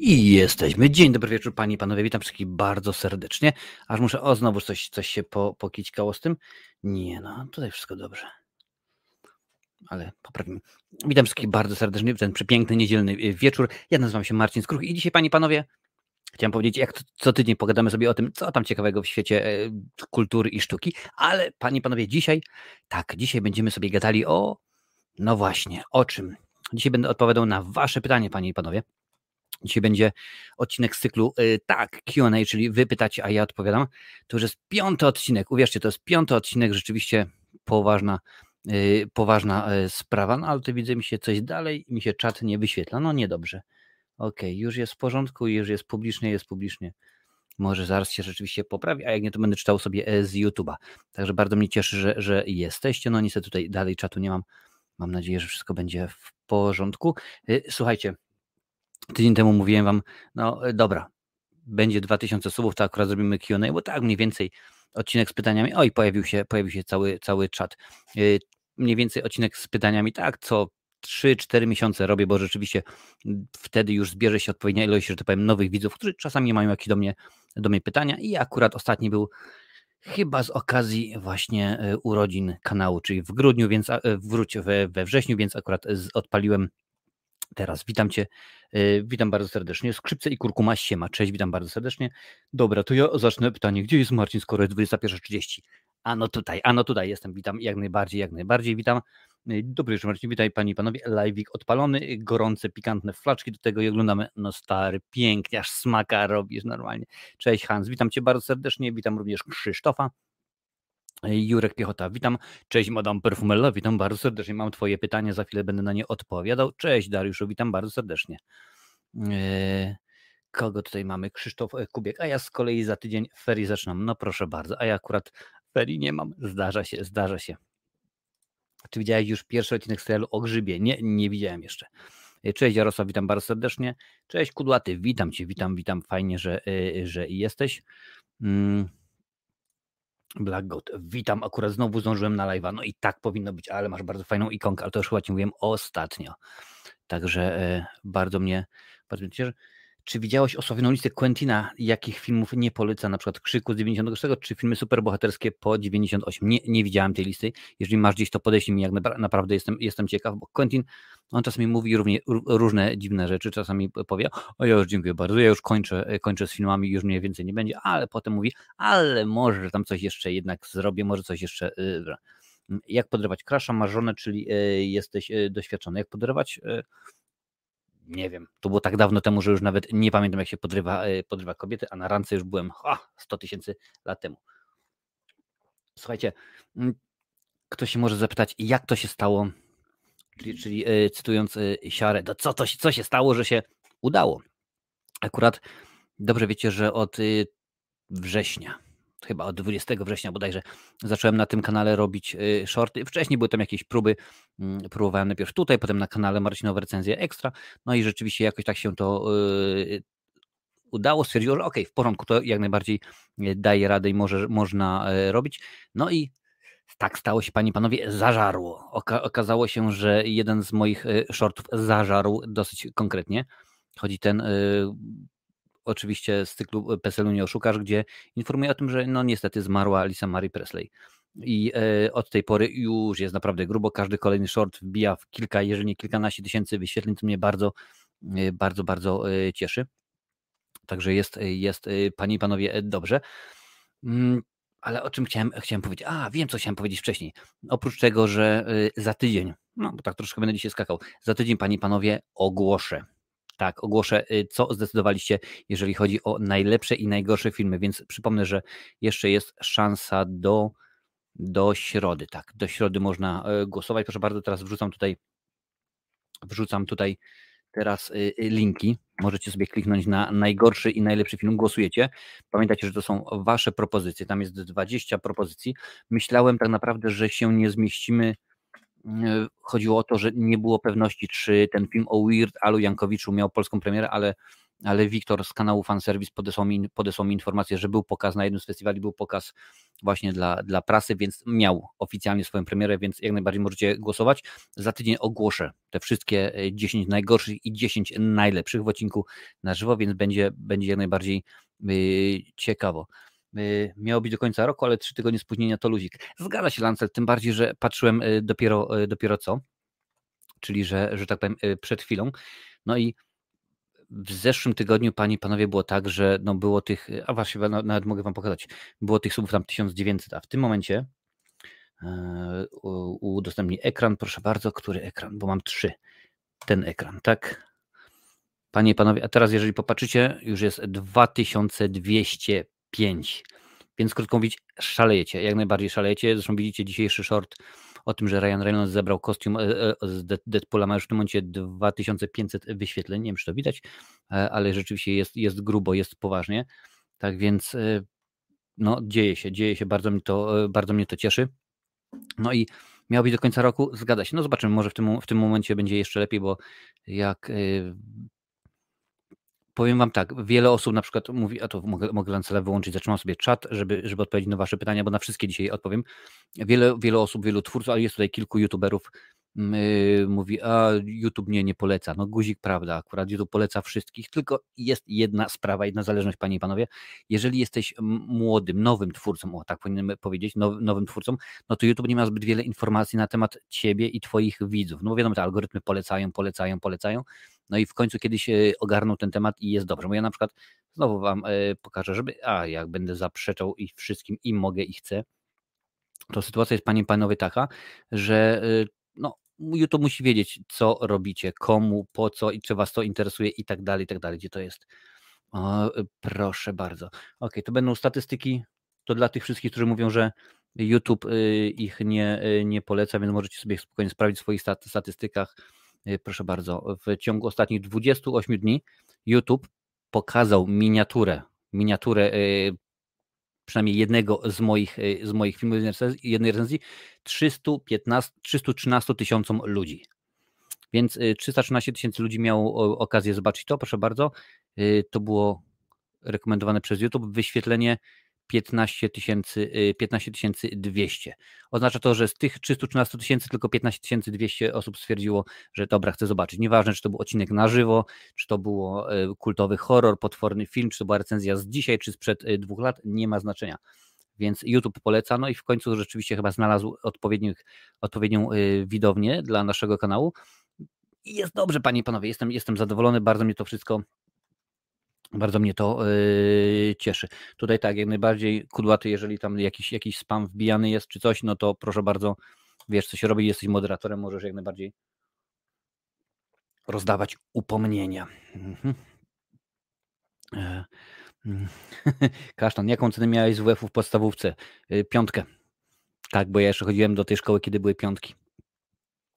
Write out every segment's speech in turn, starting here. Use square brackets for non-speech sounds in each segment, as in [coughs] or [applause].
I jesteśmy. Dzień dobry wieczór, panie i panowie. Witam wszystkich bardzo serdecznie. Aż muszę, o znowu coś, coś się po, pokićkało z tym. Nie no, tutaj wszystko dobrze. Ale poprawimy. Witam wszystkich bardzo serdecznie w ten przepiękny, niedzielny y, wieczór. Ja nazywam się Marcin Skruch i dzisiaj, panie i panowie, chciałem powiedzieć, jak co tydzień pogadamy sobie o tym, co tam ciekawego w świecie e, kultury i sztuki. Ale, panie i panowie, dzisiaj, tak, dzisiaj będziemy sobie gadali o, no właśnie, o czym? Dzisiaj będę odpowiadał na wasze pytanie, panie i panowie. Dzisiaj będzie odcinek z cyklu y, tak, QA, czyli wy pytacie, a ja odpowiadam. To już jest piąty odcinek. Uwierzcie, to jest piąty odcinek, rzeczywiście poważna, y, poważna y, sprawa, no ale to widzę mi się coś dalej, mi się czat nie wyświetla. No niedobrze. Okej, okay, już jest w porządku, już jest publicznie, jest publicznie. Może zaraz się rzeczywiście poprawi, a jak nie, to będę czytał sobie e, z YouTube'a. Także bardzo mnie cieszy, że, że jesteście. No niestety tutaj dalej czatu nie mam. Mam nadzieję, że wszystko będzie w porządku. Słuchajcie, Tydzień temu mówiłem wam, no e, dobra, będzie 2000 subów, to akurat zrobimy Q&A, bo tak mniej więcej odcinek z pytaniami, oj, pojawił się, pojawił się cały, cały czat. E, mniej więcej odcinek z pytaniami, tak, co 3-4 miesiące robię, bo rzeczywiście wtedy już zbierze się odpowiednia ilość, że tak powiem, nowych widzów, którzy czasami mają jakieś do mnie, do mnie pytania i akurat ostatni był chyba z okazji właśnie e, urodzin kanału, czyli w grudniu, więc wróć we, we wrześniu, więc akurat odpaliłem teraz. Witam Cię, yy, witam bardzo serdecznie. Skrzypce i kurkuma siema. Cześć, witam bardzo serdecznie. Dobra, to ja zacznę pytanie. Gdzie jest Marcin, skoro jest 21.30? Ano tutaj, ano tutaj jestem. Witam jak najbardziej, jak najbardziej. Witam. Y, dobry wieczór Marcin, witaj Pani i Panowie. Live'ik odpalony, gorące, pikantne flaczki do tego i oglądamy. No stary, pięknie, aż smaka robisz normalnie. Cześć Hans, witam Cię bardzo serdecznie. Witam również Krzysztofa. Jurek Piechota, witam. Cześć, Madame Perfumella, witam bardzo serdecznie. Mam Twoje pytanie, za chwilę będę na nie odpowiadał. Cześć, Dariuszu, witam bardzo serdecznie. E, kogo tutaj mamy? Krzysztof e, Kubiek, a ja z kolei za tydzień ferii zaczynam. No proszę bardzo, a ja akurat ferii nie mam. Zdarza się, zdarza się. Czy widziałeś już pierwszy odcinek serialu o grzybie? Nie, nie widziałem jeszcze. E, cześć Jarosław, witam bardzo serdecznie. Cześć Kudłaty, witam Cię, witam, witam. Fajnie, że, że jesteś. Mm. Black God, witam, akurat znowu zdążyłem na live'a, no i tak powinno być, ale masz bardzo fajną ikonkę, ale to już chyba Ci mówiłem ostatnio. Także e, bardzo mnie, bardzo mnie cieszy. Czy widziałeś osławioną listę Quentina, jakich filmów nie poleca, na przykład Krzyku z 96, czy filmy superbohaterskie po 98? Nie, nie widziałem tej listy. Jeżeli masz gdzieś, to podeślij mi, jak naprawdę jestem, jestem ciekaw, bo Quentin, on czasami mówi równie, różne dziwne rzeczy, czasami powie, o ja już dziękuję bardzo, ja już kończę, kończę z filmami, już mniej więcej nie będzie, ale potem mówi, ale może tam coś jeszcze jednak zrobię, może coś jeszcze... Yy, jak podrywać krasza, masz żonę, czyli yy, jesteś yy, doświadczony. Jak podrywać nie wiem, to było tak dawno temu, że już nawet nie pamiętam, jak się podrywa, e, podrywa kobiety, a na rance już byłem ha, 100 tysięcy lat temu. Słuchajcie, ktoś się może zapytać, jak to się stało, czyli, czyli e, cytując e, Siarę, to co, to, co się stało, że się udało? Akurat dobrze wiecie, że od września chyba od 20 września bodajże zacząłem na tym kanale robić y, shorty. Wcześniej były tam jakieś próby, mm, próbowałem najpierw tutaj, potem na kanale Marcinowe Recenzje Ekstra, no i rzeczywiście jakoś tak się to y, udało, stwierdziło, że ok, w porządku, to jak najbardziej y, daje radę i może, można robić. No i tak stało się, panie panowie, zażarło. Oka okazało się, że jeden z moich shortów zażarł dosyć konkretnie. Chodzi ten oczywiście z cyklu e, PESEL-u nie oszukasz, gdzie informuje o tym, że no niestety zmarła Lisa Marie Presley. I e, od tej pory już jest naprawdę grubo. Każdy kolejny short wbija w kilka, jeżeli nie kilkanaście tysięcy wyświetleń, to mnie bardzo, e, bardzo, bardzo cieszy. Także jest, jest panie i panowie, dobrze. Mm, ale o czym chciałem, chciałem powiedzieć? A, wiem, co chciałem powiedzieć wcześniej. Oprócz tego, że za tydzień, no bo tak troszkę będę dzisiaj skakał, za tydzień, panie i panowie, ogłoszę tak, ogłoszę, y, co zdecydowaliście, jeżeli chodzi o najlepsze i najgorsze filmy, więc przypomnę, że jeszcze jest szansa do, do środy, tak, do środy można e, głosować. Proszę bardzo, teraz wrzucam tutaj, wrzucam tutaj teraz y, y, linki. Możecie sobie kliknąć na najgorszy i najlepszy film, głosujecie. Pamiętajcie, że to są wasze propozycje. Tam jest 20 propozycji. Myślałem tak naprawdę, że się nie zmieścimy chodziło o to, że nie było pewności, czy ten film o Weird Alu Jankowiczu miał polską premierę, ale ale Wiktor z kanału Fanservice podesłał mi, podesłał mi informację, że był pokaz na jednym z festiwali, był pokaz właśnie dla, dla prasy, więc miał oficjalnie swoją premierę, więc jak najbardziej możecie głosować. Za tydzień ogłoszę te wszystkie 10 najgorszych i 10 najlepszych w odcinku na żywo, więc będzie, będzie jak najbardziej yy, ciekawo. Y, miało być do końca roku, ale trzy tygodnie spóźnienia to luzik. Zgadza się Lancel, tym bardziej, że patrzyłem y, dopiero, y, dopiero co, czyli że, że tak powiem przed chwilą. No i w zeszłym tygodniu, panie panowie, było tak, że no było tych, a właśnie nawet mogę wam pokazać, było tych subów tam 1900, a w tym momencie e, udostępnij ekran, proszę bardzo, który ekran, bo mam trzy. Ten ekran, tak? Panie i panowie, a teraz jeżeli popatrzycie, już jest 2200 5. Więc krótko mówiąc, szalejecie, jak najbardziej szalejecie. Zresztą widzicie dzisiejszy short o tym, że Ryan Reynolds zebrał kostium e, e, z Deadpoola, ma już w tym momencie 2500 wyświetleń, nie wiem czy to widać, e, ale rzeczywiście jest, jest grubo, jest poważnie. Tak więc no dzieje się, dzieje się, bardzo mnie to, bardzo mnie to cieszy. No i miał być do końca roku, zgadza się. No zobaczymy, może w tym, w tym momencie będzie jeszcze lepiej, bo jak Powiem Wam tak, wiele osób na przykład mówi, a to mogę, mogę Lancela wyłączyć, zatrzymam sobie czat, żeby, żeby odpowiedzieć na Wasze pytania, bo na wszystkie dzisiaj odpowiem. Wiele, wiele osób, wielu twórców, ale jest tutaj kilku youtuberów, mówi, a YouTube nie, nie poleca. No guzik, prawda, akurat YouTube poleca wszystkich, tylko jest jedna sprawa, jedna zależność, Panie i Panowie. Jeżeli jesteś młodym, nowym twórcą, o tak powinienem powiedzieć, now, nowym twórcą, no to YouTube nie ma zbyt wiele informacji na temat Ciebie i Twoich widzów. No bo wiadomo, te algorytmy polecają, polecają, polecają, no i w końcu kiedyś ogarnął ten temat i jest dobrze. Bo ja na przykład znowu Wam e, pokażę, żeby, a jak będę zaprzeczał i wszystkim i mogę i chcę, to sytuacja jest, panie i panowie, taka, że no, YouTube musi wiedzieć, co robicie, komu, po co i czy was to interesuje i tak dalej, i tak dalej, gdzie to jest. O, proszę bardzo. Ok, to będą statystyki. To dla tych wszystkich, którzy mówią, że YouTube y, ich nie, y, nie poleca, więc możecie sobie spokojnie sprawdzić w swoich statystykach Y, proszę bardzo, w ciągu ostatnich 28 dni YouTube pokazał miniaturę, miniaturę przynajmniej jednego z moich, y, z moich filmów, jednej recenzji, 315, 313 tysiącom ludzi. Więc 313 tysięcy ludzi miało okazję zobaczyć to, proszę bardzo. To było rekomendowane przez YouTube. Wyświetlenie 15 15 200. Oznacza to, że z tych 313 tysięcy tylko 15 200 osób stwierdziło, że dobra, chcę zobaczyć. Nieważne, czy to był odcinek na żywo, czy to było e, kultowy horror, potworny film, czy to była recenzja z dzisiaj, czy sprzed e, dwóch lat, nie ma znaczenia. Więc YouTube poleca, no i w końcu rzeczywiście chyba znalazł odpowiednią widownię dla naszego kanału. I jest dobrze, panie i panowie, jestem, jestem zadowolony, bardzo mnie to wszystko bardzo mnie to yy, cieszy. Tutaj tak, jak najbardziej kudłaty, jeżeli tam jakiś, jakiś spam wbijany jest czy coś, no to proszę bardzo, wiesz co się robi, jesteś moderatorem, możesz jak najbardziej rozdawać upomnienia. Mhm. E, mm. [laughs] Kasztan, jaką cenę miałeś z WF-u w podstawówce? E, piątkę. Tak, bo ja jeszcze chodziłem do tej szkoły, kiedy były piątki.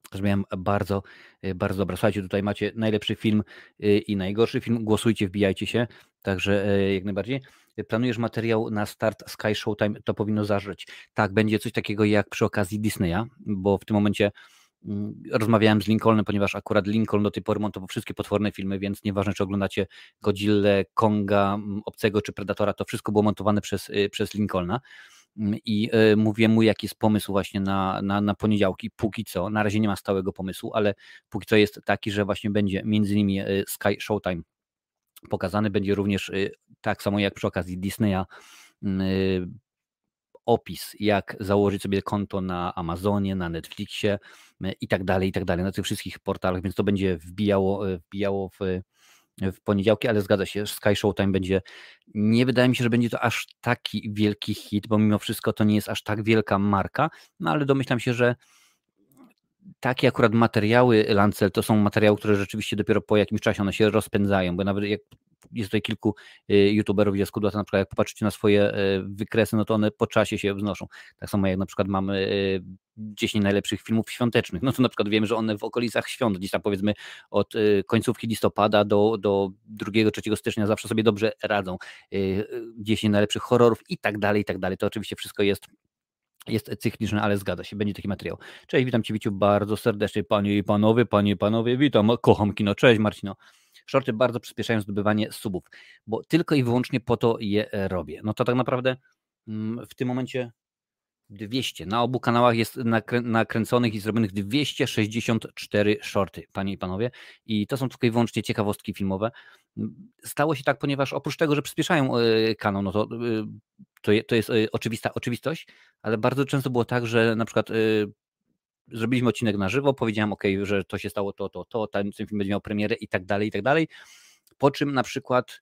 Też miałem bardzo, y, bardzo dobra. Słuchajcie, tutaj macie najlepszy film y, i najgorszy film. Głosujcie, wbijajcie się. Także e, jak najbardziej. Planujesz materiał na start Sky Showtime, to powinno zażyć. Tak, będzie coś takiego jak przy okazji Disneya, bo w tym momencie mm, rozmawiałem z Lincolnem, ponieważ akurat Lincoln do tej pory montował wszystkie potworne filmy, więc nieważne czy oglądacie Godzilla, Konga, mm, Obcego czy Predatora, to wszystko było montowane przez, przez Lincolna. Mm, i e, mówię mu, jaki jest pomysł właśnie na, na, na poniedziałki. Póki co, na razie nie ma stałego pomysłu, ale póki co jest taki, że właśnie będzie między innymi e, Sky Showtime pokazany, będzie również e, tak samo jak przy okazji Disneya mm, opis, jak założyć sobie konto na Amazonie, na Netflixie i tak dalej, i tak dalej, na tych wszystkich portalach, więc to będzie wbijało, wbijało w w poniedziałki, ale zgadza się, Sky Showtime będzie, nie wydaje mi się, że będzie to aż taki wielki hit, bo mimo wszystko to nie jest aż tak wielka marka, no ale domyślam się, że takie akurat materiały Lancel to są materiały, które rzeczywiście dopiero po jakimś czasie one się rozpędzają, bo nawet jak jest tutaj kilku y, youtuberów z Kudłata, na przykład jak popatrzycie na swoje y, wykresy, no to one po czasie się wznoszą. Tak samo jak na przykład mamy 10 y, najlepszych filmów świątecznych, no to na przykład wiemy, że one w okolicach świąt, gdzieś tam powiedzmy od końcówki listopada do, do 2-3 stycznia zawsze sobie dobrze radzą. 10 najlepszych horrorów i tak dalej, i tak dalej. To oczywiście wszystko jest jest cykliczne, ale zgadza się, będzie taki materiał. Cześć, witam Cię Wiciu bardzo serdecznie, Panie i Panowie, Panie i Panowie, witam, kocham kino, cześć Marcino. Shorty bardzo przyspieszają zdobywanie subów, bo tylko i wyłącznie po to je robię. No to tak naprawdę mm, w tym momencie 200. Na obu kanałach jest nakrę nakręconych i zrobionych 264 shorty, panie i panowie. I to są tylko i wyłącznie ciekawostki filmowe. Stało się tak, ponieważ oprócz tego, że przyspieszają e, kanał, no to, e, to, jest e, oczywista oczywistość, ale bardzo często było tak, że na przykład zrobiliśmy odcinek na żywo, powiedziałem, ok, że to się stało to, to, to, ten film będzie miał premierę i tak dalej, i tak dalej. Po czym na przykład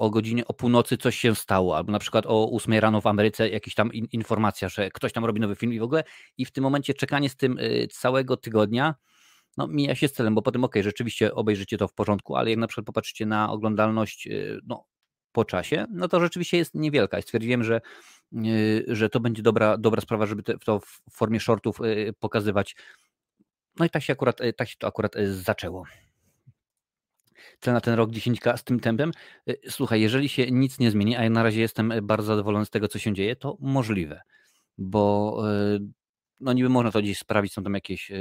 o godzinie, o północy coś się stało, albo na przykład o 8 rano w Ameryce jakaś tam informacja, że ktoś tam robi nowy film i w ogóle i w tym momencie czekanie z tym y, całego tygodnia, no mija się z celem, bo potem ok, rzeczywiście obejrzycie to w porządku, ale jak na przykład popatrzycie na oglądalność y, no, po czasie, no to rzeczywiście jest niewielka i stwierdziłem, że, że to będzie dobra, dobra sprawa, żeby to w formie shortów pokazywać. No i tak się akurat, tak się to akurat zaczęło cel na ten rok 10K z tym tempem. Y, słuchaj, jeżeli się nic nie zmieni, a ja na razie jestem y, bardzo zadowolony z tego, co się dzieje, to możliwe, bo y, no niby można to gdzieś sprawić, są tam jakieś,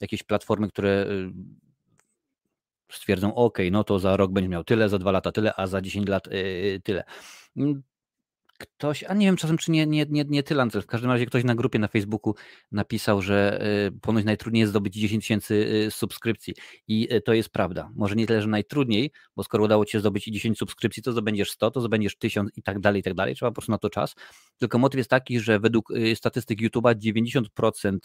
jakieś platformy, które stwierdzą, ok, no to za rok będzie miał tyle, za dwa lata tyle, a za 10 lat tyle. Ktoś, a nie wiem czasem czy nie, nie, nie, nie w każdym razie ktoś na grupie na Facebooku napisał, że y, ponoć najtrudniej jest zdobyć 10 tysięcy y, subskrypcji i y, to jest prawda. Może nie tyle, że najtrudniej, bo skoro udało Ci się zdobyć 10 subskrypcji, to zdobędziesz 100, to zdobędziesz 1000 i tak dalej, i tak dalej. Trzeba po prostu na to czas. Tylko motyw jest taki, że według statystyk YouTube'a 90%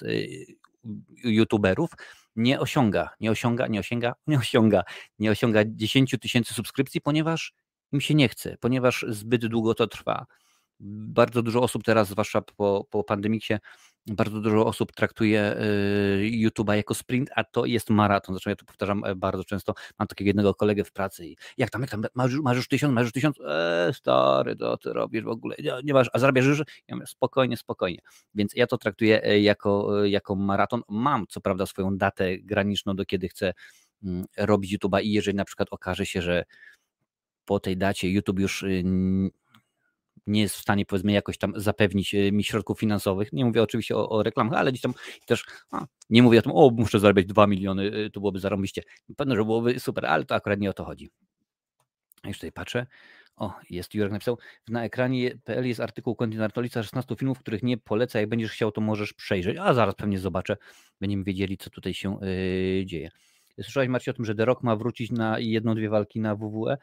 youtuberów nie osiąga, nie osiąga, nie osiąga, nie osiąga, nie osiąga 10 tysięcy subskrypcji, ponieważ im się nie chce, ponieważ zbyt długo to trwa bardzo dużo osób teraz, zwłaszcza po, po pandemiksie, bardzo dużo osób traktuje y, YouTube'a jako sprint, a to jest maraton. Zresztą ja to powtarzam e, bardzo często. Mam takiego jednego kolegę w pracy i jak tam, jak tam, masz, masz już tysiąc, masz już tysiąc? Eee, stary, to ty robisz w ogóle, nie, nie masz, a zarabiasz już? Ja mówię, spokojnie, spokojnie. Więc ja to traktuję e, jako, e, jako maraton. Mam co prawda swoją datę graniczną, do kiedy chcę mm, robić YouTube'a i jeżeli na przykład okaże się, że po tej dacie YouTube już y, nie jest w stanie powiedzmy jakoś tam zapewnić e, mi środków finansowych. Nie mówię oczywiście o, o reklamach, ale gdzieś tam też a, nie mówię o tym, o muszę zarabiać 2 miliony, e, to byłoby zarąbiście. Pewno, że byłoby super, ale to akurat nie o to chodzi. Już tutaj patrzę. O, jest Jurek napisał, na ekranie PL jest artykuł Artolica 16 filmów, których nie polecę, jak będziesz chciał, to możesz przejrzeć, a zaraz pewnie zobaczę, będziemy wiedzieli, co tutaj się yy, dzieje. Słyszałeś Marcie o tym, że The Rock ma wrócić na jedną, dwie walki na WWE?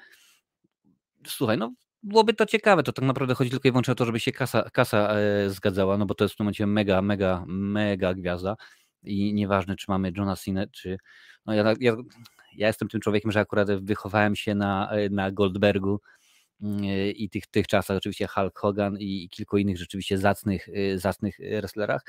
Słuchaj, no byłoby to ciekawe. To tak naprawdę chodzi tylko i wyłącznie o to, żeby się kasa, kasa e, zgadzała, no bo to jest w tym momencie mega, mega, mega gwiazda i nieważne, czy mamy Johna Cena, czy... No ja, ja, ja jestem tym człowiekiem, że akurat wychowałem się na, e, na Goldbergu mm, e, i tych, tych czasach, oczywiście Hulk Hogan i, i kilku innych rzeczywiście zacnych, zacnych wrestlerach.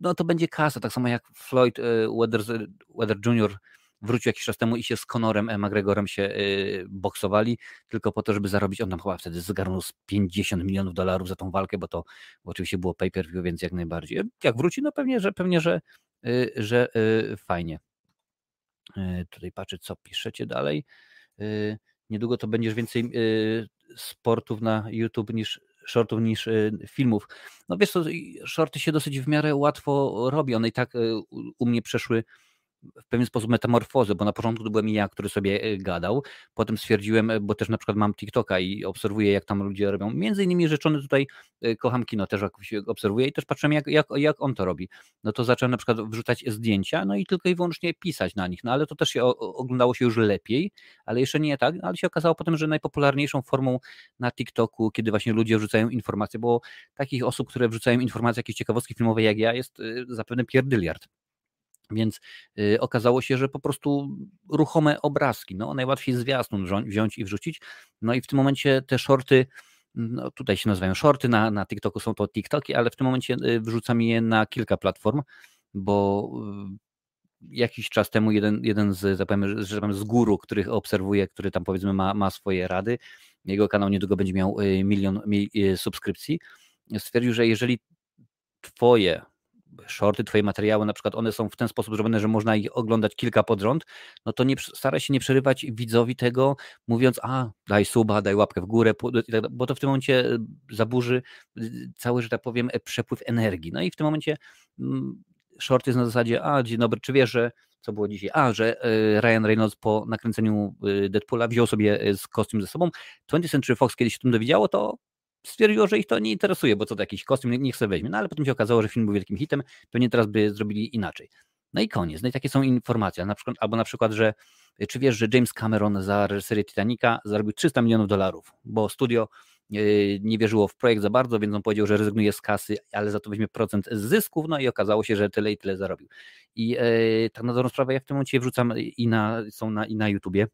No to będzie kasa, tak samo jak Floyd Weather, Weather Jr., wrócił jakiś czas temu i się z Conorem McGregorem się y, boksowali, tylko po to, żeby zarobić, on tam chyba wtedy zgarnął z 50 milionów dolarów za tą walkę, bo to bo oczywiście było pay-per-view, więc jak najbardziej. Jak wróci, no pewnie, że pewnie, że, y, że fajnie. Tutaj patrzę, co piszecie dalej. Niedługo to będziesz więcej sportów na YouTube niż shortów niż filmów. No wiesz co, shorty się dosyć w miarę łatwo robi. One i tak u mnie przeszły w pewien sposób metamorfozę, bo na początku to byłem ja, który sobie e, gadał, potem stwierdziłem, e, bo też na przykład mam TikToka i obserwuję, jak tam ludzie robią. Między innymi rzeczony tutaj e, kocham kino, też obserwuję i też patrzę, jak, jak, jak on to robi. No to zacząłem na przykład wrzucać zdjęcia, no i tylko i wyłącznie pisać na nich, no ale to też się oglądało się już lepiej, ale jeszcze nie tak, ale się okazało potem, że najpopularniejszą formą na TikToku, kiedy właśnie ludzie wrzucają informacje, bo takich osób, które wrzucają informacje, jakieś ciekawostki filmowe jak ja, jest zapewne pierdyliard. Więc y, okazało się, że po prostu ruchome obrazki, no najłatwiej zwiastun wziąć i wrzucić. No i w tym momencie te shorty, no tutaj się nazywają shorty, na, na TikToku są to TikToki, ale w tym momencie y, wrzucam je na kilka platform, bo y, jakiś czas temu jeden, jeden z, zapowiem, że z guru, których obserwuję, który tam powiedzmy ma, ma swoje rady, jego kanał niedługo będzie miał milion subskrypcji, stwierdził, że jeżeli twoje shorty, twoje materiały, na przykład one są w ten sposób zrobione, że można ich oglądać kilka pod rząd, no to nie staraj się nie przerywać widzowi tego, mówiąc, a daj suba, daj łapkę w górę, tak bo to w tym momencie e, zaburzy e, cały, że tak powiem, e, przepływ energii. No i w tym momencie mm, short jest na zasadzie, a dzień dobry, czy wiesz, że co było dzisiaj? A, że e, Ryan Reynolds po nakręceniu e, Deadpoola wziął sobie z kostium ze sobą. 20th Century Fox kiedyś się tym dowiedziało, to stwierdziło, że ich to nie interesuje, bo co to jakiś kostium, niech sobie weźmie. No ale potem się okazało, że film był wielkim hitem, pewnie teraz by zrobili inaczej. No i koniec. No i takie są informacje. Na przykład, albo na przykład, że czy wiesz, że James Cameron za reżyserię Titanica zarobił 300 milionów dolarów, bo studio Yy, nie wierzyło w projekt za bardzo, więc on powiedział, że rezygnuje z kasy, ale za to weźmie procent z zysków, no i okazało się, że tyle i tyle zarobił. I yy, tak na dobrą sprawę ja w tym momencie wrzucam i na, są na, i na YouTubie,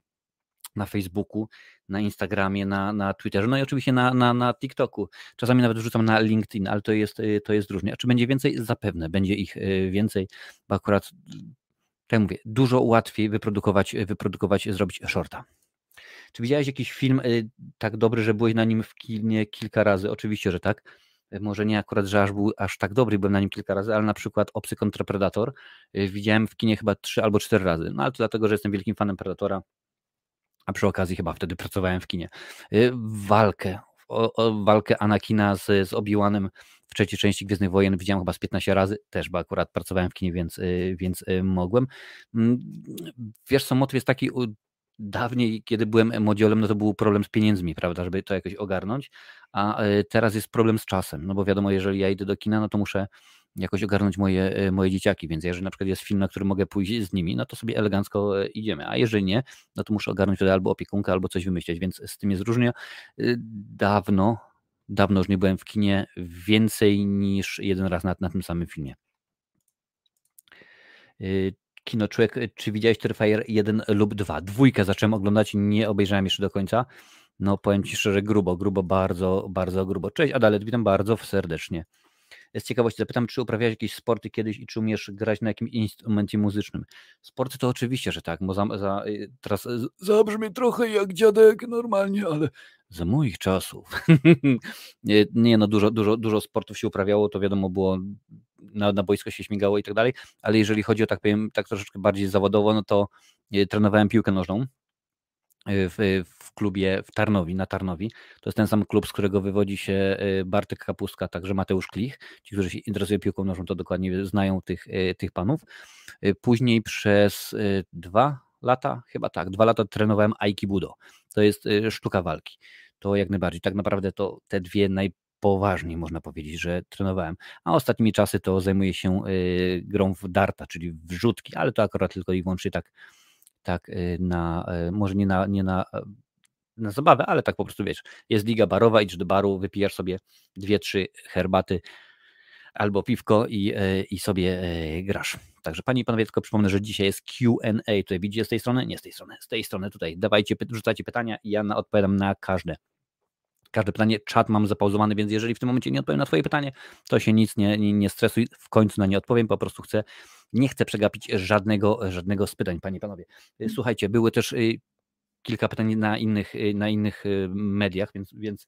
na Facebooku, na Instagramie, na, na Twitterze, no i oczywiście na, na, na TikToku. Czasami nawet wrzucam na LinkedIn, ale to jest, yy, to jest różnie. A czy będzie więcej? Zapewne będzie ich więcej, bo akurat, tak jak mówię, dużo łatwiej wyprodukować, wyprodukować zrobić shorta. Czy widziałeś jakiś film y, tak dobry, że byłeś na nim w kinie kilka razy? Oczywiście, że tak. Y, może nie akurat, że aż był aż tak dobry, byłem na nim kilka razy, ale na przykład Obcy kontra Predator y, widziałem w kinie chyba trzy albo cztery razy. No ale to dlatego, że jestem wielkim fanem Predatora, a przy okazji chyba wtedy pracowałem w kinie. Walkę, o, o, walkę Anakina z, z Obi-Wanem w trzeciej części Gwiezdnych Wojen widziałem chyba z 15 razy, też, bo akurat pracowałem w kinie, więc, więc mogłem. Mm, wiesz co, motyw jest taki, dawniej, kiedy byłem młodziolem, no to był problem z pieniędzmi, prawda, żeby to jakoś ogarnąć, a teraz jest problem z czasem, no bo wiadomo, jeżeli ja idę do kina, no to muszę jakoś ogarnąć moje, e, moje dzieciaki, więc jeżeli na przykład jest film, na który mogę pójść z nimi, no to sobie elegancko e, idziemy, a jeżeli nie, no to muszę ogarnąć wtedy albo opiekunkę, albo coś wymyśleć, więc z tym jest różnie. Dawno, dawno już nie byłem w kinie więcej niż jeden raz na, na tym samym filmie. Kino Człowiek, czy widziałeś Terrifier 1 lub 2? Dwójkę zacząłem oglądać, nie obejrzałem jeszcze do końca. No powiem Ci szczerze, grubo, grubo, bardzo, bardzo grubo. Cześć Adalet, witam bardzo serdecznie. Z ciekawości zapytam, czy uprawiałeś jakieś sporty kiedyś i czy umiesz grać na jakimś instrumencie muzycznym? Sporty to oczywiście, że tak, bo za, za, y, teraz zabrzmi trochę jak dziadek normalnie, ale za moich czasów. nie, [laughs] nie, no dużo, dużo, dużo sportów się uprawiało, to wiadomo było na, na boisko się śmigało i tak dalej, ale jeżeli chodzi o tak powiem, tak troszeczkę bardziej zawodowo, no to trenowałem piłkę nożną w, w klubie w Tarnowi, na Tarnowi. To jest ten sam klub, z którego wywodzi się e, Bartek Kapustka, także Mateusz Klich. Ci, którzy się interesują piłką nożną, to dokładnie znają tych, tych panów. Później przez dwa lata, chyba tak, dwa lata trenowałem Aikibudo. To jest sztuka walki. To jak najbardziej. Tak naprawdę to te dwie naj, poważnie można powiedzieć, że trenowałem. A ostatnimi czasy to zajmuję się y, grą w darta, czyli w rzutki, ale to akurat tylko i wyłącznie tak, tak y, na, y, może nie na, nie na, na zabawę, ale tak po prostu wiesz, jest liga barowa, idź do baru, wypijasz sobie dwie, trzy herbaty albo piwko i, i sobie grasz. Także Panie i Panowie, tylko przypomnę, że dzisiaj jest Q&A. Tutaj widzicie z tej strony? Nie z tej strony, z tej strony tutaj. Dawajcie, rzucajcie pytania i ja odpowiadam na każde każde pytanie, czat mam zapauzowany, więc jeżeli w tym momencie nie odpowiem na Twoje pytanie, to się nic nie, nie, nie stresuj, w końcu na nie odpowiem, po prostu chcę, nie chcę przegapić żadnego, żadnego z pytań, Panie i Panowie. Y, słuchajcie, były też y, kilka pytań na innych, y, na innych mediach, więc, więc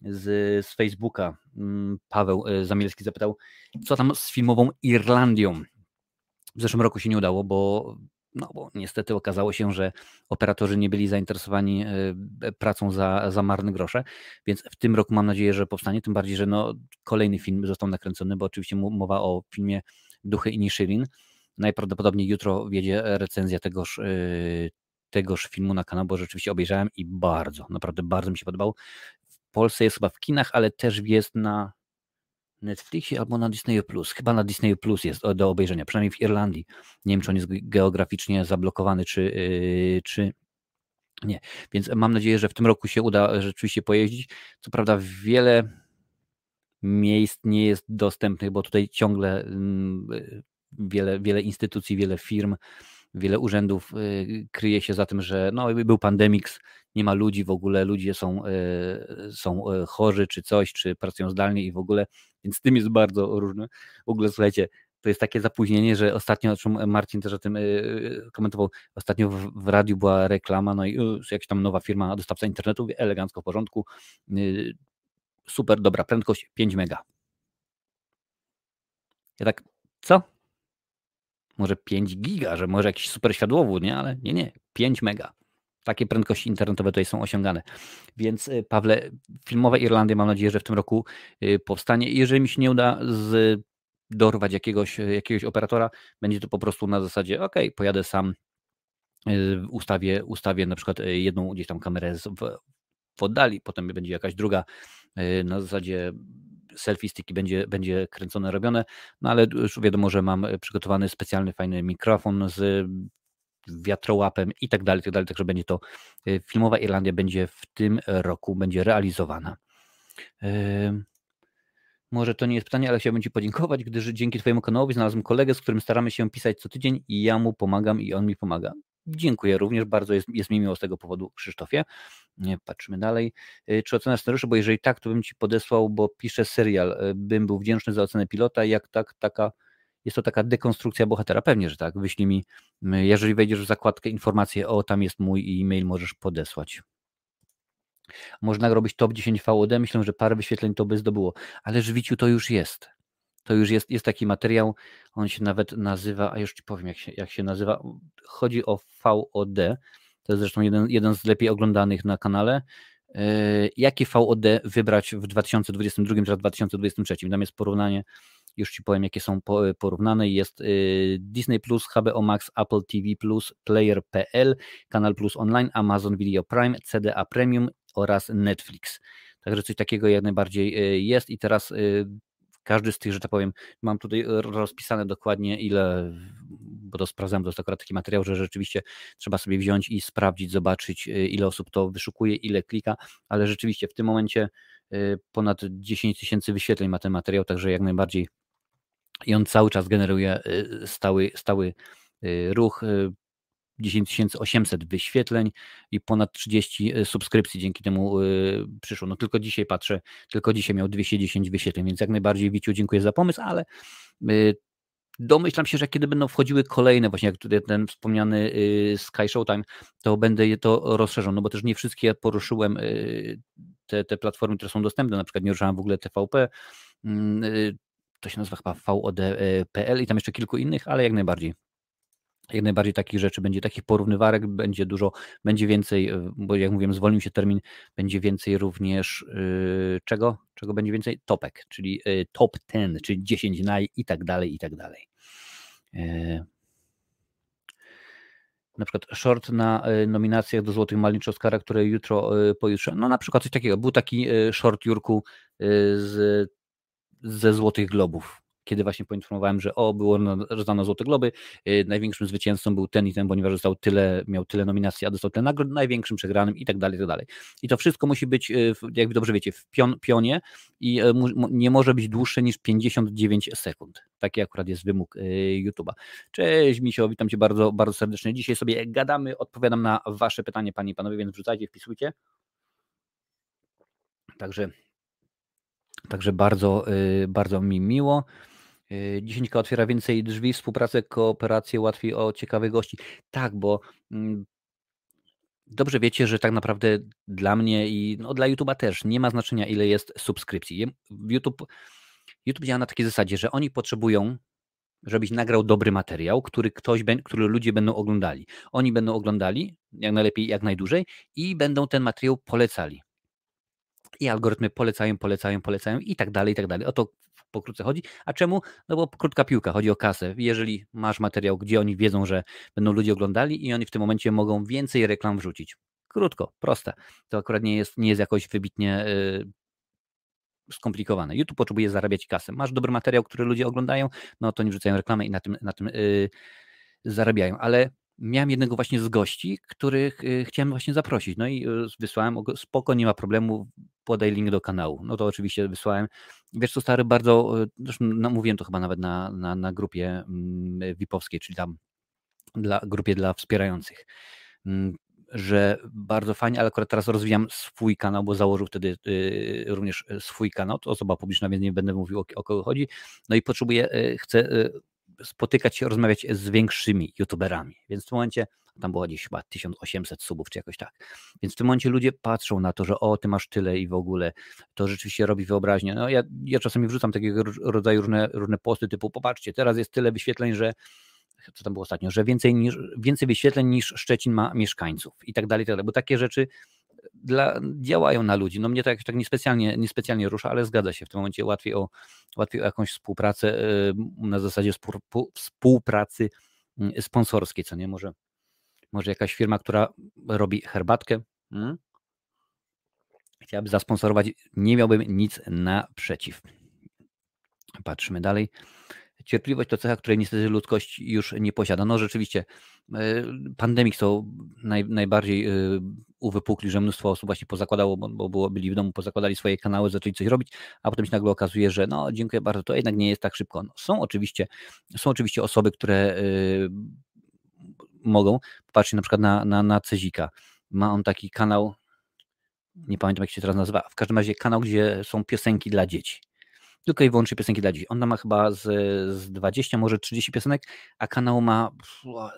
z, z Facebooka mm, Paweł Zamielski zapytał, co tam z filmową Irlandią. W zeszłym roku się nie udało, bo no bo niestety okazało się, że operatorzy nie byli zainteresowani e, pracą za, za marne grosze, więc w tym roku mam nadzieję, że powstanie, tym bardziej, że no, kolejny film został nakręcony, bo oczywiście mowa o filmie Duchy i Nishirin. Najprawdopodobniej jutro wiedzie recenzja tegoż, e, tegoż filmu na kanał, bo rzeczywiście obejrzałem i bardzo, naprawdę bardzo mi się podobał. W Polsce jest chyba w kinach, ale też jest na Netflixie albo na Disney Plus. Chyba na Disney Plus jest do obejrzenia, przynajmniej w Irlandii. Nie wiem, czy on jest geograficznie zablokowany, czy, yy, czy nie. Więc mam nadzieję, że w tym roku się uda rzeczywiście pojeździć. Co prawda, wiele miejsc nie jest dostępnych, bo tutaj ciągle yy, wiele, wiele instytucji, wiele firm, wiele urzędów yy, kryje się za tym, że no, był pandemiks, nie ma ludzi w ogóle, ludzie są, yy, są yy, chorzy czy coś, czy pracują zdalnie i w ogóle więc z tym jest bardzo różny. W ogóle słuchajcie, to jest takie zapóźnienie, że ostatnio, Marcin też o tym y, y, komentował, ostatnio w, radiu była reklama, no i y, jakaś tam nowa firma, dostawca internetu, elegancko w porządku, super dobra prędkość, 5 mega. Ja tak, co? Może 5 giga, że może jakiś super światłowód, nie? Ale nie, nie, 5 mega. Takie prędkości internetowe tutaj są osiągane. Więc y, Pawle, filmowe Irlandia mam nadzieję, że w tym roku y, powstanie. Jeżeli mi się nie uda z dorwać jakiegoś, jakiegoś operatora, będzie to po prostu na zasadzie, ok, pojadę sam, ustawię, ustawię na przykład jedną gdzieś tam kamerę w, w oddali, potem będzie jakaś druga na zasadzie selfie sticki będzie, będzie kręcone, robione, no ale już wiadomo, że mam przygotowany specjalny, fajny mikrofon z wiatrołapem i tak dalej, tak dalej, także będzie to, filmowa Irlandia będzie w tym roku, będzie realizowana. Może to nie jest pytanie, ale chciałbym Ci podziękować, gdyż dzięki Twojemu kanałowi znalazłem kolegę, z którym staramy się pisać co tydzień i ja mu pomagam i on mi pomaga. Dziękuję również, bardzo jest, jest mi miło z tego powodu, Krzysztofie. Patrzymy dalej. Y, czy ocena scenariusza, bo jeżeli tak, to bym Ci podesłał, bo piszę serial. Y, bym był wdzięczny za ocenę pilota, jak tak, taka, jest to taka dekonstrukcja bohatera. Pewnie, że tak. Wyślij mi, jeżeli wejdziesz w zakładkę informacje, o tam jest mój e-mail, możesz podesłać. Można robić top 10 VOD, myślę, że parę wyświetleń to by zdobyło, ale Żwiciu to już jest. To już jest, jest taki materiał, on się nawet nazywa, a już Ci powiem jak się, jak się nazywa, chodzi o VOD, to jest zresztą jeden, jeden z lepiej oglądanych na kanale. Yy, jakie VOD wybrać w 2022 czy 2023? Tam jest porównanie, już Ci powiem, jakie są porównane. Jest yy, Disney, HBO Max, Apple TV, Player.pl, Kanal Plus Online, Amazon Video Prime, CDA Premium oraz Netflix. Także coś takiego jak najbardziej yy, jest i teraz każdy z tych, że tak powiem, mam tutaj rozpisane dokładnie ile, bo to sprawdzam, to jest akurat taki materiał, że rzeczywiście trzeba sobie wziąć i sprawdzić, zobaczyć y, ile osób to wyszukuje, ile klika, ale rzeczywiście w tym momencie y, ponad 10 tysięcy wyświetleń ma ten materiał, także jak najbardziej i on cały czas generuje stały, stały ruch. 10 800 wyświetleń i ponad 30 e, subskrypcji dzięki temu e, przyszło. No tylko dzisiaj patrzę, tylko dzisiaj miał 210 wyświetleń, więc jak najbardziej Wiciu dziękuję za pomysł, ale e, domyślam się, że kiedy będą wchodziły kolejne, właśnie jak ten wspomniany Sky Showtime, to będę je to rozszerzał, no bo też nie wszystkie poruszyłem te, te platformy, które są dostępne, na przykład nie ruszałem w ogóle TVP, mm, to się nazywa chyba VOD.pl i tam jeszcze kilku innych, ale jak najbardziej jak najbardziej takich rzeczy będzie, takich porównywarek będzie dużo, będzie więcej, e, bo jak mówiłem, zwolnił się termin, będzie więcej również yy, czego? Czego będzie więcej? Topek, czyli yy, top 10, czyli 10 naj i tak dalej, i tak dalej. Yy. Na przykład short na nominacjach do Złotych Malin Oscara, które jutro, pojutrze, no na przykład coś takiego. Był taki short Jurku z, ze Złotych Globów kiedy właśnie poinformowałem, że o, było rozdano Złote Globy, y, największym zwycięzcą był ten i ten, ponieważ dostał tyle, miał tyle nominacji, a dostał tyle nagród, największym przegranym i tak dalej, i tak dalej. I to wszystko musi być, y, jak dobrze wiecie, w pion, pionie i y, nie może być dłuższe niż 59 sekund. Taki akurat jest wymóg YouTube'a. Cześć Misio, witam Cię bardzo, bardzo serdecznie. Dzisiaj sobie gadamy, odpowiadam na Wasze pytanie, Panie i Panowie, więc wrzucajcie, wpisujcie. Także Także bardzo, bardzo mi miło. 10 y, otwiera więcej drzwi, współpracę, kooperację, łatwiej o ciekawych gości. Tak, bo mm, dobrze wiecie, że tak naprawdę dla mnie i no, dla YouTube'a też nie ma znaczenia, ile jest subskrypcji. YouTube, YouTube działa na takiej zasadzie, że oni potrzebują, żebyś nagrał dobry materiał, który ktoś, który ludzie będą oglądali. Oni będą oglądali jak najlepiej, jak najdłużej i będą ten materiał polecali. I algorytmy polecają, polecają, polecają i tak dalej, i tak dalej. O to pokrótce chodzi. A czemu? No bo krótka piłka, chodzi o kasę. Jeżeli masz materiał, gdzie oni wiedzą, że będą ludzie oglądali i oni w tym momencie mogą więcej reklam wrzucić. Krótko, proste. To akurat nie jest, nie jest jakoś wybitnie yy, skomplikowane. YouTube potrzebuje zarabiać kasę. Masz dobry materiał, który ludzie oglądają, no to nie wrzucają reklamy i na tym, na tym yy, zarabiają. Ale miałem jednego właśnie z gości, których yy, chciałem właśnie zaprosić. No i wysłałem, spoko, nie ma problemu, podaj link do kanału. No to oczywiście wysłałem. Wiesz co, stary, bardzo, e, zresztą no, mówiłem to chyba nawet na, na, na grupie mm, VIP-owskiej, czyli tam dla, grupie dla wspierających, mm, że bardzo fajnie, ale akurat teraz rozwijam swój kanał, bo założył wtedy y, również swój kanał, to osoba publiczna, więc nie będę mówił o, o kogo chodzi. No i potrzebuję, y, chcę y, spotykać się, rozmawiać z większymi youtuberami, więc w tym momencie tam było gdzieś chyba 1800 subów, czy jakoś tak. Więc w tym momencie ludzie patrzą na to, że o, ty masz tyle i w ogóle to rzeczywiście robi wyobraźnię. No ja, ja czasami wrzucam takiego rodzaju różne, różne posty typu, popatrzcie, teraz jest tyle wyświetleń, że co tam było ostatnio, że więcej, niż, więcej wyświetleń niż Szczecin ma mieszkańców i tak dalej, i tak dalej, bo takie rzeczy dla, działają na ludzi. No mnie to jakoś tak niespecjalnie, niespecjalnie rusza, ale zgadza się. W tym momencie łatwiej o, łatwiej o jakąś współpracę na zasadzie współpracy mm, sponsorskiej, co nie? Może, może jakaś firma, która robi herbatkę, hmm? chciałaby zasponsorować, nie miałbym nic naprzeciw. Patrzmy dalej. Cierpliwość to cecha, której niestety ludzkość już nie posiada. No rzeczywiście, e, pandemik to naj, najbardziej e, uwypukli, że mnóstwo osób właśnie pozakładało, bo, było, byli w domu, pozakładali swoje kanały, zaczęli coś robić, a potem się nagle okazuje, że no dziękuję bardzo, to jednak nie jest tak szybko. No, są, oczywiście, są oczywiście osoby, które y, mogą, popatrzcie na przykład na, na, na Cezika. Ma on taki kanał, nie pamiętam jak się teraz nazywa, w każdym razie kanał, gdzie są piosenki dla dzieci tylko i wyłącznie piosenki dla dzieci. On ma chyba z, z 20, może 30 piosenek, a kanał ma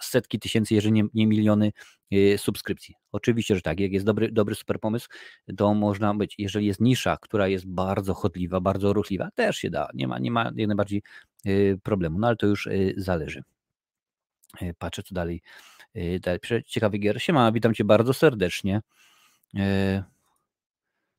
setki tysięcy, jeżeli nie, nie miliony y, subskrypcji. Oczywiście, że tak, jak jest dobry, dobry super pomysł, to można być, jeżeli jest nisza, która jest bardzo chodliwa, bardzo ruchliwa, też się da, nie ma, nie ma jak najbardziej y, problemu, no ale to już y, zależy. Patrzę, co dalej. dalej. Ciekawy gier. Siema, witam Cię bardzo serdecznie.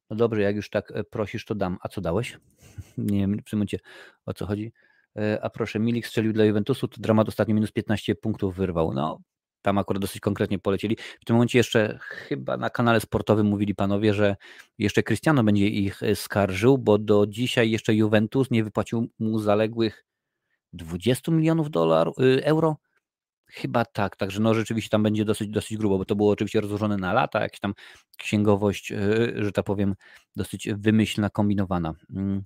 No dobrze, jak już tak e, prosisz, to dam. A co dałeś? [laughs] Nie wiem w tym momencie o co chodzi. E, a proszę, Milik strzelił dla Juventusu, to dramat ostatnio minus 15 punktów wyrwał. No, tam akurat dosyć konkretnie polecieli. W tym momencie jeszcze chyba na kanale sportowym mówili panowie, że jeszcze Cristiano będzie ich e, skarżył, bo do dzisiaj jeszcze Juventus nie wypłacił mu zaległych 20 milionów dolarów, euro Chyba tak, także no rzeczywiście tam będzie dosyć, dosyć grubo, bo to było oczywiście rozłożone na lata, jakaś tam księgowość, e, że tak powiem, dosyć wymyślna, kombinowana. Mm.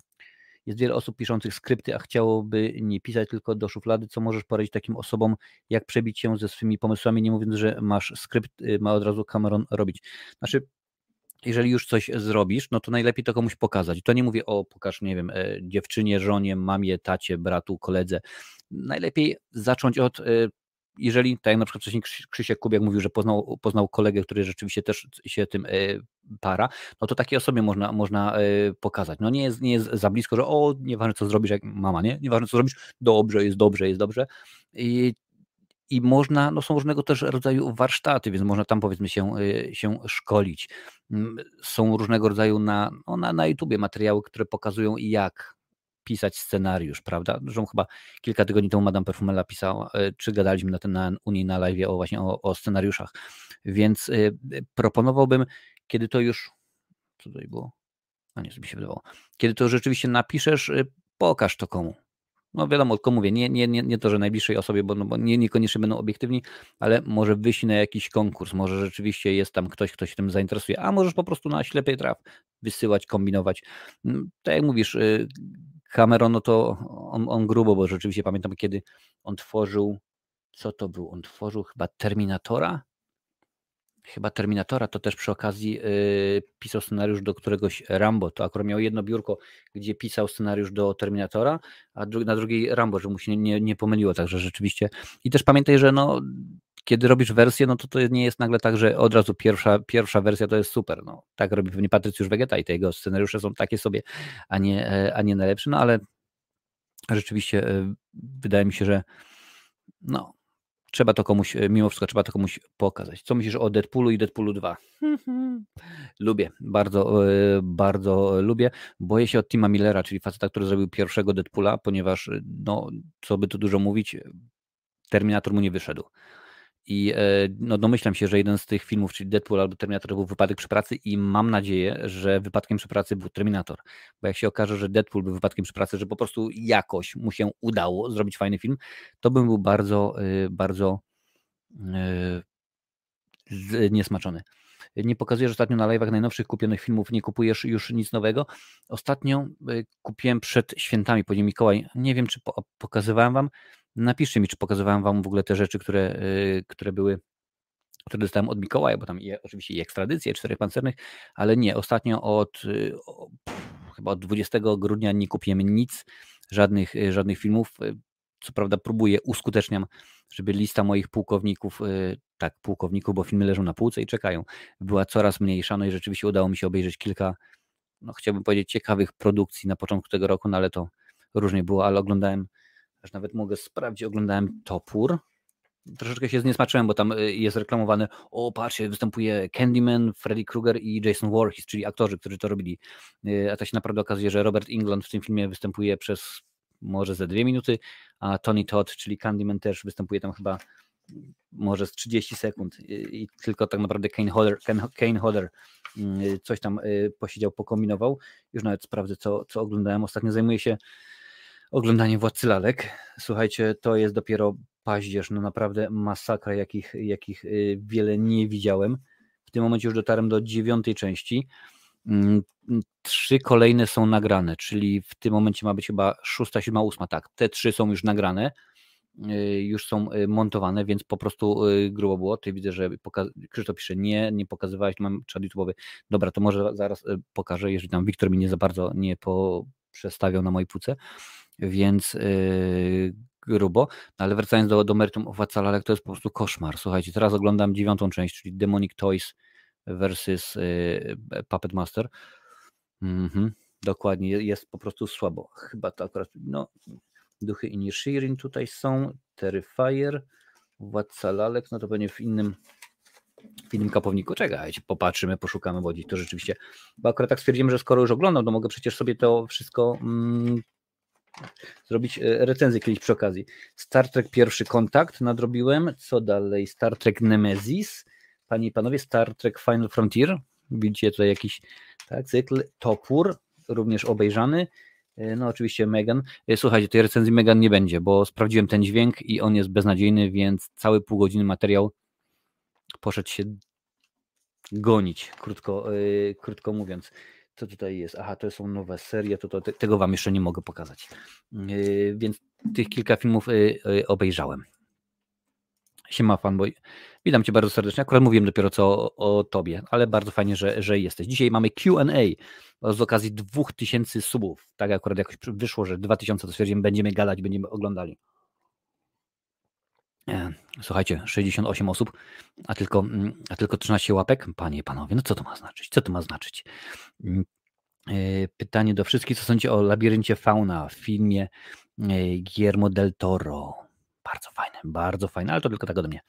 Jest wiele osób piszących skrypty, a chciałoby nie pisać tylko do szuflady. Co możesz poradzić takim osobom, jak przebić się ze swymi pomysłami, nie mówiąc, że masz skrypt, y, ma od razu Cameron robić. Znaczy, jeżeli już coś zrobisz, no to najlepiej to komuś pokazać. To nie mówię o pokaż, nie wiem, e, dziewczynie, żonie, mamie, tacie, bratu, koledze. Najlepiej zacząć od e, jeżeli, tak jak na przykład wcześniej Krzysiek Kubiak mówił, że poznał, poznał kolegę, który rzeczywiście też się tym e, para, no to takiej osobie można, można e, pokazać. No nie jest, nie jest za blisko, że o, nieważne co zrobisz, jak mama, nie? Nieważne co zrobisz, dobrze, jest dobrze, jest dobrze. I, i można, no są różnego też rodzaju warsztaty, więc można tam powiedzmy się, e, się szkolić. Mm, są różnego rodzaju na, no na, na YouTubie materiały, które pokazują jak pisać scenariusz, prawda? Zresztą chyba kilka tygodni temu Madame Perfumella pisała, e, czy gadaliśmy na tym na, na live o właśnie o, o scenariuszach, więc y, proponowałbym, kiedy to już, co tutaj było? A nie, sobie się wydawało. Kiedy to rzeczywiście napiszesz, y, pokaż to komu. No wiadomo, tylko mówię, nie, nie, nie, nie to, że najbliższej osobie, bo, no, bo nie, niekoniecznie będą obiektywni, ale może wyjść na jakiś konkurs, może rzeczywiście jest tam ktoś, kto się tym zainteresuje, a możesz po prostu na ślepej traf wysyłać, kombinować. Mm, tak jak mówisz, Cameron, no to on, on grubo, bo rzeczywiście pamiętam, kiedy on tworzył, co to był? On tworzył chyba Terminatora? Chyba Terminatora, to też przy okazji yy, pisał scenariusz do któregoś Rambo. To akurat miał jedno biurko, gdzie pisał scenariusz do Terminatora, a dru na drugiej Rambo, że mu się nie, nie pomyliło, także rzeczywiście. I też pamiętaj, że no, kiedy robisz wersję, no to to nie jest nagle tak, że od razu pierwsza, pierwsza wersja to jest super. No, tak robi pewnie Patrycjusz Wegeta i te jego scenariusze są takie sobie, a nie, e, a nie najlepsze, no ale rzeczywiście e, wydaje mi się, że no, trzeba to komuś, e, mimo wszystko trzeba to komuś pokazać. Co myślisz o Deadpoolu i Deadpoolu 2? [laughs] lubię, bardzo, bardzo lubię. Boję się od Tima Millera, czyli faceta, który zrobił pierwszego Deadpoola, ponieważ, no, co by tu dużo mówić, Terminator mu nie wyszedł. I e, no, domyślam się, że jeden z tych filmów, czyli Deadpool albo Terminator, był wypadek przy pracy i mam nadzieję, że wypadkiem przy pracy był Terminator. Bo jak się okaże, że Deadpool był wypadkiem przy pracy, że po prostu jakoś mu się udało zrobić fajny film, to bym był bardzo, e, bardzo e, niesmaczony. Nie pokazujesz ostatnio na live'ach najnowszych kupionych filmów, nie kupujesz już nic nowego. Ostatnio kupiłem przed świętami, po Mikołaj. Nie wiem, czy pokazywałem wam. Napiszcie mi, czy pokazywałem Wam w ogóle te rzeczy, które, y, które były, które dostałem od Mikołaja, bo tam je, oczywiście i ekstradycje czterech pancernych, ale nie, ostatnio od y, o, chyba od 20 grudnia nie kupiłem nic, żadnych, y, żadnych filmów. Co prawda próbuję, uskuteczniam, żeby lista moich pułkowników, tak, pułkowników, bo filmy leżą na półce i czekają, była coraz mniejsza. No i rzeczywiście udało mi się obejrzeć kilka, no chciałbym powiedzieć, ciekawych produkcji na początku tego roku, no ale to różnie było, ale oglądałem Aż nawet mogę sprawdzić, oglądałem Topór. troszeczkę się zniesmaczyłem, bo tam y, jest reklamowane, o patrzcie, występuje Candyman, Freddy Krueger i Jason Voorhees, czyli aktorzy, którzy to robili. Y, a to się naprawdę okazuje, że Robert England w tym filmie występuje przez może ze dwie minuty, a Tony Todd, czyli Candyman też występuje tam chyba może z 30 sekund i tylko tak naprawdę Kane Hodder, Kane Hodder mm, coś tam posiedział, pokombinował. Już nawet sprawdzę, co, co oglądałem. Ostatnio zajmuję się oglądaniem Władcy Lalek. Słuchajcie, to jest dopiero paździerz, no naprawdę masakra, jakich, jakich y, wiele nie widziałem. W tym momencie już dotarłem do dziewiątej części. Mm, trzy kolejne są nagrane, czyli w tym momencie ma być chyba szósta, siódma, ósma, tak. Te trzy są już nagrane, y, już są y, montowane, więc po prostu grubo było. Ty widzę, że Krzysztof pisze, nie, nie pokazywałeś, mam czat YouTube'owy. Dobra, to może zaraz pokażę, jeżeli tam Wiktor mi nie za bardzo nie po, przestawiał na mojej półce, więc grubo, no ale wracając do, do meritum Owacala, to jest po prostu koszmar. Słuchajcie, teraz oglądam dziewiątą część, czyli Demonic Toys versus y, Puppet Master. Mhm, dokładnie, jest po prostu słabo. Chyba to akurat, no, duchy Inishirin tutaj są, Terrifier, Władca Lalek, no to pewnie w innym w innym kapowniku. Czekajcie, popatrzymy, poszukamy wodzi. To rzeczywiście, bo akurat tak stwierdziłem, że skoro już oglądam, to mogę przecież sobie to wszystko mm, zrobić e, recenzję kiedyś przy okazji. Star Trek Pierwszy Kontakt nadrobiłem. Co dalej? Star Trek Nemesis. Panie i panowie, Star Trek Final Frontier. Widzicie tutaj jakiś tak, cykl. Topór, również obejrzany. E, no oczywiście Megan. E, słuchajcie, tej recenzji Megan nie będzie, bo sprawdziłem ten dźwięk i on jest beznadziejny, więc cały pół godziny materiał poszedł się gonić, krótko, yy, krótko mówiąc. Co tutaj jest? Aha, to są nowe serie, to, to tego Wam jeszcze nie mogę pokazać. Yy, więc tych kilka filmów yy, yy, obejrzałem. Siema fanboy. Witam Cię bardzo serdecznie. Akurat mówiłem dopiero co o, o Tobie, ale bardzo fajnie, że, że jesteś. Dzisiaj mamy Q&A z okazji 2000 subów. Tak akurat jakoś wyszło, że 2000 to stwierdziłem, będziemy gadać, będziemy oglądali. E, słuchajcie, 68 osób, a tylko, mm, a tylko 13 łapek. Panie i panowie, no co to ma znaczyć? Co to ma znaczyć? Mm, e, pytanie do wszystkich, co sądzicie o labiryncie fauna w filmie e, Guillermo del Toro. Bardzo fajne, bardzo fajne, ale to tylko tak ode mnie.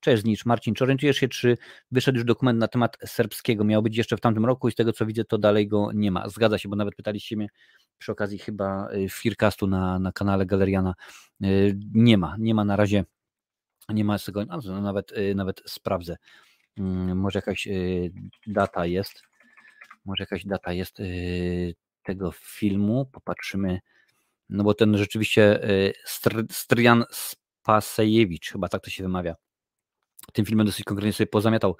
Cześć Znicz, Marcin, czy orientujesz się, czy wyszedł już dokument na temat serbskiego? Miał być jeszcze w tamtym roku i z tego co widzę, to dalej go nie ma. Zgadza się, bo nawet pytaliście mnie przy okazji chyba Fircastu na, na kanale Galeriana. Nie ma, nie ma na razie nie ma z tego, no, nawet, y, nawet sprawdzę. Mm, może jakaś y, data jest. Może jakaś data jest y, tego filmu. Popatrzymy. No bo ten rzeczywiście Strian Spasejewicz, chyba tak to się wymawia. Tym filmem dosyć konkretnie sobie pozamiatał,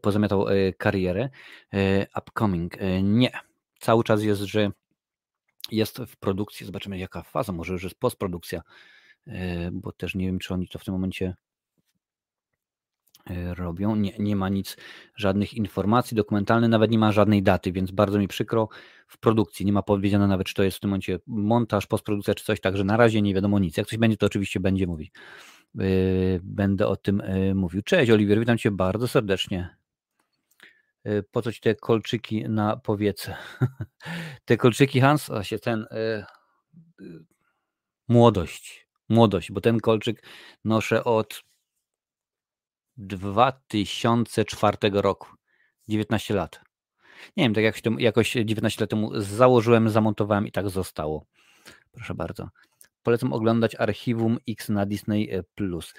pozamiatał karierę. Upcoming. Nie. Cały czas jest, że jest w produkcji. Zobaczymy jaka faza. Może już jest postprodukcja bo też nie wiem, czy oni to w tym momencie E, robią. Nie, nie ma nic, żadnych informacji dokumentalnych, nawet nie ma żadnej daty, więc bardzo mi przykro w produkcji. Nie ma powiedziane nawet, czy to jest w tym momencie montaż, postprodukcja, czy coś, także na razie nie wiadomo nic. Jak coś będzie, to oczywiście będzie mówić. E, będę o tym e, mówił. Cześć Oliwier, witam Cię bardzo serdecznie. Po co Ci te kolczyki na powiece? [laughs] te kolczyki, Hans, a się ten młodość, młodość, bo ten kolczyk noszę od 2004 roku. 19 lat. Nie wiem, tak jak to, jakoś 19 lat temu założyłem, zamontowałem i tak zostało. Proszę bardzo. Polecam oglądać archiwum X na Disney Plus.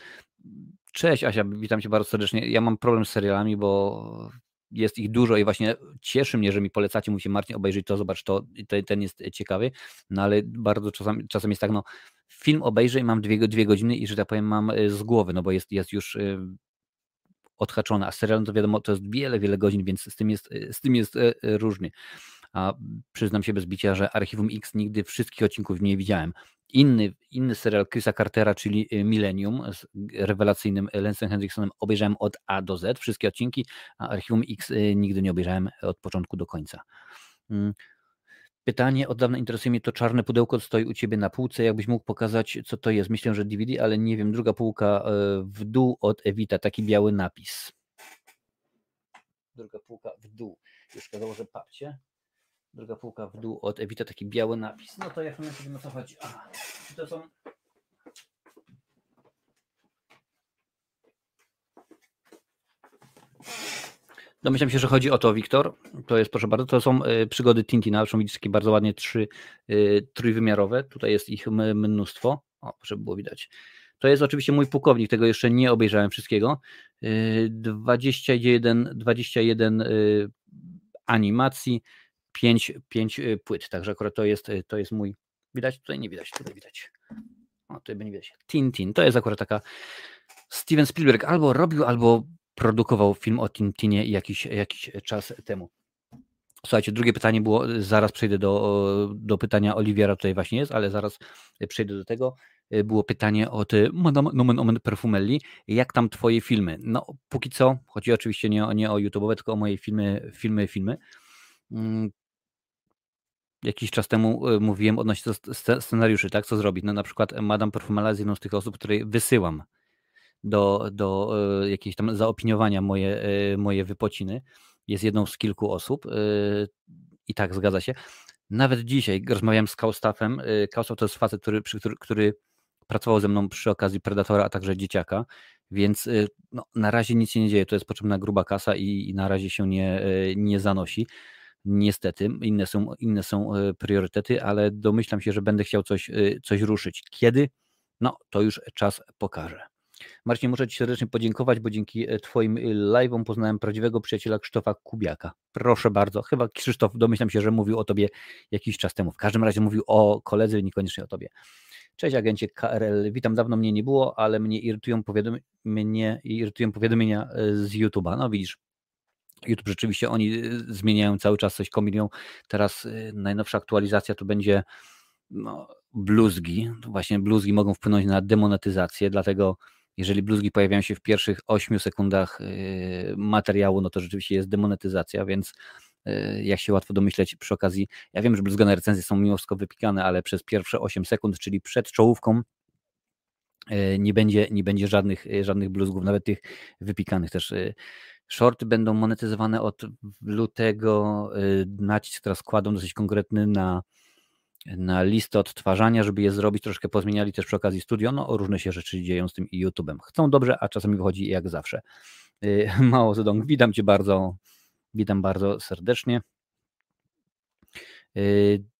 Cześć Asia, witam cię bardzo serdecznie. Ja mam problem z serialami, bo jest ich dużo i właśnie cieszy mnie, że mi polecacie, mówicie Marcin, obejrzyj to, zobacz to, ten jest ciekawy, no ale bardzo czasem, czasem jest tak, no film obejrzę i mam dwie, dwie godziny i że tak powiem mam e, z głowy, no bo jest, jest już e, odhaczone, a serial to wiadomo, to jest wiele, wiele godzin, więc z tym jest, z tym jest e, e, różnie. A przyznam się bez bicia, że Archiwum X nigdy wszystkich odcinków nie widziałem. Inny, inny serial Chrisa Cartera, czyli e, Millennium z rewelacyjnym Lensem Hendricksonem obejrzałem od A do Z, wszystkie odcinki, a Archiwum X nigdy nie obejrzałem od początku do końca. Mm. Pytanie, od dawna interesuje mnie to czarne pudełko, stoi u Ciebie na półce, jakbyś mógł pokazać, co to jest. Myślę, że DVD, ale nie wiem, druga półka w dół od Evita, taki biały napis. Druga półka w dół. Już że papcie druga półka w dół od Ebita, taki biały napis. No to jak pamiętam, wiem o co chodzi. Aha, to są... Domyślam się, że chodzi o to, Wiktor. To jest, proszę bardzo, to są e, przygody Tintina. Zresztą widzisz takie bardzo ładnie trzy, e, trójwymiarowe. Tutaj jest ich mnóstwo. O, żeby było widać. To jest oczywiście mój pułkownik, tego jeszcze nie obejrzałem wszystkiego. E, 21, 21 animacji, 5, 5 płyt, także akurat to jest, to jest mój, widać? Tutaj nie widać, tutaj widać. O, tutaj będzie widać. Tintin, to jest akurat taka Steven Spielberg albo robił, albo produkował film o Tintinie jakiś, jakiś czas temu. Słuchajcie, drugie pytanie było, zaraz przejdę do, do pytania Oliwiera, tutaj właśnie jest, ale zaraz przejdę do tego. Było pytanie od Madame Nomen Omen Perfumelli, jak tam twoje filmy? No, póki co, chodzi oczywiście nie nie o YouTube'owe, tylko o moje filmy, filmy, filmy. Jakiś czas temu e, mówiłem odnośnie scenariuszy, tak, co zrobić. No na przykład Madame Perfumella jest jedną z tych osób, której wysyłam do, do e, jakiejś tam zaopiniowania moje, e, moje wypociny. Jest jedną z kilku osób i tak zgadza się. Nawet dzisiaj rozmawiałem z Kaustafem. Kaustaf to jest facet, który, który, który pracował ze mną przy okazji Predatora, a także Dzieciaka, więc no, na razie nic się nie dzieje. To jest potrzebna gruba kasa i, i na razie się nie, nie zanosi. Niestety, inne są, inne są e, priorytety, ale domyślam się, że będę chciał coś, e, coś ruszyć. Kiedy? No, to już czas pokaże. Marcin, muszę Ci serdecznie podziękować, bo dzięki e, Twoim live'om poznałem prawdziwego przyjaciela Krzysztofa Kubiaka. Proszę bardzo. Chyba Krzysztof, domyślam się, że mówił o Tobie jakiś czas temu. W każdym razie mówił o koledze, niekoniecznie o Tobie. Cześć agencie KRL, witam, dawno mnie nie było, ale mnie irytują, powiadomi- mnie irytują powiadomienia z YouTube'a. No widzisz, YouTube rzeczywiście oni y, zmieniają cały czas, coś kombinują. Teraz y, najnowsza aktualizacja to będzie no, bluzgi. Właśnie bluzgi mogą wpłynąć na demonetyzację, dlatego jeżeli bluzgi pojawiają się w pierwszych 8 sekundach y, materiału, no to rzeczywiście jest demonetyzacja, więc jak się łatwo domyśleć przy okazji, ja wiem, że bluzgane recenzje są mimo wszystko wypikane, ale przez pierwsze 8 sekund, czyli przed czołówką, nie będzie, nie będzie żadnych, żadnych bluzgów, nawet tych wypikanych też Shorty będą monetyzowane od lutego. Nacisk teraz kładą dosyć konkretny na, na listę odtwarzania, żeby je zrobić. Troszkę pozmieniali też przy okazji studio. No, różne się rzeczy dzieją z tym i YouTube'em. Chcą dobrze, a czasami wychodzi jak zawsze. [laughs] Mało Zedong, witam Cię bardzo, witam bardzo serdecznie.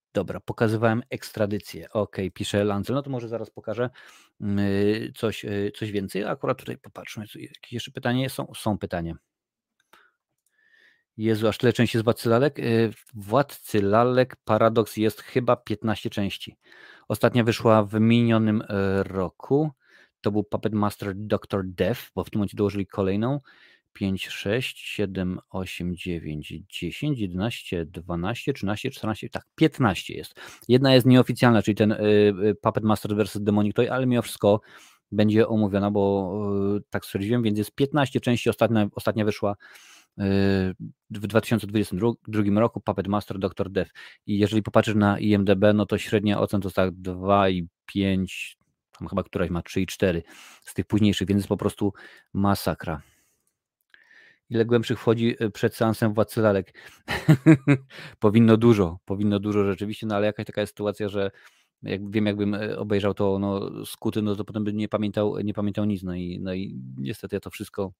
Y, dobra, pokazywałem ekstradycję. Ok, pisze Lancel. No to może zaraz pokażę coś, coś więcej. Akurat tutaj popatrzmy, jakieś jeszcze pytanie są. Są pytania. Jezu, aż tyle części z Władcy Lalek. Y, Władcy Lalek Paradoks jest chyba 15 części. Ostatnia wyszła w minionym roku. To był Puppet Master Dr. Death, bo w tym momencie dołożyli kolejną. 5, 6, 7, 8, 9, 10, 11, 12, 13, 14, tak, 15 jest. Jedna jest nieoficjalna, czyli ten y, y, Puppet Master vs. Demonic Toy, ale mimo wszystko będzie omówiona, bo tak stwierdziłem, więc jest 15 części, ostatnia, ostatnia wyszła w 2022 roku Puppet Master Dr. Death. I jeżeli popatrzysz na IMDB, no to średnia ocen to jest tak 2,5, tam chyba któraś ma 3,4 z tych późniejszych, więc jest po prostu masakra. Ile głębszych wchodzi y, przed seansem Władcy Lalek? [laughs] powinno dużo, powinno dużo rzeczywiście, no ale jakaś taka jest sytuacja, że jak wiem, jakbym y, obejrzał to no, skuty, no to potem bym nie pamiętał, nie pamiętał nic. No i, no i niestety ja to wszystko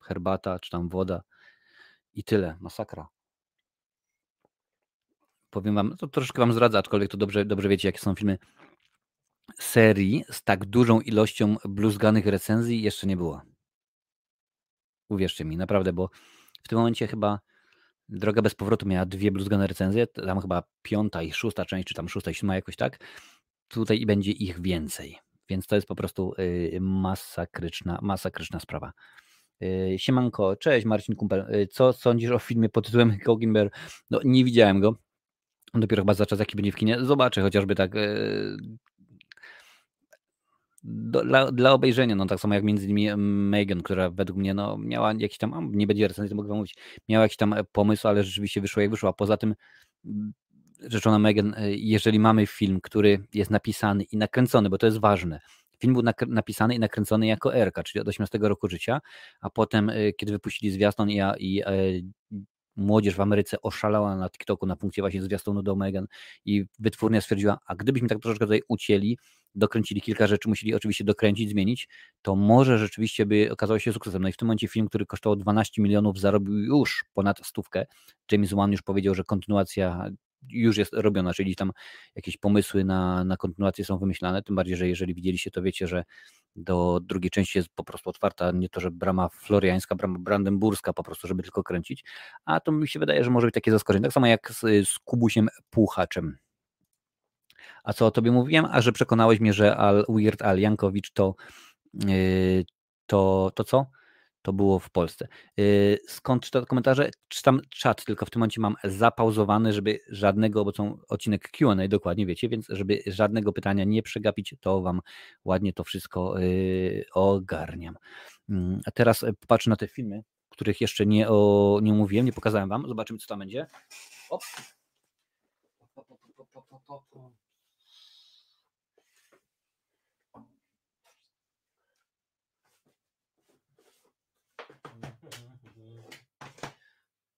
herbata czy tam woda i tyle. Masakra. Powiem wam, to troszkę wam zdradza, aczkolwiek to dobrze, dobrze wiecie, jakie są filmy serii z tak dużą ilością bluzganych recenzji jeszcze nie było. Uwierzcie mi, naprawdę, bo w tym momencie chyba Droga bez powrotu miała dwie bluzgane recenzje, tam chyba piąta i szósta część, czy tam szósta i siódma jakoś tak. Tutaj będzie ich więcej. Więc to jest po prostu y, masakryczna, masakryczna sprawa. Y, siemanko, cześć Marcin Kumpel. Y, co sądzisz o filmie pod tytułem Gogimber? No nie widziałem go. Dopiero chyba za czas jaki będzie w kinie. Zobaczę chociażby tak do, dla, dla, obejrzenia, no tak samo jak między innymi Megan, która według mnie no, miała jakiś tam, nie będzie recenzji, to mogę wam mówić, miała jakiś tam pomysł, ale rzeczywiście wyszło jak wyszło, a poza tym rzeczona Megan, jeżeli mamy film, który jest napisany i nakręcony, bo to jest ważne, Film był napisany i nakręcony jako Erka, czyli od 18 roku życia, a potem, y, kiedy wypuścili zwiastun i e, młodzież w Ameryce oszalała na TikToku na punkcie właśnie zwiastunu do Megan i wytwórnia stwierdziła, a gdybyśmy tak troszeczkę tutaj ucięli, dokręcili kilka rzeczy, musieli oczywiście dokręcić, zmienić, to może rzeczywiście by okazało się sukcesem. No i w tym momencie film, który kosztował 12 milionów, zarobił już ponad stówkę. James Wan już powiedział, że kontynuacja już jest robiona, czyli tam jakieś pomysły na, na kontynuację są wymyślane, tym bardziej, że jeżeli widzieliście, to wiecie, że do drugiej części jest po prostu otwarta nie to, że brama floriańska, brama brandenburska po prostu, żeby tylko kręcić, a to mi się wydaje, że może być takie zaskoczenie, tak samo jak z, z Kubusiem Puchaczem. A co o tobie mówiłem? A że przekonałeś mnie, że Al, Weird Al Jankowicz to, yy, to, to co? To było w Polsce. Yy, skąd czytam komentarze? Czytam czat, tylko w tym momencie mam zapauzowany, żeby żadnego, bo są odcinek Q&A dokładnie, wiecie, więc żeby żadnego pytania nie przegapić, to wam ładnie to wszystko yy, ogarniam. Yy, a teraz popatrzę na te filmy, których jeszcze nie, o, nie mówiłem, nie pokazałem wam. Zobaczymy, co tam będzie. Op.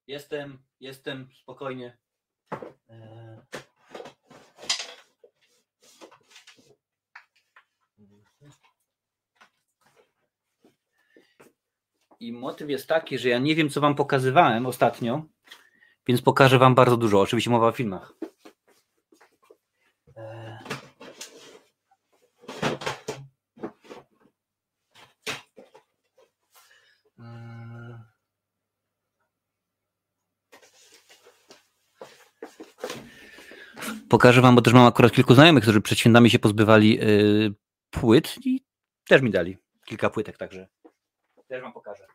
Jestem, jestem, spokojnie. E, I motyw jest taki, że ja nie wiem, co wam pokazywałem ostatnio, więc pokażę wam bardzo dużo. Oczywiście mowa o filmach. Pokażę wam, bo też mam akurat kilku znajomych, którzy przed świętami się pozbywali yy, płyt i też mi dali kilka płytek, także też wam pokażę.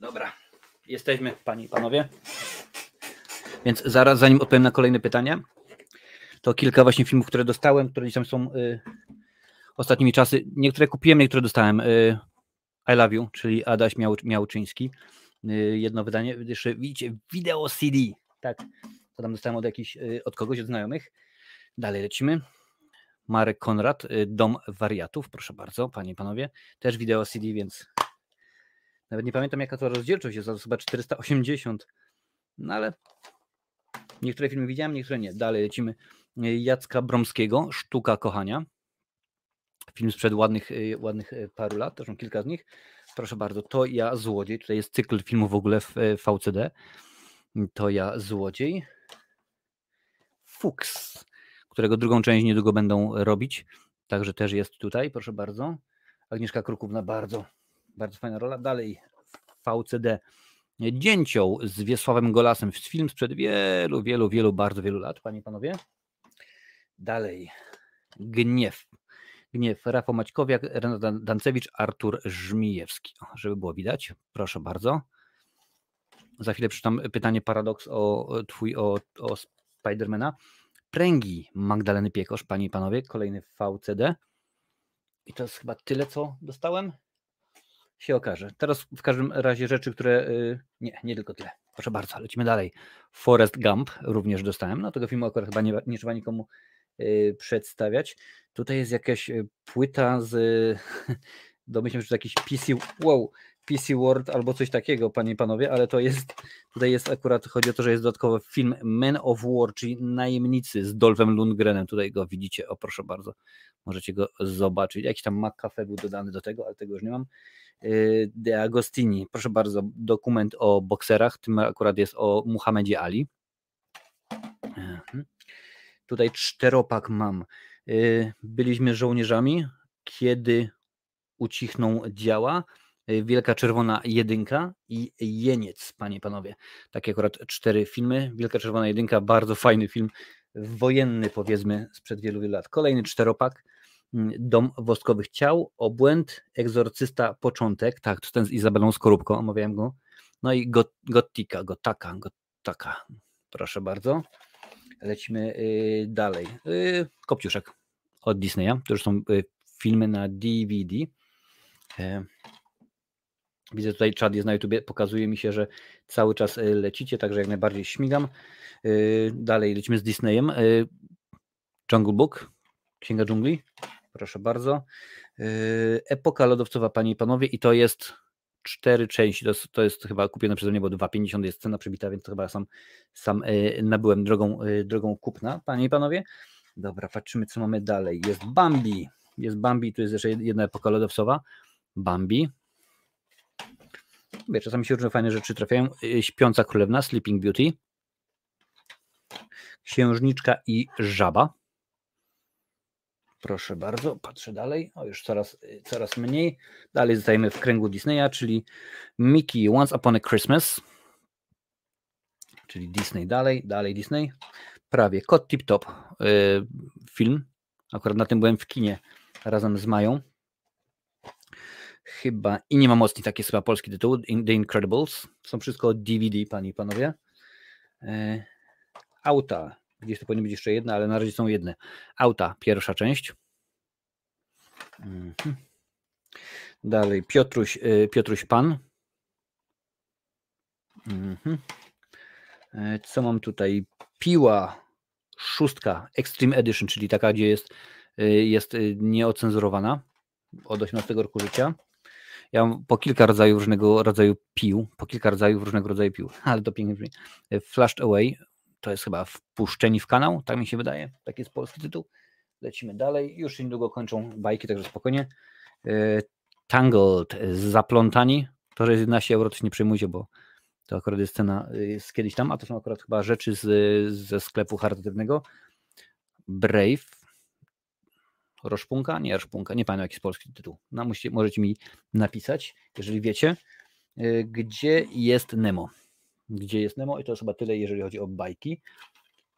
Dobra, jesteśmy, panie i panowie. Więc zaraz, zanim odpowiem na kolejne pytania, to kilka właśnie filmów, które dostałem, które gdzieś tam są y, ostatnimi czasy. Niektóre kupiłem, niektóre dostałem. Y, I Love You, czyli Adaś Miał, Miałczyński. Y, jedno wydanie, jeszcze widzicie, wideo CD. Tak, to tam dostałem od jakichś, y, od kogoś, od znajomych. Dalej lecimy. Marek Konrad, y, Dom Wariatów, proszę bardzo, panie i panowie. Też wideo CD, więc nawet nie pamiętam jaka to rozdzielczość jest, to chyba 480. No ale Niektóre filmy widziałem, niektóre nie. Dalej lecimy. Jacka Bromskiego, Sztuka Kochania. Film sprzed ładnych, y, ładnych y, paru lat, też mam kilka z nich. Proszę bardzo, To ja Złodziej. Tutaj jest cykl filmów w ogóle w y, VCD. To ja Złodziej. Fuchs, którego drugą część niedługo będą robić. Także też jest tutaj, proszę bardzo. Agnieszka Krukówna, bardzo, bardzo fajna rola. Dalej VCD Dzięcioł z Wiesławem Golasem. Film sprzed wielu, wielu, wielu, bardzo wielu lat, panie i panowie. Dalej. Gniew. Gniew. Rafał Maćkowiak, Renata Dancewicz, Artur Żmijewski. O, żeby było widać, proszę bardzo. Za chwilę przeczytam pytanie paradoks o twój, o, o Spidermana. Pręgi Magdaleny Piekosz, panie i panowie, kolejny VCD. I to jest chyba tyle, co dostałem się okaże. Teraz w każdym razie rzeczy, które. Y, nie, nie tylko tyle. Proszę bardzo, lecimy dalej. Forest Gump również dostałem. No tego filmu akurat chyba nie, nie trzeba nikomu y, przedstawiać. Tutaj jest jakaś y, płyta z. [laughs] Domyślam się, że to jakiś PC. Wow, PC World albo coś takiego, panie i panowie, ale to jest. Tutaj jest akurat, chodzi o to, że jest dodatkowo film Men of War, czyli Najemnicy z Dolphem Lundgrenem. Tutaj go widzicie, o proszę bardzo. Możecie go zobaczyć. Jakiś tam McCafe był dodany do tego, ale tego już nie mam. Y, De Agostini. Proszę bardzo, dokument o bokserach, tym akurat jest o Muhammedzie Ali. Mhm. Tutaj czteropak mam. Y, byliśmy żołnierzami, kiedy ucichną działa. Y, Wielka Czerwona Jedynka i Jeniec, panie panowie. Takie akurat cztery filmy. Wielka Czerwona Jedynka, bardzo fajny film, wojenny powiedzmy, sprzed wielu, wielu lat. Kolejny czteropak. Dom Woskowych Ciał, Obłęd, Egzorcysta, Początek, tak, to ten z Izabelą Skorupką, omawiałem go, no i Gotika, Gotaka, Gotaka, proszę bardzo. Lecimy y, dalej. Y, Kopciuszek od Disneya, to już są y, filmy na DVD. E, widzę tutaj czat jest na YouTubie, pokazuje mi się, że cały czas lecicie, także jak najbardziej śmigam. Dalej lecimy z Disneyem. Jungle Book, Księga Dżungli. Proszę bardzo. Yy, Epoka lodowcowa, panie i panowie, i to jest cztery części. To jest, to jest chyba kupione przeze mnie, bo 2,50 jest cena przebita, więc to chyba sam, sam yy, nabyłem drogą, yy, drogą kupna, panie i panowie. Dobra, patrzymy, co mamy dalej. Jest Bambi. Jest Bambi, tu jest jeszcze jedna epoka lodowcowa. Bambi. Wie, czasami się różne fajne rzeczy trafiają. Śpiąca królewna, Sleeping Beauty. Księżniczka i żaba. Proszę bardzo, patrzę dalej. O, już coraz, coraz mniej. Dalej zostajemy w kręgu Disneya, czyli Mickey Once Upon a Christmas. Czyli Disney dalej, dalej Disney. Prawie Kot Tip Top yy, film. Akurat na tym byłem w kinie razem z Mają. Chyba i nie ma mocniej taki chyba polski tytuł. The Incredibles. Są wszystko DVD, panie i panowie. Yy, auta. Gdzieś to powinno być jeszcze jedna, ale na razie są jedne. Auta, pierwsza część. Mhm. Dalej Piotruś, y, Piotruś Pan. Mhm. E, co mam tutaj? Piła szóstka Extreme Edition, czyli taka, gdzie jest, y, jest y, nieocenzurowana od 18 roku życia. Ja mam po kilka rodzajów różnego rodzaju pił, po kilka rodzajów różnego rodzaju pił, [laughs] ale to pięknie brzmi. Flashed Away, to jest chyba wpuszczeni w kanał, tak mi się wydaje, taki jest polski tytuł. Lecimy dalej, już niedługo kończą bajki, także spokojnie. E, Tangled, zaplątani, to że jest 11 euro, to się nie przejmujcie, bo to akurat jest cena jest kiedyś tam, a to są akurat chyba rzeczy z, ze sklepu charytatywnego. Brave, Roszpunka? Nie, Roszpunka, nie pamiętam jaki jest polski tytuł. No, musicie, możecie mi napisać, jeżeli wiecie, e, gdzie jest Nemo gdzie jest Nemo i to jest chyba tyle, jeżeli chodzi o bajki.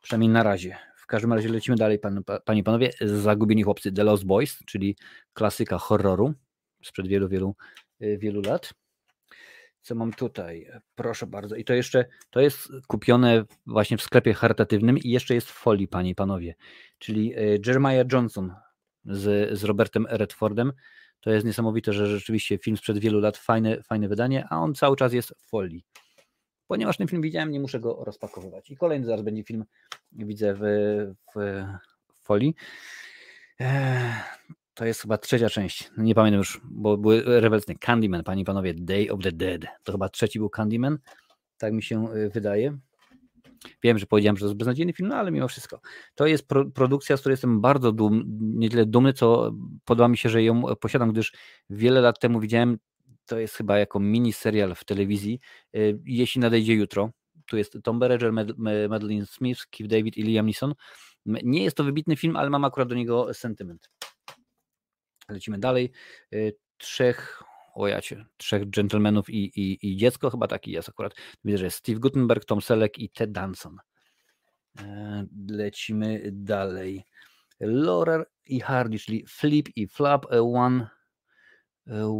Przynajmniej na razie. W każdym razie lecimy dalej, pan, panie i panowie. Zagubieni chłopcy The Lost Boys, czyli klasyka horroru sprzed wielu, wielu, y, wielu lat. Co mam tutaj? Proszę bardzo. I to jeszcze, to jest kupione właśnie w sklepie charytatywnym i jeszcze jest w folii, panie i panowie. Czyli y, Jeremiah Johnson z, z Robertem Redfordem. To jest niesamowite, że rzeczywiście film sprzed wielu lat, fajne, fajne wydanie, a on cały czas jest w folii ponieważ ten film widziałem, nie muszę go rozpakowywać. I kolejny zaraz będzie film, widzę w, w folii. To jest chyba trzecia część. Nie pamiętam już, bo były rewelacyjne. Candyman, panie i panowie, Day of the Dead. To chyba trzeci był Candyman. Tak mi się e, wydaje. Wiem, że powiedziałem, że to jest beznadziejny film, no ale mimo wszystko. To jest pro, produkcja, z której jestem bardzo dumny, nie tyle dumny, co podoba mi się, że ją posiadam, gdyż wiele lat temu widziałem to jest chyba jako mini serial w telewizji, y, jeśli nadejdzie jutro. Tu jest Tom Berenger, Madeline Smith, Keith David i Liam Neeson. Nie jest to wybitny film, ale mam akurat do niego sentyment. Lecimy dalej. Y, trzech, ojacie, trzech dżentelmenów i, i, i dziecko, chyba taki jest akurat. Widzę, że jest Steve Gutenberg, Tom Selleck i Ted Danson. E, lecimy dalej. Laurel i Hardy, czyli Flip i Flap, One,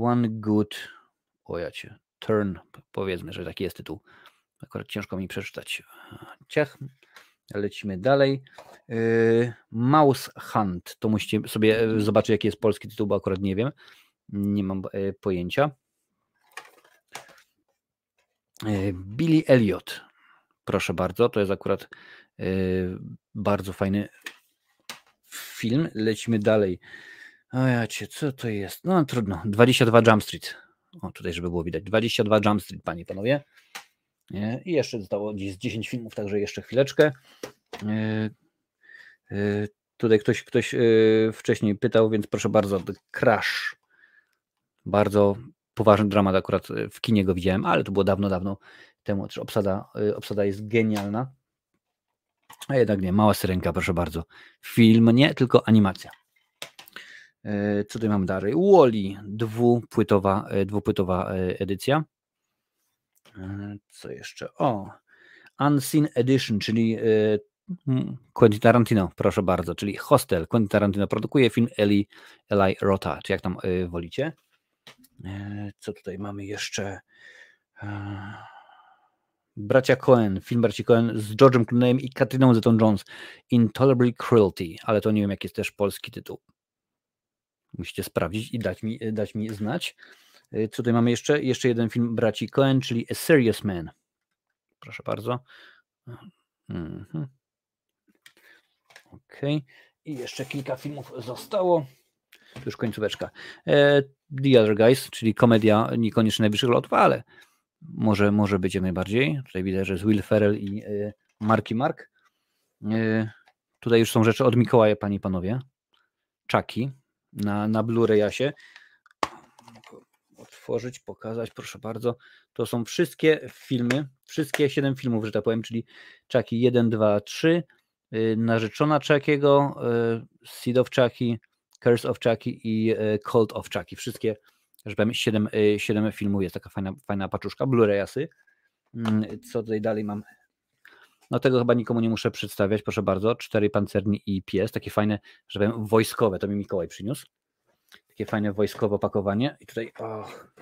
one Good Ojacie. Turn, powiedzmy, że taki jest tytuł. Akurat ciężko mi przeczytać. Ciach. Lecimy dalej. Yy, Mouse Hunt. To musicie sobie e, zobaczyć, jaki jest polski tytuł, bo akurat nie wiem. Nie mam e, pojęcia. E, Billy Elliot. Proszę bardzo, to jest akurat bardzo fajny film. Lecimy dalej. O ja cię, co to jest? No trudno. 22 Jump Street. O, tutaj, żeby było widać. 22 Jump Street, panie i panowie. I jeszcze zostało gdzieś 10 filmów, także jeszcze chwileczkę. E, e, tutaj ktoś, ktoś e, wcześniej pytał, więc proszę bardzo, Crash. Bardzo poważny dramat, akurat w kinie go widziałem, ale to było dawno, dawno temu. Obsada, obsada jest genialna. A jednak nie, mała syrenka, proszę bardzo. Film nie, tylko animacja. E, co tutaj mam dalej? Wally, dwupłytowa, e, dwupłytowa e, edycja. Co jeszcze? O, Unseen Edition, czyli Quentin Tarantino, proszę bardzo, czyli Hostel. Quentin Tarantino produkuje film Eli, Eli Rota, czy jak tam wolicie. Co tutaj mamy jeszcze? Bracia Cohen, film Braci Cohen z George'em Clooneyem i Katriną Zeta-Jones, Intolerable Cruelty, ale to nie wiem, jaki jest też polski tytuł. Musicie sprawdzić i dać mi, dać mi znać. Y, co tutaj mamy jeszcze? Jeszcze jeden film braci Cohen, czyli A Serious Man. Proszę bardzo. Mhm. I jeszcze kilka filmów zostało. Już końcóweczka. E, The Other Guys, czyli komedia niekoniecznie najwyższych lotów, ale może, może być jak najbardziej. Tutaj widać, że jest Will Ferrell i Marki Mark. E, tutaj już są rzeczy od Mikołaja, panie i panowie. Chucky na, na Blu-rayasie. Otworzyć, pokazać, proszę bardzo. To są wszystkie filmy, wszystkie siedem filmów, że tak powiem, czyli Chucky 1, 2, 3, Narzeczona Chuckiego, Seed of Chucky, Curse of Chucky i e, Cult of Chucky. Wszystkie, że powiem, 7, 7 e, filmów jest taka fajna, fajna paczuszka, Blu-rayasy. Mm, co tutaj dalej mam? No tego chyba nikomu nie muszę przedstawiać, proszę bardzo. Cztery pancerni i pies, takie fajne, że powiem, wojskowe, to mi Mikołaj przyniósł. Takie fajne wojskowe opakowanie. I tutaj, och,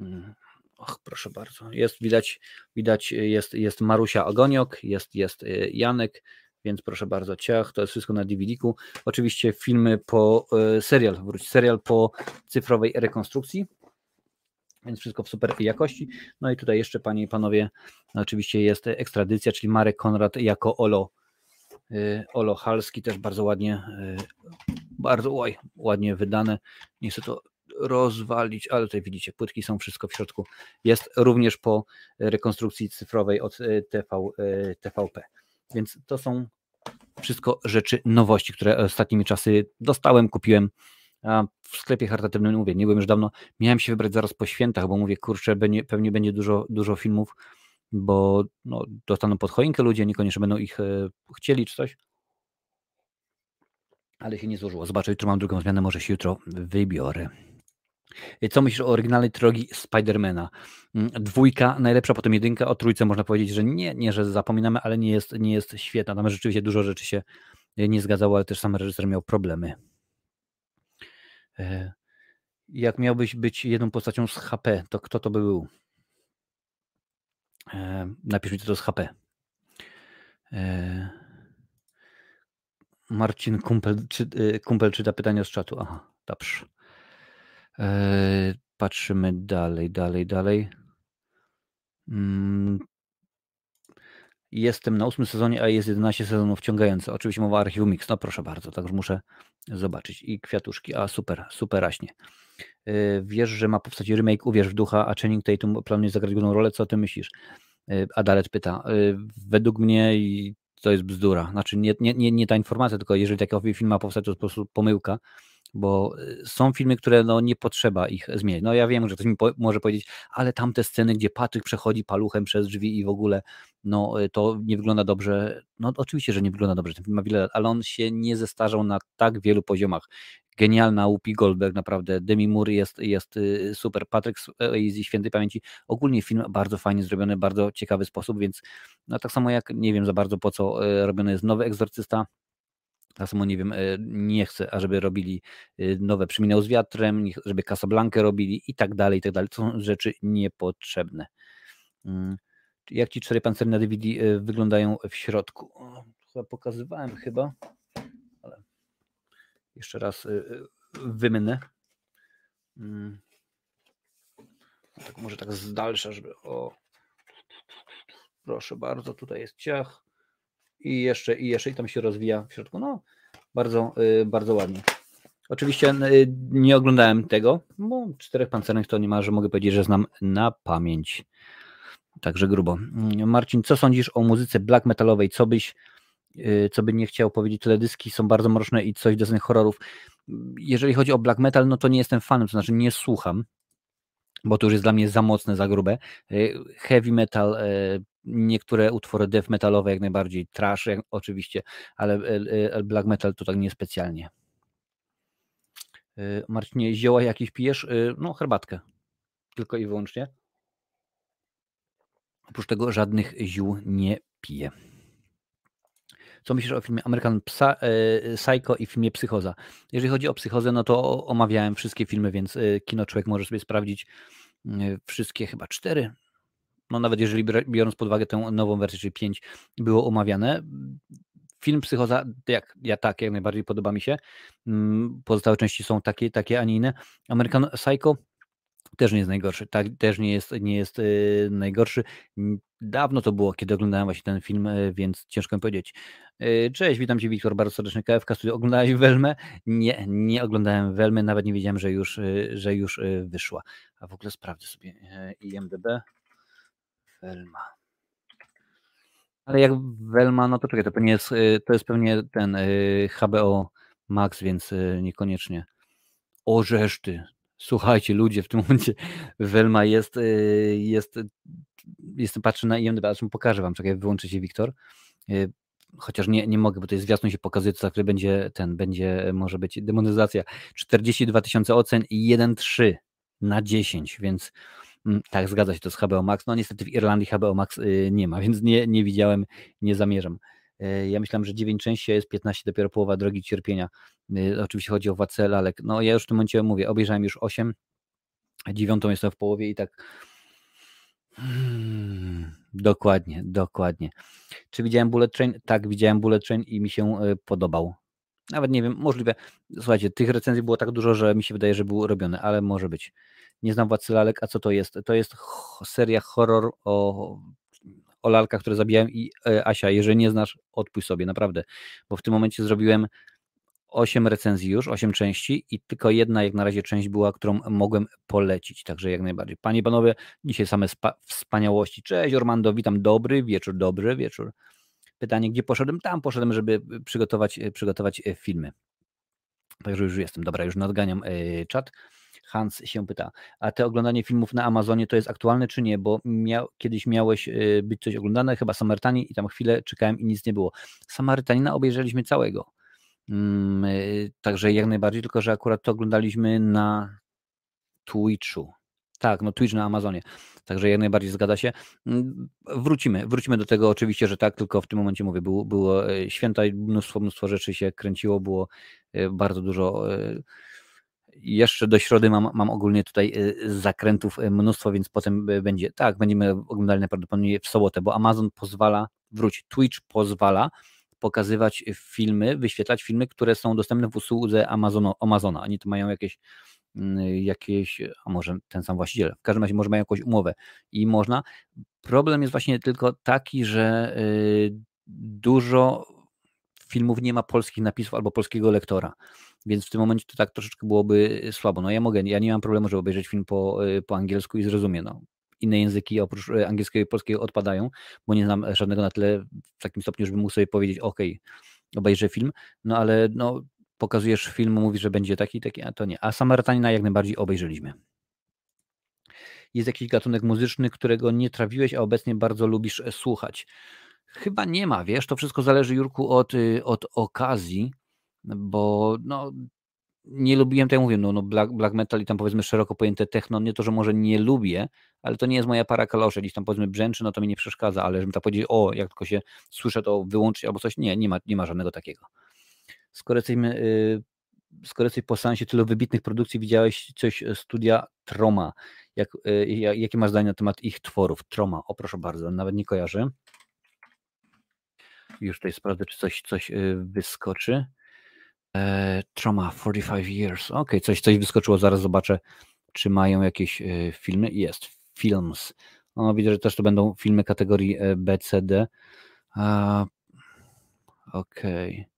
mm, och, proszę bardzo. Jest widać, widać jest, jest Marusia Ogoniok, jest, jest e, Janek, więc proszę bardzo, ciach, to jest wszystko na DVD-ku. Oczywiście filmy po e, serial, wróć, serial po cyfrowej rekonstrukcji, więc wszystko w super jakości. No i tutaj jeszcze, panie i panowie, no oczywiście jest ekstradycja, czyli Marek Konrad jako Olo, e, Olo Halski, też bardzo ładnie, e, bardzo oj, ładnie wydane. Nie chcę to rozwalić, ale tutaj widzicie, płytki są, wszystko w środku. Jest również po rekonstrukcji cyfrowej od TV, TVP. Więc to są wszystko rzeczy, nowości, które ostatnimi czasy dostałem, kupiłem. W sklepie charytatywnym mówię, nie byłem już dawno. Miałem się wybrać zaraz po świętach, bo mówię, kurczę, pewnie, pewnie będzie dużo, dużo filmów, bo no, dostaną pod choinkę ludzie, niekoniecznie będą ich e, chcieli czy coś. Ale się nie złożyło. Zobaczę, jutro mam drugą zmianę, może się jutro wybiorę. Co myślisz o oryginalnej trylogii Spidermana? Mm, dwójka najlepsza, potem jedynka, o trójce można powiedzieć, że nie, nie, że zapominamy, ale nie jest, nie jest świetna. Tam rzeczywiście dużo rzeczy się e, nie zgadzało, ale też sam reżyser miał problemy. E, jak miałbyś być jedną postacią z HP, to kto to by był? E, napisz mi, to z HP. Marcin Kumpel, czy, Kumpel czyta pytania z czatu. Aha, dobrze. Patrzymy dalej, dalej, dalej. Jestem na ósmym sezonie, a jest 11 sezonów wciągające. Oczywiście mowa o archiwum Mix. No proszę bardzo, tak już muszę zobaczyć. I kwiatuszki. A super, super raśnie. Eee, wiesz, że ma powstać remake Uwierz w ducha, a Channing Tatum planuje zagrać główną rolę. Co ty myślisz? Eee, Adalet pyta. Według mnie to jest bzdura. Znaczy nie, nie, nie, nie ta informacja, tylko jeżeli taki film ma powstać, to po prostu pomyłka bo y, są filmy, które no, nie potrzeba ich zmieniać. No ja wiem, że ktoś mi po, może powiedzieć, ale tamte sceny, gdzie Patryk przechodzi paluchem przez drzwi i w ogóle no, y, to nie wygląda dobrze. No oczywiście, że nie wygląda dobrze, ten film ma wiele lat, ale on się nie zestarzał na tak wielu poziomach. Genialna Upi Goldberg, naprawdę. Demi Moore jest, jest y, super. Patryk z Świętej Pamięci. Ogólnie film bardzo fajnie zrobiony, bardzo ciekawy sposób, więc no, tak samo jak nie wiem za bardzo po co robiony jest nowy Egzorcysta, tak samo nie wiem, e, nie chcę, ażeby robili e, nowe Przyminał z wiatrem, żeby Casablanca robili i tak dalej, i tak dalej. To są rzeczy niepotrzebne. Mm, jak ci cztery pancerny na DVD e, wyglądają w środku? chyba pokazywałem chyba, ale jeszcze raz wymynę. Mm. Tak może tak z dalsza, żeby o proszę bardzo, tutaj jest ciach i jeszcze, i jeszcze i tam się rozwija w środku. No, bardzo, y, bardzo ładnie. Oczywiście y, nie oglądałem tego, bo czterech pancernych to nie ma, że mogę powiedzieć, że znam na pamięć. Także grubo. Mm, Marcin, co sądzisz o muzyce black metalowej? Co byś, y, co by nie chciał powiedzieć? Teledyski są bardzo mroczne i coś do horrorów. Jeżeli chodzi o black metal, no to nie jestem fanem, to znaczy nie słucham, bo to już jest dla mnie za mocne, za grube. Heavy metal niektóre utwory death metalowe jak najbardziej, trash jak, oczywiście, ale e, e, black metal to tak niespecjalnie. E, Marcinie, zioła jakieś pijesz? No, herbatkę. Tylko i wyłącznie. Oprócz tego żadnych ziół nie piję. Co myślisz o filmie American Psa, Psycho i filmie Psychoza? Jeżeli chodzi o psychozę, no to omawiałem wszystkie filmy, więc kino człowiek może sobie sprawdzić wszystkie, chyba cztery, no nawet jeżeli biorąc pod uwagę tę nową wersję, czyli 5, było omawiane, film Psychoza, jak ja tak, jak najbardziej podoba mi się. Mm, pozostałe części są takie, takie, a nie inne. American Psycho Też nie jest najgorszy. Tak, też nie jest, nie jest yy, najgorszy. Dawno to było, kiedy oglądałem właśnie ten film, yy, więc ciężko mi powiedzieć. Yy, cześć, witam Cię Wiktor, bardzo serdecznie KFK Studio. Oglądałeś Welmę? Nie, nie oglądałem Welmy, nawet nie wiedziałem, że już, że już wyszła. A w ogóle sprawdzę sobie IMDB. Welma. Ale jak Welma, no to czekaj, to pewnie jest, to jest pewnie ten HBO Max, więc niekoniecznie. O reszty, Słuchajcie, ludzie, w tym [laughs] momencie Welma jest, y, jest, jestem, patrzę na IMDb, zresztą pokażę wam, czekaj, wyłączę się Wiktor, y, chociaż nie, nie mogę, bo to jest zwiastun się pokazuje, to za chwilę będzie ten, będzie, może być demonetyzacja, 42 tysiące ocen i 1,3 na 10, więc tak, zgadza się, to jest HBO Max, no niestety w Irlandii HBO Max y, nie ma, [laughs] więc nie, nie widziałem, nie zamierzam. Ja myślałem, że 9 części jest 15, dopiero połowa drogi cierpienia. Y, oczywiście chodzi o Władcę Lalek. No ja już w tym momencie mówię, obejrzałem już 8, dziewiątą jestem w połowie i tak hmm, dokładnie, dokładnie. Czy widziałem Bullet Train? Tak, widziałem Bullet Train i mi się y, podobał. Nawet nie wiem, możliwe. Słuchajcie, tych recenzji było tak dużo, że mi się wydaje, że był robiony, ale może być. Nie znam Władcy Lalek, a co to jest? To jest seria horror o o lalkach, które zabijałem i e, Asia, jeżeli nie znasz, odpuść sobie, naprawdę, bo w tym momencie zrobiłem 8 recenzji już, 8 części i tylko jedna jak na razie część była, którą mogłem polecić, także jak najbardziej. Panie i panowie, dzisiaj same wspaniałości. Cześć Ormando, witam, dobry wieczór, dobry wieczór. Pytanie, gdzie poszedłem? Tam poszedłem, żeby przygotować, przygotować e, filmy. Także już jestem. Dobra, już nadganiam e, czat. Hans się pyta, a te oglądanie filmów na Amazonie to jest aktualne czy nie? Bo kiedyś miałeś być coś oglądane, chyba Samarytani i tam chwilę czekałem i nic nie było. Samarytanina obejrzeliśmy całego. Mm, także jak najbardziej, tylko że akurat to oglądaliśmy na Twitchu. Tak, no Twitch na Amazonie. Także jak najbardziej zgadza się. Mm, wrócimy, wrócimy do tego oczywiście, że tak, tylko w tym momencie mówię, było, było y, święta i mnóstwo, mnóstwo rzeczy się kręciło, było bardzo dużo jeszcze do środy mam, mam ogólnie tutaj zakrętów mnóstwo, więc potem będzie, tak, będziemy oglądali najprawdopodobniej w sobotę, bo Amazon pozwala, wróć, Twitch pozwala pokazywać filmy, wyświetlać filmy, które są dostępne w usłudze Amazonu, Amazona. Oni to mają jakieś jakieś, a może ten sam właściciel, w każdym razie może mają jakąś umowę i można. Problem jest właśnie tylko taki, że dużo filmów nie ma polskich napisów albo polskiego lektora. Więc w tym momencie to tak troszeczkę byłoby y, słabo. No ja mogę, ja nie mam problemu, żeby obejrzeć film po, y, po angielsku i zrozumiem. No. Inne języki oprócz y, angielskiego i polskiego odpadają, bo nie znam żadnego na tyle w takim stopniu, żeby mógł sobie powiedzieć, ok, obejrzę film, no ale no, pokazujesz film, mówisz, że będzie taki, taki, a to nie. A Samarytanina jak najbardziej obejrzeliśmy. Jest jakiś gatunek muzyczny, którego nie trawiłeś, a obecnie bardzo lubisz słuchać. Chyba nie ma, wiesz, to wszystko zależy, Jurku, od, od okazji bo no, nie lubiłem, tak jak mówię, no, no black, black metal i tam powiedzmy szeroko pojęte techno, nie to, że może nie lubię, ale to nie jest moja para kaloszy, gdzieś tam powiedzmy brzęczy, no to mi nie przeszkadza, ale żebym tak powiedział, o, jak tylko się słyszę, to wyłączyć albo coś, nie, nie ma, nie ma żadnego takiego. Skoro jesteśmy, yy, skoro jesteś po sensie tylu wybitnych produkcji, widziałeś coś studia Troma, jak, yy, jakie masz zdanie na temat ich tworów? Troma, o proszę bardzo, nawet nie kojarzę. Już tutaj sprawdzę, czy coś, coś yy, wyskoczy. E, Trauma 45 Years. Ok, coś, coś wyskoczyło, zaraz zobaczę, czy mają jakieś e, filmy. Jest, Films. No, widzę, że też to będą filmy kategorii e, B, C, D. Okej. Okay.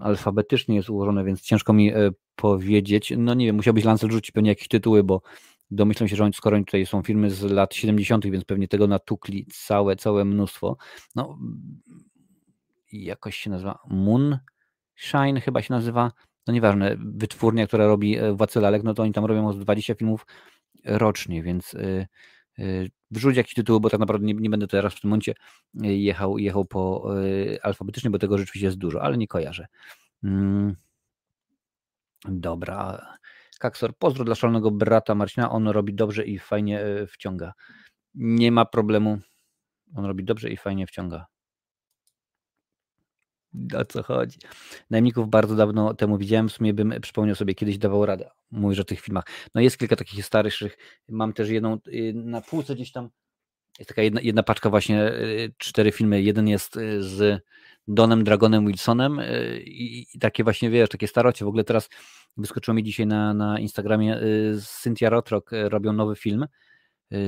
Alfabetycznie jest ułożone, więc ciężko mi powiedzieć. No nie wiem, musiałbyś Lancel rzucić pewnie jakieś tytuły, bo domyślam się, że oni, skoro tutaj są filmy z lat 70., więc pewnie tego natukli całe, całe mnóstwo. No, jakoś się nazywa Moon Shine chyba się nazywa, no nieważne, wytwórnia, która robi e, Władcę Lalek, no to oni tam robią 20 filmów rocznie, więc y, wrzuć jakiś tytuł, bo tak naprawdę nie, nie będę teraz w tym momencie jechał, jechał po y, alfabetycznie, bo tego rzeczywiście jest dużo, ale nie kojarzę. Mm. Dobra. Kaksor, pozdro dla szalonego brata Marcina, on robi dobrze i fajnie wciąga. Nie ma problemu. On robi dobrze i fajnie wciąga [laughs] o co chodzi. Najemników bardzo dawno temu widziałem, w sumie bym przypomniał sobie, kiedyś dawał radę. Mówisz o tych filmach. No jest kilka takich starszych, mam też jedną y, na półce gdzieś tam, jest taka jedna, jedna paczka właśnie, y, cztery filmy. Jeden jest y, z Donem Dragonem Wilsonem i, i takie właśnie, wiesz, takie starocie. W ogóle teraz wyskoczyło mi dzisiaj na, na Instagramie Cynthia Rothrock robią nowy film.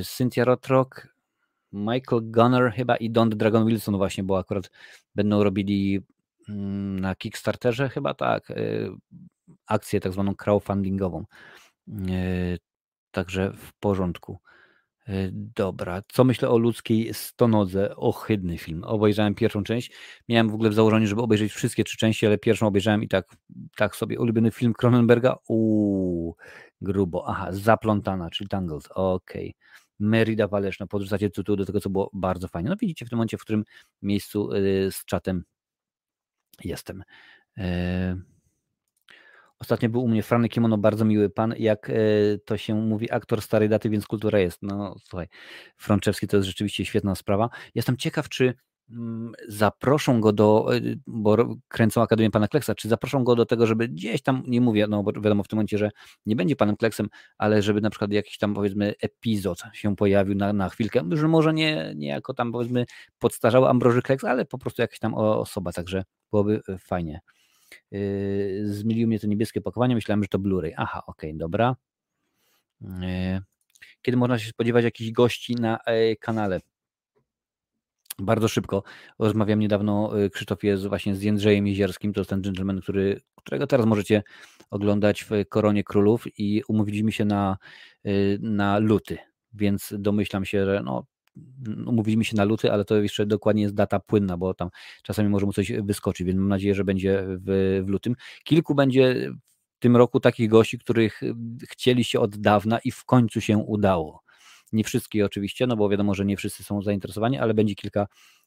Cynthia Rothrock, Michael Gunner chyba i Don Dragon Wilson właśnie, bo akurat będą robili na Kickstarterze chyba tak, akcję tak zwaną crowdfundingową. Także w porządku. E, dobra, co myślę o ludzkiej stonodze? Ohydny film. Obejrzałem pierwszą część. Miałem w ogóle w założeniu, żeby obejrzeć wszystkie trzy części, ale pierwszą obejrzałem i tak, tak sobie. Ulubiony film Cronenberga? Uuu, grubo. Aha, Zaplątana, czyli Tangled. Okej. Okay. Merida Waleszna, podrzucacie tytuł do tego, co było bardzo fajne. No widzicie w tym momencie, w którym miejscu yy, z czatem jestem. Yy. Ostatnio był u mnie Franek Kimono, bardzo miły pan, jak e, to się mówi, aktor starej daty, więc kultura jest. No słuchaj, Frączewski to jest rzeczywiście świetna sprawa. Jestem ciekaw, czy zaproszą go do, e, bo kręcą Akademię Pana Kleksa, czy zaproszą go do tego, żeby gdzieś tam, nie mówię, no bo wiadomo w tym momencie, że nie będzie Panem Kleksem, ale żeby na przykład jakiś tam powiedzmy epizod się pojawił na, na chwilkę, że może nie, nie jako tam powiedzmy podstarzały Ambroży Kleks, ale po prostu jakaś tam osoba, także byłoby e, fajnie. Yy, zmylił mnie to niebieskie pakowanie, myślałem, że to Blu-ray. Aha, okej, okay, dobra. Kiedy można się spodziewać jakichś gości na e, kanale? Bardzo szybko. Rozmawiam niedawno, e, Krzysztof jest właśnie z Jędrzejem Jezierskim, to jest ten gentleman, który, którego teraz możecie oglądać w Koronie Królów i umówiliśmy się na, e, na luty, więc domyślam się, że no, umówiliśmy się na luty, ale to jeszcze dokładnie jest data płynna, bo tam czasami może mu coś wyskoczyć, więc mam nadzieję, że będzie w, w lutym. Kilku będzie w tym roku takich gości, których chcieliście od dawna i w końcu się udało. Nie wszystkich oczywiście, no bo wiadomo, że nie wszyscy są zainteresowani, ale będzie kilka,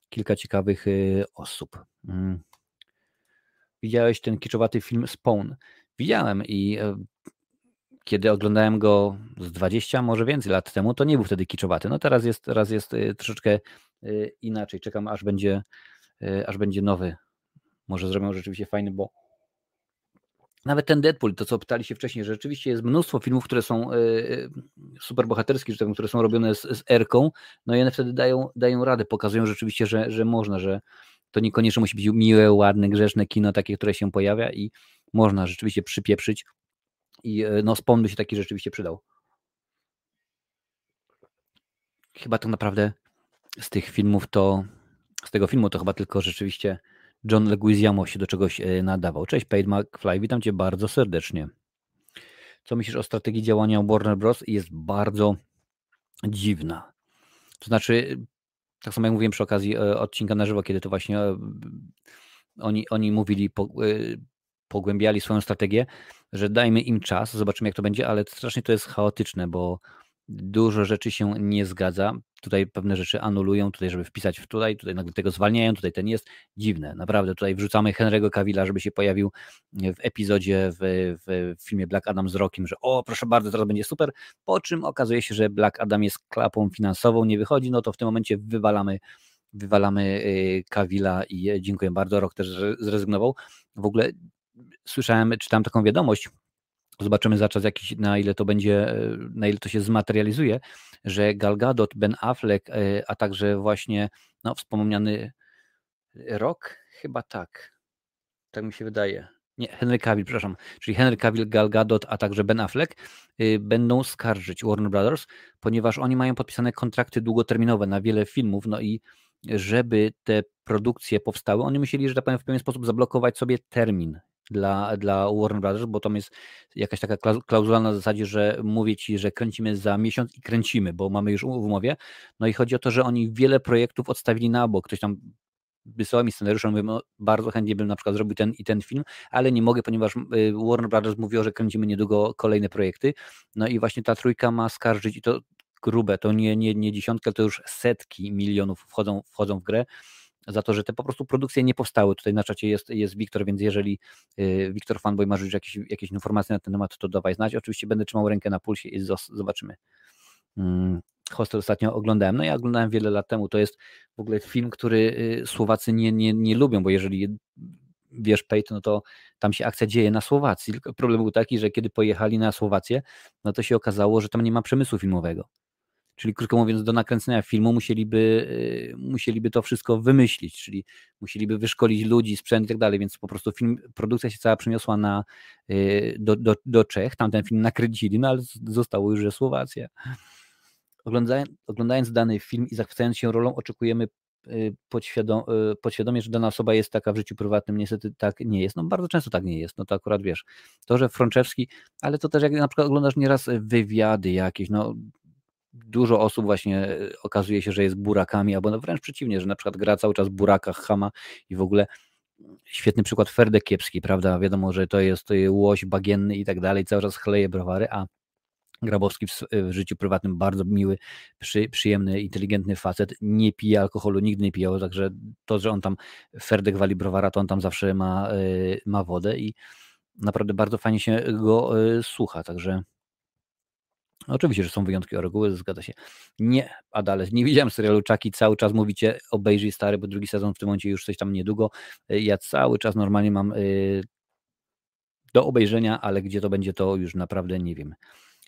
kilka ciekawych y, osób. Mm. Widziałeś ten kiczowaty film Spawn? Widziałem i e, kiedy oglądałem go z 20, może więcej lat temu, to nie był wtedy kiczowaty. No teraz jest, teraz jest y, troszeczkę y, inaczej. Czekam, aż będzie, aż będzie nowy. Może zrobią rzeczywiście fajny, bo nawet ten Deadpool, to co pytali się wcześniej, że rzeczywiście jest mnóstwo filmów, które są super bohaterskie, że tak, które są robione z, z erką, no i one wtedy dają, dają radę, pokazują rzeczywiście, że, że można, że to niekoniecznie musi być miłe, ładne, grzeszne kino, takie, które się pojawia i można rzeczywiście przypieprzyć i e, no Spawn by się taki rzeczywiście przydał. Chyba tak naprawdę z tych filmów to, z tego filmu to chyba tylko rzeczywiście John Leguizamo się do czegoś e, nadawał. Cześć Paid McFly, witam Cię bardzo serdecznie. Co myślisz o strategii działania Warner Bros? Jest bardzo dziwna. To znaczy, tak samo jak mówiłem przy okazji e, odcinka na żywo, kiedy to właśnie oni, oni mówili, pogłębiali swoją strategię, że dajmy im czas, zobaczymy jak to będzie, ale strasznie to jest chaotyczne, bo dużo rzeczy się nie zgadza. Tutaj pewne rzeczy anulują, tutaj, żeby wpisać w tutaj, tutaj nagle tego zwalniają, tutaj ten jest dziwne. Naprawdę tutaj wrzucamy Henry'ego Cavilla, żeby się pojawił w epizodzie w, w filmie Black Adam z Rokiem, że o, proszę bardzo, teraz będzie super, po czym okazuje się, że Black Adam jest klapą finansową, nie wychodzi, no to w tym momencie wywalamy wywalamy Kawila y, i dziękuję bardzo, Rok też zrezygnował. W ogóle słyszałem, czytałem taką wiadomość, zobaczymy za czas jakiś, na ile to będzie, e, na ile to się zmaterializuje, że Gal Gadot, Ben Affleck, e, a także właśnie no, wspomniany Rok, chyba tak, tak mi się wydaje. Nie, Henry Cavill, przepraszam, czyli Henry Cavill, Gal Gadot, a także Ben Affleck y, będą skarżyć Warner Brothers, ponieważ oni mają podpisane kontrakty długoterminowe na wiele filmów, no i żeby te produkcje powstały, oni musieli, że tak powiem, w pewien sposób zablokować sobie termin dla, dla Warner Brothers, bo tam jest jakaś taka klauzula na zasadzie, że mówię ci, że kręcimy za miesiąc i kręcimy, bo mamy już w umowie. No i chodzi o to, że oni wiele projektów odstawili na bok. Ktoś tam wysłał mi scenariusz, mówię, no, bardzo chętnie bym na przykład zrobił ten i ten film, ale nie mogę, ponieważ y, Warner Brothers mówiło, że kręcimy niedługo kolejne projekty. No i właśnie ta trójka ma skarżyć i to grube, to nie, nie, nie dziesiątka, to już setki milionów wchodzą, wchodzą w grę za to, że te po prostu produkcje nie powstały. Tutaj na czacie jest, jest Wiktor, więc jeżeli y, Wiktor Fanboy ma jakieś, jakieś informacje na ten temat, to dawaj znać. Oczywiście będę trzymał rękę na pulsie i zobaczymy. Hmm. Hostel ostatnio oglądałem. No ja oglądałem wiele lat temu. To jest w ogóle film, który y, Słowacy nie, nie, nie lubią, bo jeżeli wiesz Pejt, no to tam się akcja dzieje na Słowacji. Tylko problem był taki, że kiedy pojechali na Słowację, no to się okazało, że tam nie ma przemysłu filmowego Czyli krótko mówiąc, do nakręcenia filmu musieliby, y, musieliby to wszystko wymyślić, czyli musieliby wyszkolić ludzi, sprzęt i tak dalej, więc po prostu film, produkcja się cała przeniosła na, y, do, do, do Czech, tam ten film nakręcili, no ale zostało już, że Słowacja. Oglądając, oglądając dany film i zachwycając się rolą, oczekujemy Y, podświadom, podświadomie, że dana osoba jest taka w życiu prywatnym, niestety tak nie jest. No bardzo często tak nie jest, no to akurat wiesz, to, że Frączewski, ale to też jak na przykład oglądasz nieraz wywiady jakieś, no dużo osób właśnie y, okazuje się, że jest burakami, albo no wręcz przeciwnie, że na przykład gra cały czas buraka, chama i w ogóle świetny przykład Ferdek Kiepski, prawda, wiadomo, że to jest, to łoś bagienny i tak dalej, cały czas chleje browary, a Grabowski w, w, życiu prywatnym bardzo miły, przy, przyjemny, inteligentny facet, nie pije alkoholu, nigdy nie pijał, także to, że on tam Ferdek wali browara, to on tam zawsze ma, y, ma wodę i naprawdę bardzo fajnie się go y, słucha, także oczywiście, że są wyjątki o reguły, zgadza się. Nie, Adales, nie widziałem serialu Czaki, cały czas mówicie obejrzyj stary, bo drugi sezon w tym momencie już coś tam niedługo, ja cały czas normalnie mam y, do obejrzenia, ale gdzie to będzie, to już naprawdę nie wiem.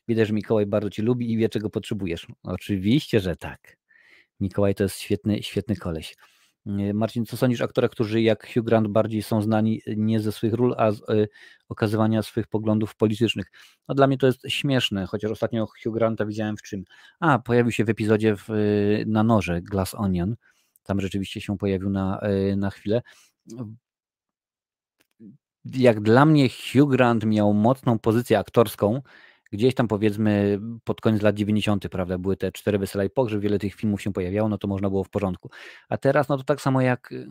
Widać, że Mikołaj bardzo Cię lubi i wie, czego potrzebujesz. Oczywiście, że tak. Mikołaj to jest świetny, świetny koleś. E, Marcin, co sądzisz o aktorach, którzy jak Hugh Grant bardziej są znani nie ze swoich ról, a z y, okazywania swoich poglądów politycznych? No dla mnie to jest śmieszne, chociaż ostatnio Hugh Granta widziałem w czym? A, pojawił się w epizodzie w, y, na noże Glass Onion. Tam rzeczywiście się pojawił na, y, na chwilę. Jak dla mnie Hugh Grant miał mocną pozycję aktorską, gdzieś tam powiedzmy pod koniec lat 90., prawda, były te cztery wesela i pogrzeb, wiele tych filmów się pojawiało, no to można było w porządku. A teraz, no to tak samo jak y,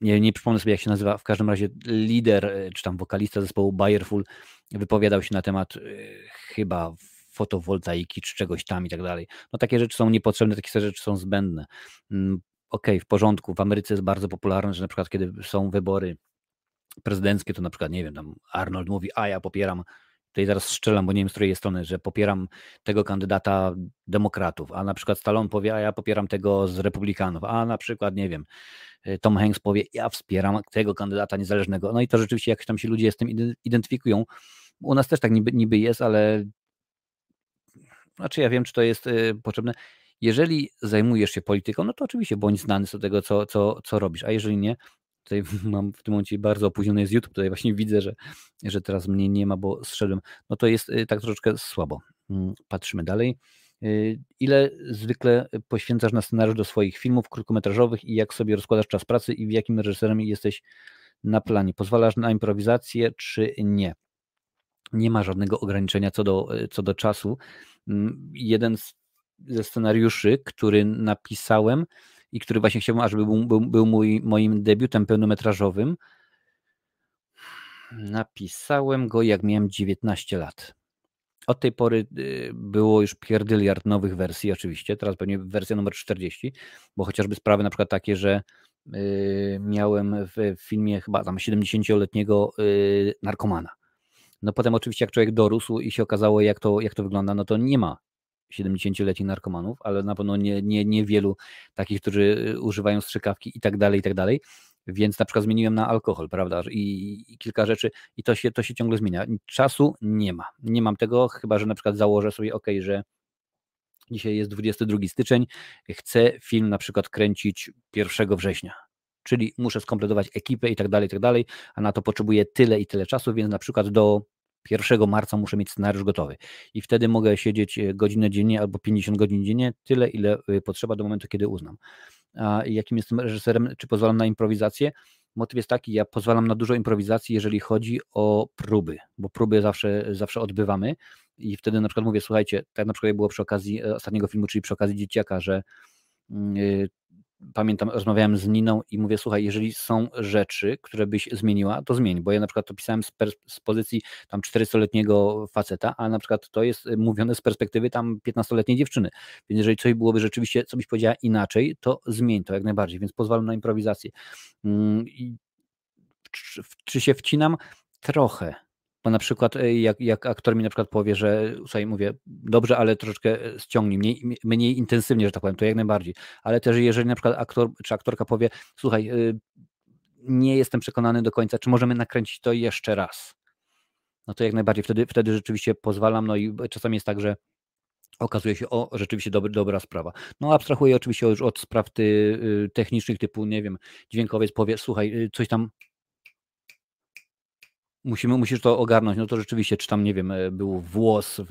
nie, nie przypomnę sobie jak się nazywa, w każdym razie lider, y, czy tam wokalista zespołu Bayerful wypowiadał się na temat y, chyba fotowoltaiki, czy czegoś tam i tak dalej. No takie rzeczy są niepotrzebne, takie rzeczy są zbędne. Mm, okej, okay, w porządku, w Ameryce jest bardzo popularne, że na przykład kiedy są wybory prezydenckie, to na przykład, nie wiem, tam Arnold mówi, a ja popieram tutaj zaraz strzelam, bo nie wiem z której strony, że popieram tego kandydata demokratów, a na przykład Stallone powie, a ja popieram tego z republikanów, a na przykład, nie wiem, y, Tom Hanks powie, ja wspieram tego kandydata niezależnego. No i to rzeczywiście jakoś tam się ludzie z tym identyfikują. U nas też tak niby, niby jest, ale znaczy ja wiem, czy to jest y, potrzebne. Jeżeli zajmujesz się polityką, no to oczywiście bądź znany z tego, co, co, co robisz, a jeżeli nie, Tutaj [laughs] mam w tym momencie bardzo opóźniony jest YouTube, tutaj właśnie widzę, że, że teraz mnie nie ma, bo zszedłem. No to jest y, tak troszeczkę słabo. Mm, patrzymy dalej. Y, ile zwykle poświęcasz na scenariusz do swoich filmów krótkometrażowych i jak sobie rozkładasz czas pracy i w jakim reżyserem jesteś na planie? Pozwalasz na improwizację czy nie? Nie ma żadnego ograniczenia co do, co do czasu. Mm, jeden ze scenariuszy, który napisałem, i który właśnie chciałbym, ażeby był, był, był mój, moim debiutem pełnometrażowym. Napisałem go, jak miałem 19 lat. Od tej pory y, było już pierdyliard nowych wersji, oczywiście. Teraz pewnie wersja numer 40, bo chociażby sprawy na przykład takie, że y, miałem w filmie chyba tam 70-letniego y, narkomana. No potem oczywiście jak człowiek dorósł i się okazało jak to, jak to wygląda, no to nie ma 70-letnich narkomanów, ale na pewno nie, nie, niewielu takich, którzy y, używają strzykawki i tak dalej, i tak dalej. Więc na przykład zmieniłem na alkohol, prawda? I, i, kilka rzeczy, i to się, to się ciągle zmienia. Czasu nie ma. Nie mam tego, chyba że na przykład założę sobie, ok, że dzisiaj jest 22 styczeń, chcę film na przykład kręcić 1 września. Czyli muszę skompletować ekipę i tak dalej, i tak dalej, a na to potrzebuję tyle i tyle czasu, więc na przykład do 1 marca muszę mieć scenariusz gotowy i wtedy mogę siedzieć e, godzinę dziennie albo 50 godzin dziennie, tyle ile e, potrzeba do momentu, kiedy uznam. A jakim jestem reżyserem, czy pozwalam na improwizację? Motyw jest taki, ja pozwalam na dużo improwizacji, jeżeli chodzi o próby, bo próby zawsze, zawsze odbywamy i wtedy na przykład mówię, słuchajcie, tak na przykład było przy okazji e, ostatniego filmu, czyli przy okazji Dzieciaka, że mm, pamiętam, rozmawiałem z Niną i mówię, słuchaj, jeżeli są rzeczy, które byś zmieniła, to zmień, bo ja na przykład to pisałem z, z pozycji tam 400-letniego faceta, a na przykład to jest mówione z perspektywy tam 15-letniej dziewczyny, więc jeżeli coś byłoby rzeczywiście, co byś powiedziała inaczej, to zmień to jak najbardziej, więc pozwalam na improwizację. Mm, czy się wcinam? Trochę, bo na przykład e, jak, jak aktor mi na przykład powie, że słuchaj, mówię, dobrze, ale troszeczkę e, ściągnij, mniej, mniej intensywnie, że tak powiem, to jak najbardziej. Ale też jeżeli na przykład aktor czy aktorka powie, słuchaj, e, nie jestem przekonany do końca, czy możemy nakręcić to jeszcze raz. No to jak najbardziej wtedy, wtedy rzeczywiście pozwalam. No i czasami jest tak, że okazuje się, o, rzeczywiście dobry, dobra sprawa. No abstrahuję oczywiście już od spraw ty, y, technicznych typu, nie wiem, dźwiękowiec powie, słuchaj, y, coś tam musimy, musisz to ogarnąć, no to rzeczywiście, czy tam, nie wiem, e, był włos w,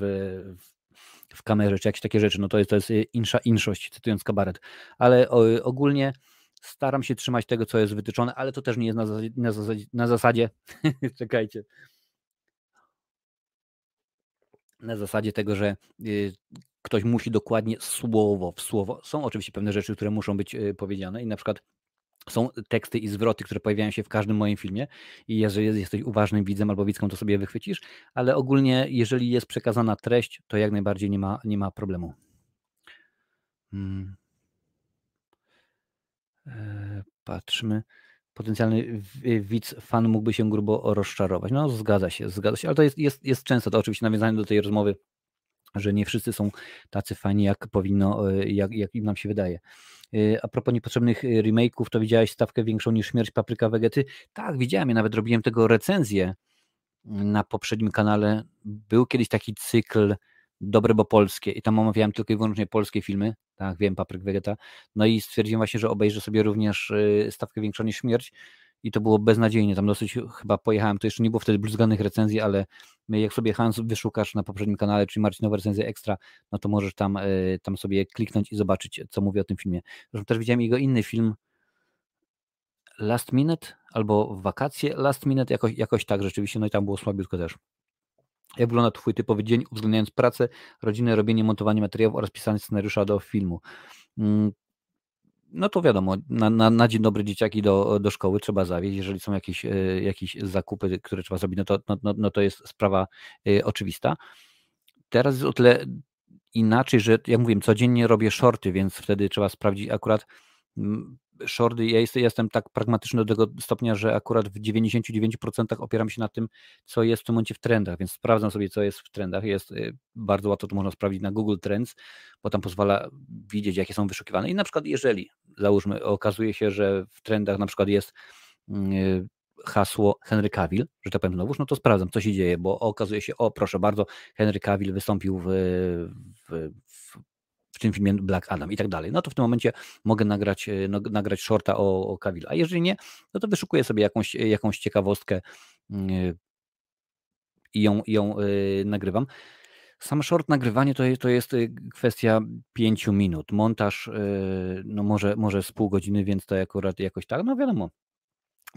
w kamerze, czy jakieś takie rzeczy, no to jest, to jest insza inszość, cytując kabaret. Ale o, ogólnie staram się trzymać tego, co jest wytyczone, ale to też nie jest na zasadzie, na zasadzie, na zasadzie [laughs] czekajcie, na zasadzie tego, że y, ktoś musi dokładnie słowo w słowo. Są oczywiście pewne rzeczy, które muszą być powiedziane i na przykład są teksty i zwroty, które pojawiają się w każdym moim filmie i jeżeli jesteś uważnym widzem albo widzką, to sobie wychwycisz, ale ogólnie jeżeli jest przekazana treść, to jak najbardziej nie ma, nie ma problemu. Hmm. E, patrzmy. Potencjalny widz, fan mógłby się grubo rozczarować. No zgadza się, zgadza się, ale to jest, jest, jest często to oczywiście nawiązanie do tej rozmowy, że nie wszyscy są tacy fani, jak powinno, e, jak, jak im nam się wydaje. Y, a propos niepotrzebnych y, remake'ów, to widziałeś stawkę większą niż Śmierć Papryka Wegety? Tak, widziałem, ja nawet robiłem tego recenzję na poprzednim kanale. Był kiedyś taki cykl Dobre, bo polskie i tam omawiałem tylko i wyłącznie polskie filmy, tak, wiem, Papryk Wegeta, no i stwierdziłem właśnie, że obejrzę sobie również stawkę większą niż Śmierć i to było beznadziejnie. Tam dosyć chyba pojechałem, to jeszcze nie było wtedy bluzganych recenzji, ale jak sobie Hans wyszukasz na poprzednim kanale, czyli Marcinowa recenzja ekstra, no to możesz tam, e, tam sobie kliknąć i zobaczyć, co mówię o tym filmie. Zresztą też widziałem jego inny film Last Minute albo Wakacje Last Minute, jakoś, jakoś tak rzeczywiście, no i tam było słabiutko też. Jak wygląda Twój typowy dzień, uwzględniając pracę, rodzinę, robienie, montowanie materiałów oraz pisanie scenariusza do filmu? No to wiadomo, na, na, na, dzień dobry dzieciaki do, do szkoły trzeba zawieźć. Jeżeli są jakieś, e, jakieś zakupy, które trzeba zrobić, no to, no, no, no to jest sprawa y, oczywista. Teraz jest o tyle inaczej, że jak mówiłem, codziennie robię shorty, więc wtedy trzeba sprawdzić akurat shorty, ja jestem tak pragmatyczny do tego stopnia, że akurat w 99% opieram się na tym, co jest w tym momencie w trendach, więc sprawdzam sobie, co jest w trendach. Jest y, bardzo łatwo to można sprawdzić na Google Trends, bo tam pozwala widzieć, jakie są wyszukiwane. I na przykład, jeżeli załóżmy, okazuje się, że w trendach na przykład jest y, hasło Henry Cavill, że tak powiem znowuż, no to sprawdzam, co się dzieje, bo okazuje się, o proszę bardzo, Henry Cavill wystąpił w, w, w tym filmie Black Adam i tak dalej. No to w tym momencie mogę nagrać, e, no, nagrać shorta o, o Cavill. A jeżeli nie, no to wyszukuję sobie jakąś, jakąś ciekawostkę mm, e, i ją, ją nagrywam. Sam short nagrywanie to jest, to jest kwestia pięciu minut. Montaż no może, może z pół godziny, więc to akurat jakoś tak, no wiadomo,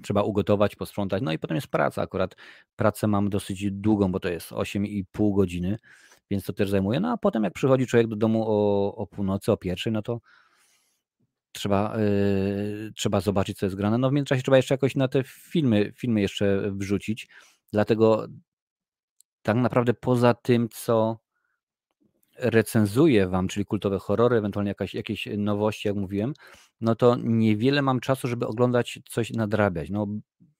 trzeba ugotować, posprzątać, no i potem jest praca. Akurat pracę mam dosyć długą, bo to jest 8,5 godziny więc to też zajmuje. No a potem jak przychodzi człowiek do domu o, o północy, o pierwszej, no to trzeba, yy, trzeba zobaczyć, co jest grane. No w międzyczasie trzeba jeszcze jakoś na te filmy, filmy jeszcze wrzucić. Dlatego tak naprawdę poza tym, co recenzuję wam, czyli kultowe horrory, ewentualnie jakaś, jakieś nowości, jak mówiłem, no to niewiele mam czasu, żeby oglądać coś nadrabiać. No,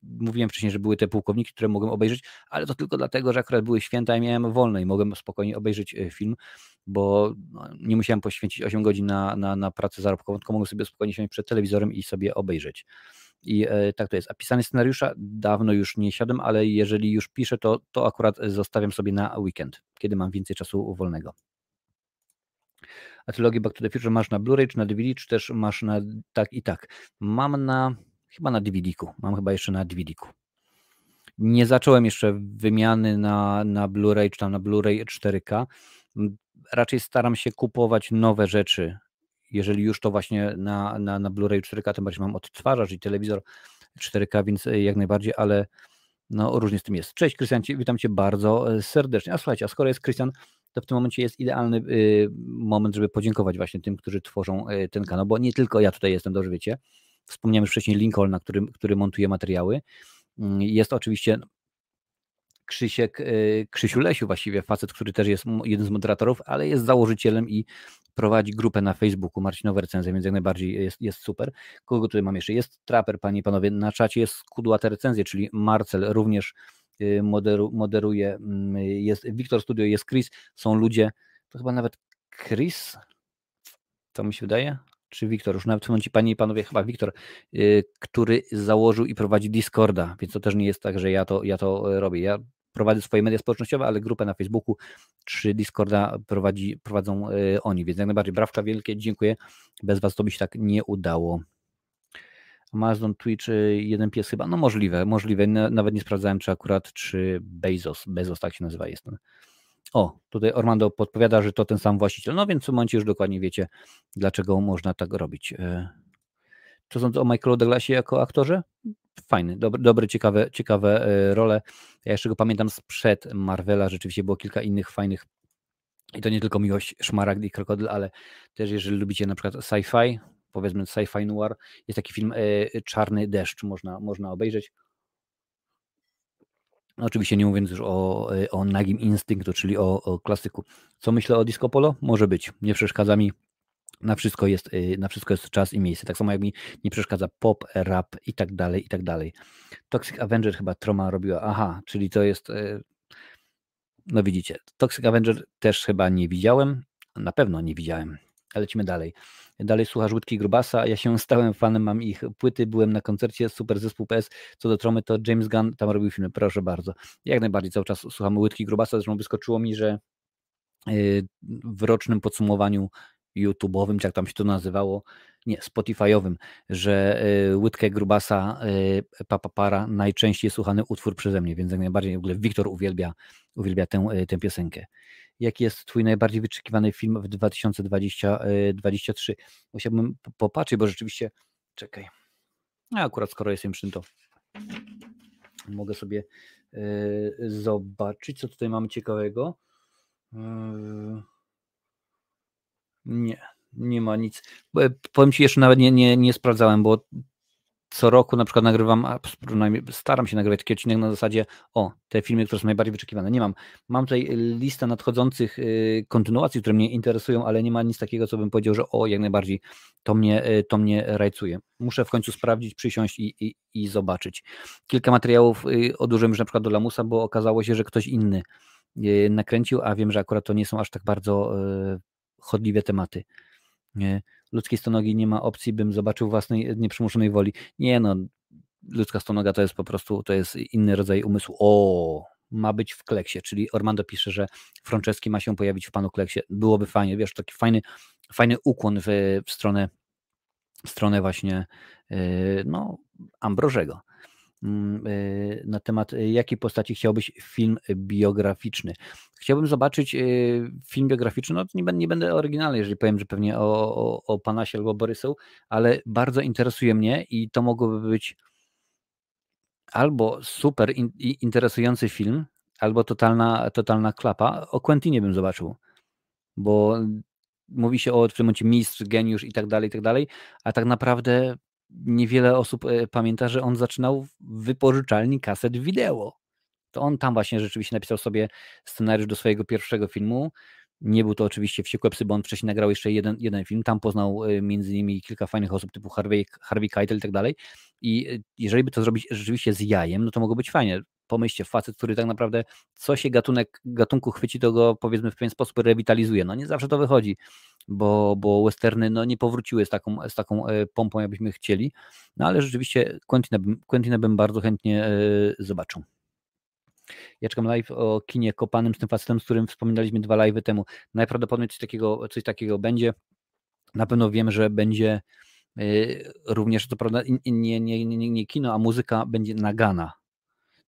mówiłem wcześniej, że były te pułkowniki, które mogłem obejrzeć, ale to tylko dlatego, że akurat były święta i miałem wolne i mogłem spokojnie obejrzeć e, film, bo no, nie musiałem poświęcić 8 godzin na, na, na pracę zarobkową, tylko mogłem sobie spokojnie siąść przed telewizorem i sobie obejrzeć. I e, tak to jest. A pisanie scenariusza dawno już nie siadam, ale jeżeli już piszę, to, to akurat zostawiam sobie na weekend, kiedy mam więcej czasu wolnego. A trylogię Back to the Future masz na Blu-ray, czy na DVD, czy też masz na tak i tak? Mam na Chyba na DVD-ku. Mam chyba jeszcze na DVD-ku. Nie zacząłem jeszcze wymiany na, na Blu-ray czy tam na Blu-ray 4K. Raczej staram się kupować nowe rzeczy. Jeżeli już to właśnie na, na, na Blu-ray 4K, tym bardziej mam odtwarzacz i telewizor 4K, więc jak najbardziej, ale no różnie z tym jest. Cześć Krystian, witam Cię bardzo e, serdecznie. A słuchajcie, a skoro jest Krystian, to w tym momencie jest idealny y, moment, żeby podziękować właśnie tym, którzy tworzą e, ten kanał, bo nie tylko ja tutaj jestem, dobrze wiecie, Wspomniałem już wcześniej Lincoln, na którym, który montuje materiały. Mm, jest oczywiście Krzysiek, y, Krzysiu Lesiu właściwie, facet, który też jest jeden z moderatorów, ale jest założycielem i prowadzi grupę na Facebooku Marcinowe Recenzje, więc jak najbardziej jest, jest super. Kogo tutaj mam jeszcze? Jest Trapper, panie i panowie, na czacie jest Skudłate Recenzje, czyli Marcel również y, moderu, moderuje, mm, jest Wiktor Studio, jest Chris, są ludzie, to chyba nawet Chris, to mi się wydaje, czy Wiktor, już nawet momencie, panie i panowie, chyba Wiktor, yy, który założył i prowadzi Discorda, więc to też nie jest tak, że ja to, ja to robię. Ja prowadzę swoje media społecznościowe, ale grupę na Facebooku czy Discorda prowadzi, prowadzą oni, więc jak najbardziej brawcza wielkie, dziękuję. Bez Was to by się tak nie udało. Amazon, Twitch, jeden pies chyba, no możliwe, możliwe, nawet nie sprawdzałem, czy akurat, czy Bezos, Bezos tak się nazywa, jest ten. O, tutaj Ormando podpowiada, że to ten sam właściciel, no więc w momencie już dokładnie wiecie, dlaczego można tak robić. Co sądzę o Michaelu Douglasie jako aktorze? Fajny, dobry ciekawe, ciekawe e, role. Ja jeszcze go pamiętam sprzed Marvela, rzeczywiście było kilka innych fajnych i to nie tylko Miłość, Szmaragd i Krokodyl, ale też jeżeli lubicie na przykład sci-fi, powiedzmy sci-fi noir, jest taki film e, Czarny deszcz, można, można obejrzeć. Oczywiście nie mówiąc już o, o Nagim Instynktu, czyli o, o klasyku. Co myślę o Disco Polo? Może być, nie przeszkadza mi na wszystko, jest, y, na wszystko jest czas i miejsce. Tak samo jak mi nie przeszkadza pop, rap i tak dalej, i tak dalej. Toxic Avenger chyba Troma robiła. Aha, czyli to jest. Y, no widzicie, Toxic Avenger też chyba nie widziałem. Na pewno nie widziałem. Lecimy dalej. Dalej słuchasz Łódki Grubasa. Ja się [laughs] stałem fanem, mam ich płyty, byłem na koncercie, super zespół PS. Co do Tromy, to James Gunn tam robił filmy, proszę bardzo. Jak najbardziej cały czas słuchamy Łódki Grubasa, zresztą wyskoczyło mi, że y, w rocznym podsumowaniu YouTube'owym, czy jak tam się to nazywało, nie, Spotify'owym, że y, Łydkę Grubasa y, Papapara najczęściej słuchany utwór przeze mnie, więc jak najbardziej w ogóle Wiktor uwielbia, uwielbia tę, tę piosenkę. Jaki jest Twój najbardziej wyczekiwany film w 2023? Musiałbym popatrzeć, bo rzeczywiście, czekaj, a akurat skoro jestem przy to mogę sobie zobaczyć, co tutaj mamy ciekawego. Nie, nie ma nic. Powiem Ci jeszcze nawet nie, nie, nie sprawdzałem, bo co roku na przykład nagrywam, a staram się nagrywać taki odcinek na zasadzie, o, te filmy, które są najbardziej wyczekiwane. Nie mam. Mam tutaj listę nadchodzących y, kontynuacji, które mnie interesują, ale nie ma nic takiego, co bym powiedział, że o, jak najbardziej to mnie, y, to mnie rajcuje. Muszę w końcu sprawdzić, przysiąść i, i, i zobaczyć. Kilka materiałów y, odłożyłem już na przykład do Lamusa, bo okazało się, że ktoś inny nakręcił, a wiem, że akurat to nie są aż tak bardzo chodliwe tematy. Ludzkiej stonogi nie ma opcji, bym zobaczył własnej nieprzymuszonej woli. Nie no, ludzka stonoga to jest po prostu, to jest inny rodzaj umysłu. O, ma być w kleksie, czyli Ormando pisze, że Franceski ma się pojawić w panu kleksie. Byłoby fajnie, wiesz, taki fajny, fajny ukłon w, w stronę w stronę właśnie yy, no, Ambrożego. Mm, y, na temat y, jakiej postaci chciałbyś film biograficzny. Chciałbym zobaczyć y, film biograficzny, no nie będę, nie będę oryginalny, jeżeli powiem, że pewnie o, o, o Panasie albo Borysu, ale bardzo interesuje mnie i to mogłoby być albo super in, interesujący film, albo totalna, totalna klapa. O Quentinie bym zobaczył, bo mówi się o w tym momencie mistrz, geniusz i tak dalej, i tak dalej, a tak naprawdę niewiele osób e, pamięta, że on zaczynał w wypożyczalni kaset wideo. To on tam właśnie rzeczywiście napisał sobie scenariusz do swojego pierwszego filmu. Nie był to oczywiście Wściekłe Psy, bo on wcześniej nagrał jeszcze jeden, jeden film. Tam poznał e, między innymi kilka fajnych osób typu Harvey, Harvey Keitel i tak dalej. I e, jeżeli by to zrobić rzeczywiście z jajem, no to mogło być fajnie. Pomyślcie, facet, który tak naprawdę co się gatunek, gatunku chwyci, to go powiedzmy w pewien sposób rewitalizuje. No nie zawsze to wychodzi bo, bo westerny no, nie powróciły z taką, z taką e, pompą, jakbyśmy chcieli, no ale rzeczywiście Quentina Quentina bym bardzo chętnie e, zobaczył. Ja czekam live o kinie kopanym z tym facetem, z którym wspominaliśmy dwa live temu. Najprawdopodobniej coś takiego, coś takiego będzie. Na pewno wiem, że będzie e, również, to prawda, nie, nie, nie, nie kino, a muzyka będzie nagana.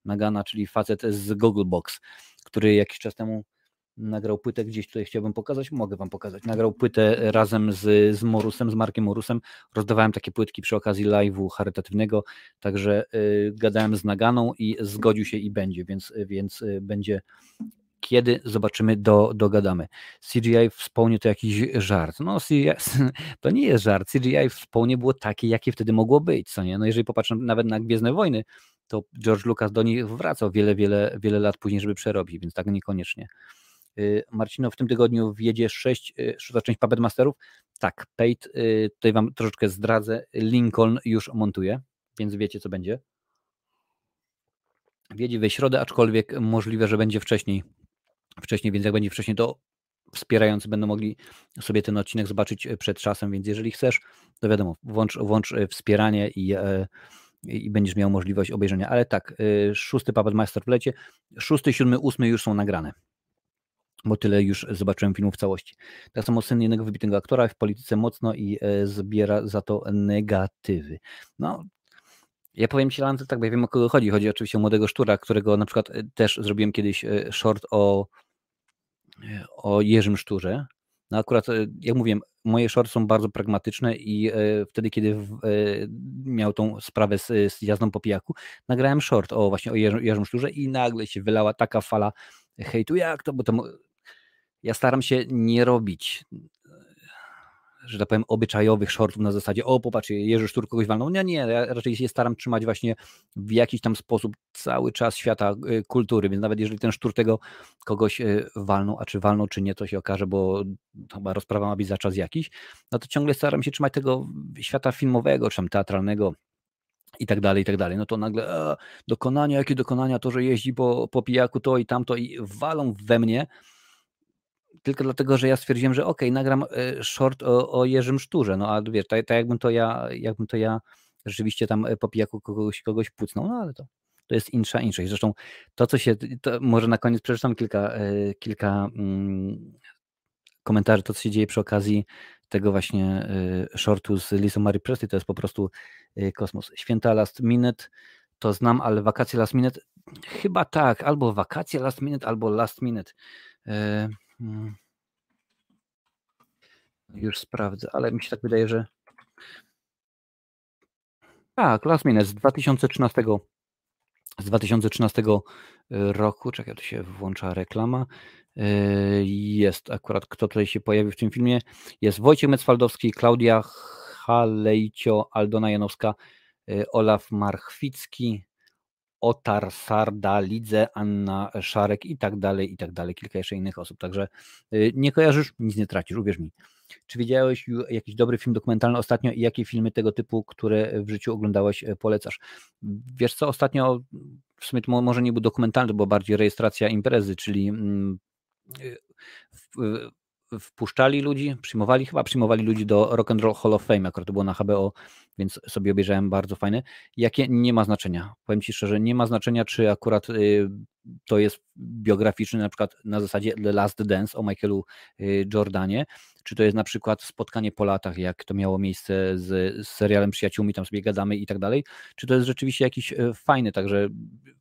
Nagana, czyli facet z Google Box, który jakiś czas temu nagrał płytę gdzieś tutaj chciałbym pokazać, mogę wam pokazać. Nagrał płytę razem z, z Morusem, z Markiem Morusem. Rozdawałem takie płytki przy okazji live'u charytatywnego, także y, gadałem z Naganą i zgodził się i będzie, więc, więc y, będzie kiedy zobaczymy, do, dogadamy. CGI w spawnie to jakiś żart. No, CGI, [laughs] to nie jest żart. CGI w spawnie było takie, jakie wtedy mogło być, co nie? No, jeżeli popatrzę nawet na Gwiezdne Wojny, to George Lucas do nich wracał wiele, wiele, wiele lat później, żeby przerobić, więc tak niekoniecznie. Y, Marcino, w tym tygodniu wjedzie 6, y, szósta część Puppet Masterów. Tak, Pate, y, tutaj Wam troszeczkę zdradzę, Lincoln już montuje, więc wiecie co będzie. Wjedzie we środę, aczkolwiek możliwe, że będzie wcześniej, wcześniej, więc jak będzie wcześniej, to wspierający będą mogli sobie ten odcinek zobaczyć przed czasem, więc jeżeli chcesz, to wiadomo, włącz, włącz wspieranie i, i będziesz miał możliwość obejrzenia. Ale tak, szósty Puppet Master w lecie, szósty, siódmy, ósmy już są nagrane bo tyle już zobaczyłem filmów w całości. Tak samo syn jednego wybitnego aktora w polityce mocno i zbiera za to negatywy. No, ja powiem Ci, Lance, tak, bo ja wiem o kogo chodzi. Chodzi oczywiście o młodego szczura, którego na przykład e, też zrobiłem kiedyś e, short o, e, o Jerzym Szczurze. No akurat, jak mówiłem, moje shorty są bardzo pragmatyczne i wtedy, kiedy miał tą sprawę z, z jazdą po pijaku, nagrałem short o właśnie o Jerzym Szczurze i nagle się wylała taka fala hejtu, jak to, bo to ja staram się nie robić że tak powiem, obyczajowych shortów na zasadzie, o popatrz, Jerzy Sztur kogoś walnął. Nie, nie, ja raczej się staram trzymać właśnie w jakiś tam sposób cały czas świata y, kultury, więc nawet jeżeli ten Sztur tego kogoś y, walnął, a czy walnął, czy nie, to się okaże, bo chyba rozprawa ma być za czas jakiś, no to ciągle staram się trzymać tego świata filmowego, czy tam teatralnego, i tak dalej, i tak dalej. No to nagle a, dokonania, jakie dokonania, to, że jeździ po, po pijaku to i tamto i walą we mnie, tylko dlatego, że ja stwierdziłem, że okay, nagram e, short o, o Jerzym Szturze, no a wiesz, tak, tak jakbym to ja, jakbym to ja rzeczywiście tam e, po pijaku kogoś, kogoś no ale to, to jest insza inszość. Zresztą to, co się, to może na koniec przeczytam kilka, e, kilka mm, komentarzy, to co się dzieje przy okazji tego właśnie shortu z Lisą Mary Presley, to jest po prostu kosmos. Święta last minute, to znam, ale wakacje last minute, chyba tak, albo wakacje last minute, albo last minute. Hmm. Już sprawdzę, ale mi się tak wydaje, że tak, Last Minute z 2013 z 2013 y, roku, czekaj, tu się włącza reklama, y, jest akurat, kto tutaj się pojawił w tym filmie, jest Wojciech Mecwaldowski, Klaudia Halejcio, Aldona Janowska, y, Olaf Marchwicki, Otar, Sarda, Lidze, Anna Szarek i tak dalej, i tak dalej, kilka jeszcze innych osób. Także y, nie kojarzysz, nic nie tracisz, uwierz mi. Czy widziałeś jakiś dobry film dokumentalny ostatnio i jakie filmy tego typu, które w życiu oglądałeś, y, polecasz? Wiesz co, ostatnio w sumie to może nie był dokumentalny, była bardziej rejestracja imprezy, czyli mm, y, wpuszczali ludzi, przyjmowali, chyba przyjmowali ludzi do Rock and Roll Hall of Fame, akurat to było na HBO, więc sobie obejrzałem bardzo fajne. Jakie nie ma znaczenia. Powiem Ci szczerze, nie ma znaczenia, czy akurat y, to jest biograficzny, na przykład na zasadzie The Last Dance o Michaelu y, Jordanie, czy to jest na przykład spotkanie po latach, jak to miało miejsce z, z serialem Przyjaciółmi, tam sobie gadamy i tak dalej, czy to jest rzeczywiście jakiś y, fajny, także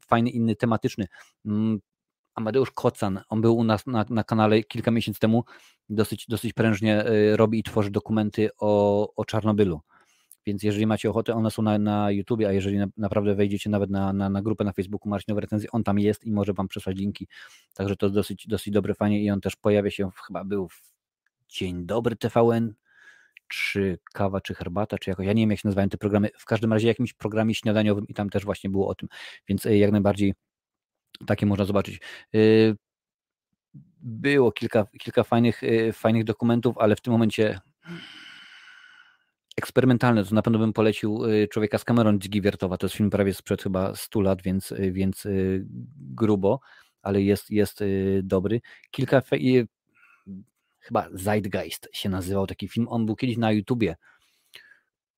fajny, inny, tematyczny. Amadeusz Kocan, on był u nas na, na kanale kilka miesięcy temu, dosyć, dosyć prężnie y, robi i tworzy dokumenty o, o Czarnobylu. Więc jeżeli macie ochotę, one są na, na YouTubie, a jeżeli na, naprawdę wejdziecie nawet na, na, na grupę na Facebooku Marcinowe Recenzje, on tam jest i może Wam przesłać linki. Także to dosyć, dosyć dobre, fajnie i on też pojawia się, chyba był w Dzień Dobry TVN, czy kawa, czy herbata, czy jakoś, ja nie wiem jak się nazywają te programy, w każdym razie jakimś programie śniadaniowym i tam też właśnie było o tym, więc y, jak najbardziej takie można zobaczyć. Y, było kilka, kilka fajnych, y, fajnych dokumentów, ale w tym momencie eksperymentalne, to na pewno bym polecił y, Człowieka z Cameron Dzigi Wiertowa. To jest film prawie sprzed chyba 100 lat, więc, więc grubo, ale jest, jest dobry. Kilka, chyba Zeitgeist się nazywał taki film. On był kiedyś na YouTubie.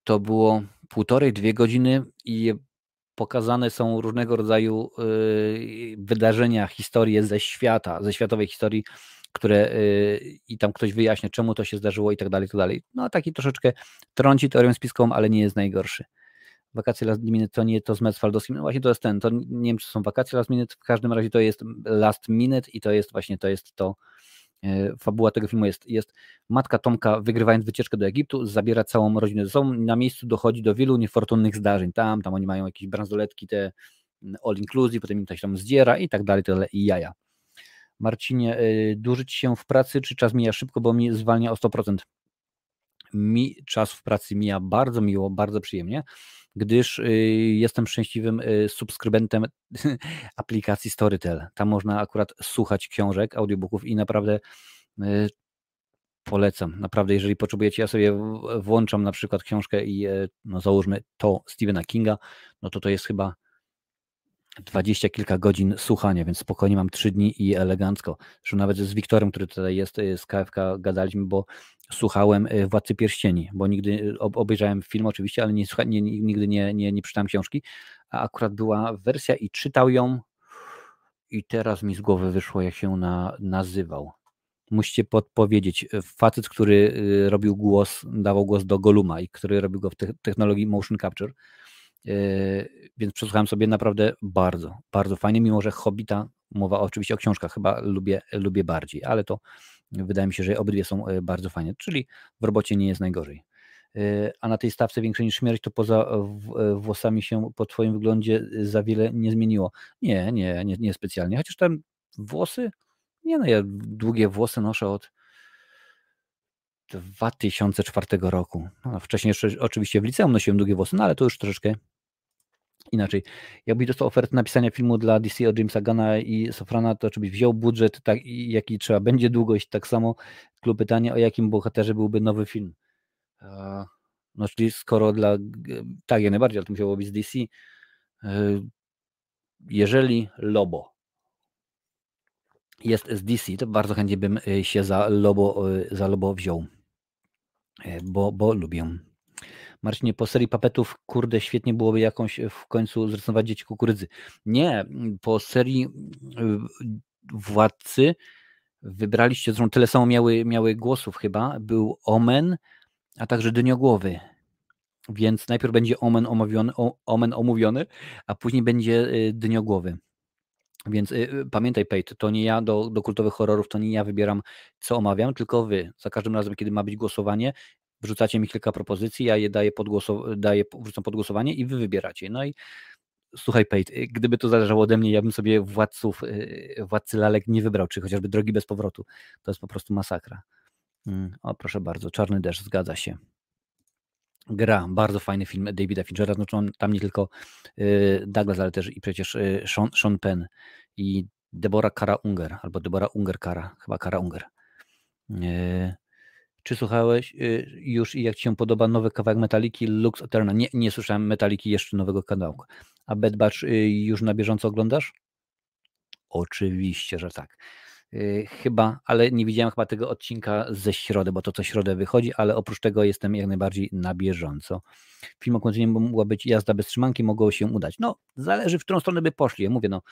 To było półtorej, dwie godziny i pokazane są różnego rodzaju y, wydarzenia, historie ze świata, ze światowej historii, które y, i tam ktoś wyjaśnia, czemu to się zdarzyło i tak dalej, i tak dalej. No taki troszeczkę trąci teorią spiskową, ale nie jest najgorszy. Wakacje last minute to nie to z Metzwaldowskim, no właśnie to jest ten, to nie wiem, czy są wakacje last minute, w każdym razie to jest last minute i to jest właśnie, to jest to, fabuła tego filmu jest, jest matka Tomka wygrywając wycieczkę do Egiptu, zabiera całą rodzinę ze sobą, na miejscu dochodzi do wielu niefortunnych zdarzeń, tam, tam oni mają jakieś bransoletki, te mm, all inclusive, potem im coś tam zdziera i tak dalej, tyle i jaja. Marcinie, e, dłużyć się w pracy, czy czas mija szybko, bo mi zwalnia o 100%? Mi czas w pracy mija bardzo miło, bardzo przyjemnie gdyż y, jestem szczęśliwym y, subskrybentem [laughs] aplikacji Storytel. Tam można akurat słuchać książek, audiobooków i naprawdę y, polecam. Naprawdę, jeżeli potrzebujecie, ja sobie włączam na przykład książkę i e, no załóżmy to Stephena Kinga, no to to jest chyba dwadzieścia kilka godzin słuchania, więc spokojnie mam trzy dni i elegancko. Zresztą nawet z Wiktorem, który tutaj jest y, z KFK gadaliśmy, bo słuchałem y, Władcy Pierścieni, bo nigdy y, obejrzałem film oczywiście, ale nie, nie, nigdy nie, nie, nie czytałem książki, a akurat była wersja i czytał ją i teraz mi z głowy wyszło, jak się na, nazywał. Musicie podpowiedzieć. Facet, który robił głos, dawał głos do Goluma i który robił go w technologii motion capture więc przesłuchałem sobie naprawdę bardzo, bardzo fajnie, mimo że Hobbita, mowa oczywiście o książkach, chyba lubię, lubię bardziej, ale to wydaje mi się, że obydwie są e, bardzo fajne, czyli w robocie nie jest najgorzej. Yy, a na tej stawce większej niż śmierć, to poza e, włosami się po Twoim wyglądzie za wiele nie zmieniło. Nie, nie, nie, nie specjalnie. Chociaż tam włosy, nie no, ja długie włosy noszę od 2004 roku. No, wcześniej jeszcze oczywiście w liceum nosiłem długie włosy, no ale to już troszeczkę inaczej. Jakbyś dostał ofertę napisania filmu dla DC od Jamesa Gana i Sofrana, to czy byś wziął budżet, tak, jaki trzeba będzie długość, tak samo klub pytanie, o jakim bohaterze byłby nowy film. No czyli skoro dla, tak najbardziej, ale to musiało być z DC. E, jeżeli Lobo jest z DC, to bardzo chętnie bym e, się za Lobo, e, za Lobo wziął, bo, bo lubię. Marcinie, po serii papetów, kurde, świetnie byłoby jakąś w końcu zrysować dzieci kukurydzy. Nie, po serii Władcy wybraliście, zresztą tyle samo miały, miały głosów chyba, był Omen, a także Dyniogłowy. Więc najpierw będzie Omen omówiony, Omen omówiony a później będzie y, Dyniogłowy. Więc y, pamiętaj, Pejt, to nie ja do, do kultowych horrorów, to nie ja wybieram, co omawiam, tylko wy. Za każdym razem, kiedy ma być głosowanie, wrzucacie mi kilka propozycji, ja je daję pod, daję, wrzucam pod głosowanie i wy wybieracie. No i słuchaj, Pejt, y, gdyby to zależało ode mnie, ja bym sobie władców, y, władcy lalek nie wybrał, czy chociażby drogi bez powrotu. To jest po prostu masakra. Mm, o, proszę bardzo, Czarny Deszcz, zgadza się. Gra, bardzo fajny film Davida Finchera, znaczy tam nie tylko y, Douglas, ale też i przecież Sean, Sean Penn i Deborah Kara Unger, albo Deborah Unger Kara, chyba Kara Unger. Czy słuchałeś y, już i jak Ci się podoba nowy kawałek Metaliki Lux Eterna? Nie, nie słyszałem Metaliki jeszcze nowego kanału. A Bad Batch y, już na bieżąco oglądasz? Oczywiście, że tak. Y, chyba, ale nie widziałem chyba tego odcinka ze środy, bo to co środę wychodzi, ale oprócz tego jestem jak najbardziej na bieżąco. Film o końcu mogła być jazda bez trzymanki, mogło się udać. No, zależy w którą stronę by poszli. Ja mówię, no,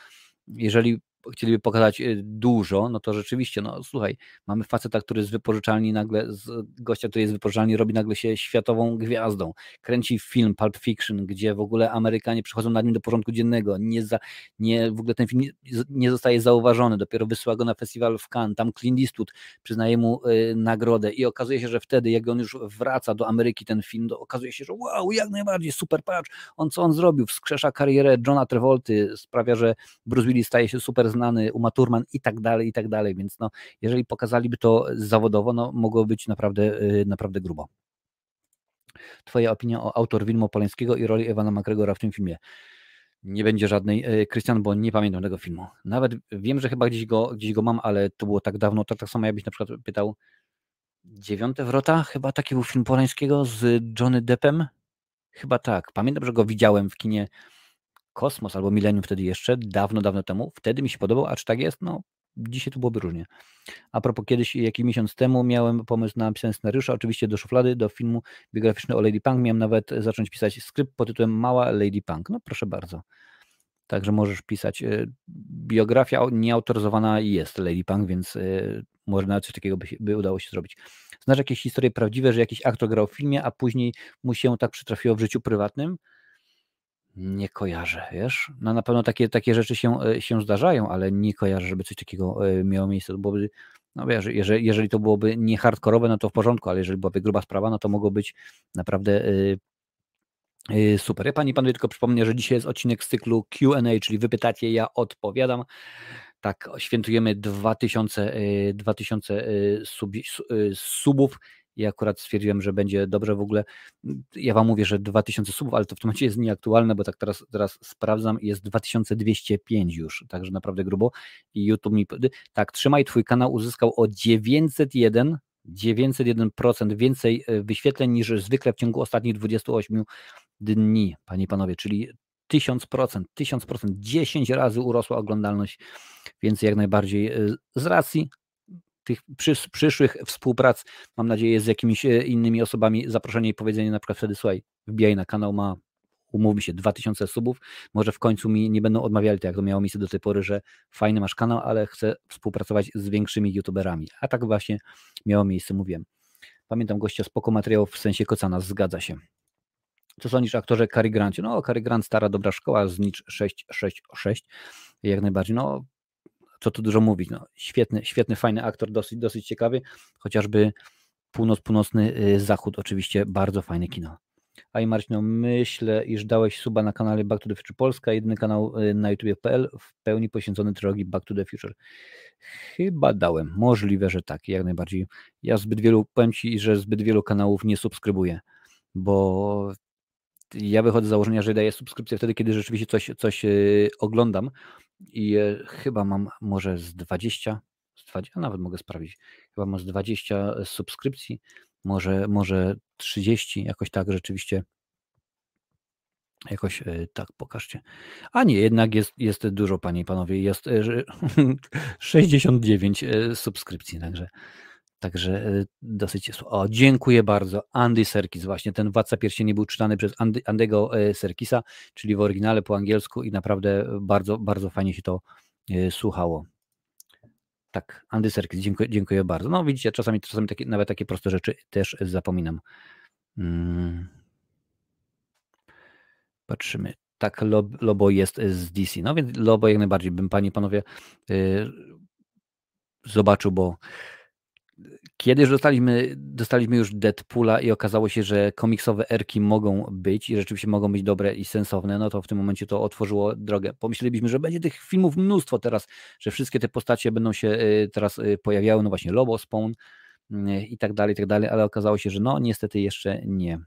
jeżeli chcieliby pokazać y, dużo, no to rzeczywiście, no słuchaj, mamy faceta, który z wypożyczalni nagle, z gościa, który jest wypożyczalni, robi nagle się światową gwiazdą. Kręci film Pulp Fiction, gdzie w ogóle Amerykanie przychodzą nad nim do porządku dziennego. Nie, za, nie w ogóle ten film nie, nie zostaje zauważony, dopiero wysyła go na festiwal w Cannes. Tam Clint Eastwood przyznaje mu y, nagrodę i okazuje się, że wtedy, jak on już wraca do Ameryki, ten film, to okazuje się, że wow, jak najbardziej, super, patrz, on co on zrobił, wskrzesza karierę Johna Travolty, sprawia, że Bruce Willis staje się super znany, Uma Thurman i tak dalej, i tak dalej, więc no, jeżeli pokazaliby to zawodowo, no mogło być naprawdę, y, naprawdę grubo. Twoja opinia o autor Wilmo Polańskiego i roli Ewana McGregora w tym filmie? Nie będzie żadnej, Krystian, y, bo nie pamiętam tego filmu. Nawet wiem, że chyba gdzieś go, gdzieś go mam, ale to było tak dawno, tak, tak samo jakbyś na przykład pytał Dziewiąte Wrota, chyba taki był film Polańskiego z Johnny Deppem. Chyba tak. Pamiętam, że go widziałem w kinie Kosmos albo Millennium wtedy jeszcze, dawno, dawno temu. Wtedy mi się podobał, a czy tak jest? No, dzisiaj to byłoby różnie. A propos kiedyś, jakiś miesiąc temu miałem pomysł na napisanie scenariusza, oczywiście do szuflady, do filmu biograficznego o Lady Punk. Miałem nawet zacząć pisać skrypt pod tytułem Mała Lady Punk. No proszę bardzo. Także możesz pisać. E, biografia nieautoryzowana jest Lady Punk, więc e, może nawet coś takiego by, by udało się zrobić. Znasz jakieś historie prawdziwe, że jakiś aktor grał w filmie, a później mu się tak przytrafiło w życiu prywatnym? Nie kojarzę, wiesz? No na pewno takie, takie rzeczy się, e, się zdarzają, ale nie kojarzę, żeby coś takiego e, miało miejsce. To byłoby, no wiesz, jeżeli, jeżeli to byłoby nie hardkorowe, no to w porządku, ale jeżeli byłaby gruba sprawa, no to mogło być naprawdę yy, super. Ja pani panowie tylko przypomnę, że dzisiaj jest odcinek z cyklu Q&A, czyli wypytacie, ja odpowiadam. Tak, świętujemy 2000, 2000 sub, subów i akurat stwierdziłem, że będzie dobrze w ogóle. Ja Wam mówię, że 2000 subów, ale to w tym momencie jest nieaktualne, bo tak teraz, teraz sprawdzam jest 2205 już, także naprawdę grubo. I YouTube mi, tak, trzymaj, Twój kanał uzyskał o 901 901% więcej e, wyświetleń niż zwykle w ciągu ostatnich 28 dni, Panie i Panowie, czyli 1000%, 1000%, 10 razy urosła oglądalność, więc jak najbardziej y, z racji tych przysz, przyszłych współprac, mam nadzieję, z jakimiś y, innymi osobami, zaproszenie i powiedzenie na przykład wtedy, słuchaj, wbijaj na kanał, ma umówmy się, 2000 subów, może w końcu mi nie będą odmawiali, tak jak to miało miejsce do tej pory, że fajny masz kanał, ale chcę współpracować z większymi youtuberami, a tak właśnie miało miejsce, mówiłem. Pamiętam gościa spoko materiałów w sensie Kocana, zgadza się. Co sądzisz o aktorze Cary Grancie? No, Cary Grant, stara, dobra szkoła, z Nicz 666, jak najbardziej. No, co tu dużo mówić, no, świetny, świetny, fajny aktor, dosyć, dosyć ciekawy, chociażby północ, północny y, zachód, oczywiście bardzo fajne kino. A i Marcin, no myślę, iż dałeś suba na kanale Back to the Future Polska, jedyny kanał y, na YouTube.pl w pełni poświęcony trylogii Back to the Future. Chyba dałem, możliwe, że tak, jak najbardziej. Ja zbyt wielu, powiem Ci, że zbyt wielu kanałów nie subskrybuję, bo ja wychodzę z założenia, że daję subskrypcję wtedy, kiedy rzeczywiście coś, coś y, oglądam i e, chyba mam może z 20, z 20, nawet mogę sprawdzić, chyba mam z 20 subskrypcji, może, może 30, jakoś tak rzeczywiście. Jakoś e, tak, pokażcie. A nie, jednak jest, jest dużo, panie i panowie. Jest 69 [laughs] e, subskrypcji, także Także e, dosyć. O, dziękuję bardzo. Andy Serkis, właśnie ten Władca Pierścieni był czytany przez Andy, Andego e, Serkisa, czyli w oryginale po angielsku i naprawdę bardzo, bardzo fajnie się to e, słuchało. Tak, Andy Serkis, dziękuję, dziękuję bardzo. No widzicie, czasami, czasami takie, nawet takie proste rzeczy też zapominam. Hmm. Patrzymy. Tak, Lobo jest z DC. No więc Lobo jak najbardziej bym, panie panowie, yy, zobaczył, bo Kiedyś dostaliśmy, dostaliśmy już Deadpoola i okazało się, że komiksowe erki mogą być i rzeczywiście mogą być dobre i sensowne, no to w tym momencie to otworzyło drogę. Pomyślelibyśmy, że będzie tych filmów mnóstwo teraz, że wszystkie te postacie będą się y, teraz y, pojawiały, no właśnie Lobo, Spawn y, i tak dalej, i tak dalej, ale okazało się, że no niestety jeszcze nie.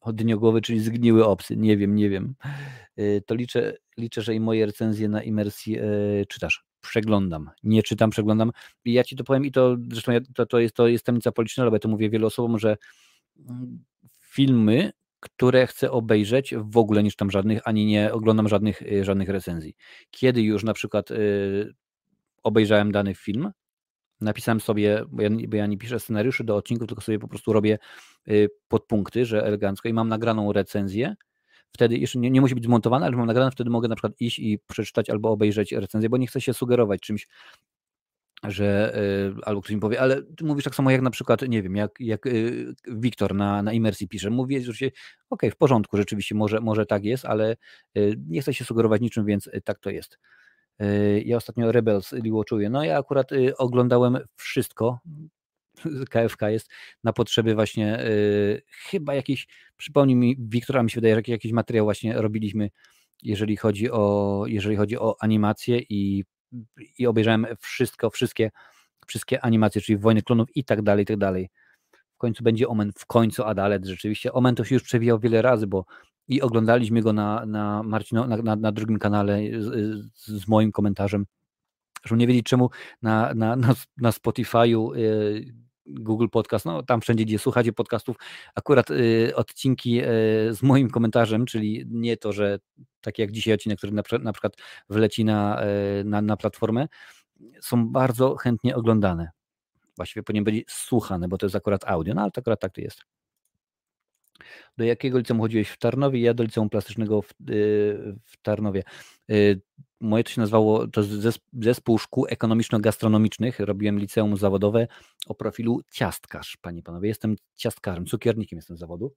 Odniogłowy, czyli zgniły obcy, nie wiem, nie wiem. To liczę, liczę, że i moje recenzje na imersji czytasz przeglądam. Nie czytam, przeglądam. I ja ci to powiem i to zresztą ja, to, to, jest, to jest tajemnica polityczna, ale to mówię wielu osobom, że mm, filmy, które chcę obejrzeć, w ogóle nie czytam żadnych, ani nie oglądam żadnych, y, żadnych recenzji. Kiedy już na przykład y, obejrzałem dany film, napisałem sobie, bo ja, bo ja, nie piszę scenariuszy do odcinków, tylko sobie po prostu robię y, podpunkty, że elegancko i mam nagraną recenzję, wtedy jeszcze nie, nie musi być zmontowane, ale mam nagrane, wtedy mogę na przykład iść i przeczytać albo obejrzeć recenzję, bo nie chcę się sugerować czymś, że y, albo ktoś mi powie, ale ty mówisz tak samo jak na przykład, nie wiem, jak, jak y, Wiktor na, na imersji pisze, mówi, że się, okej, okay, w porządku, rzeczywiście może, może tak jest, ale y, nie chcę się sugerować niczym, więc tak to jest. Ja ostatnio Rebels czuję. No ja akurat oglądałem wszystko, [laughs] KFK jest na potrzeby właśnie yy, chyba jakiś, przypomnij mi, Wiktora mi się wydaje, że jakiś materiał właśnie robiliśmy, jeżeli chodzi o, jeżeli chodzi o animację i, i obejrzałem wszystko, wszystkie, wszystkie animacje, czyli Wojny Klonów i tak dalej, i tak dalej. W końcu będzie Omen, w końcu Adalet, rzeczywiście. Omen to się już przewijał wiele razy, bo i oglądaliśmy go na, na Marcino, na, na, na drugim kanale z, z moim komentarzem, że nie wiedzieć czemu na, na, na, na Spotify'u yy, Google Podcast, no tam wszędzie, gdzie słuchacie podcastów, akurat y, odcinki y, z moim komentarzem, czyli nie to, że tak jak dzisiaj odcinek, który na, na przykład wleci na, y, na, na platformę, są bardzo chętnie oglądane. Właściwie powinien być słuchane, bo to jest akurat audio, no ale to akurat tak to jest. Do jakiego liceum chodziłeś w Tarnowie? Ja do liceum plastycznego w, w Tarnowie. Moje to się nazywało, to zespół szkół ekonomiczno-gastronomicznych. Robiłem liceum zawodowe o profilu ciastkarz, panie i panowie. Jestem ciastkarzem, cukiernikiem jestem z zawodu.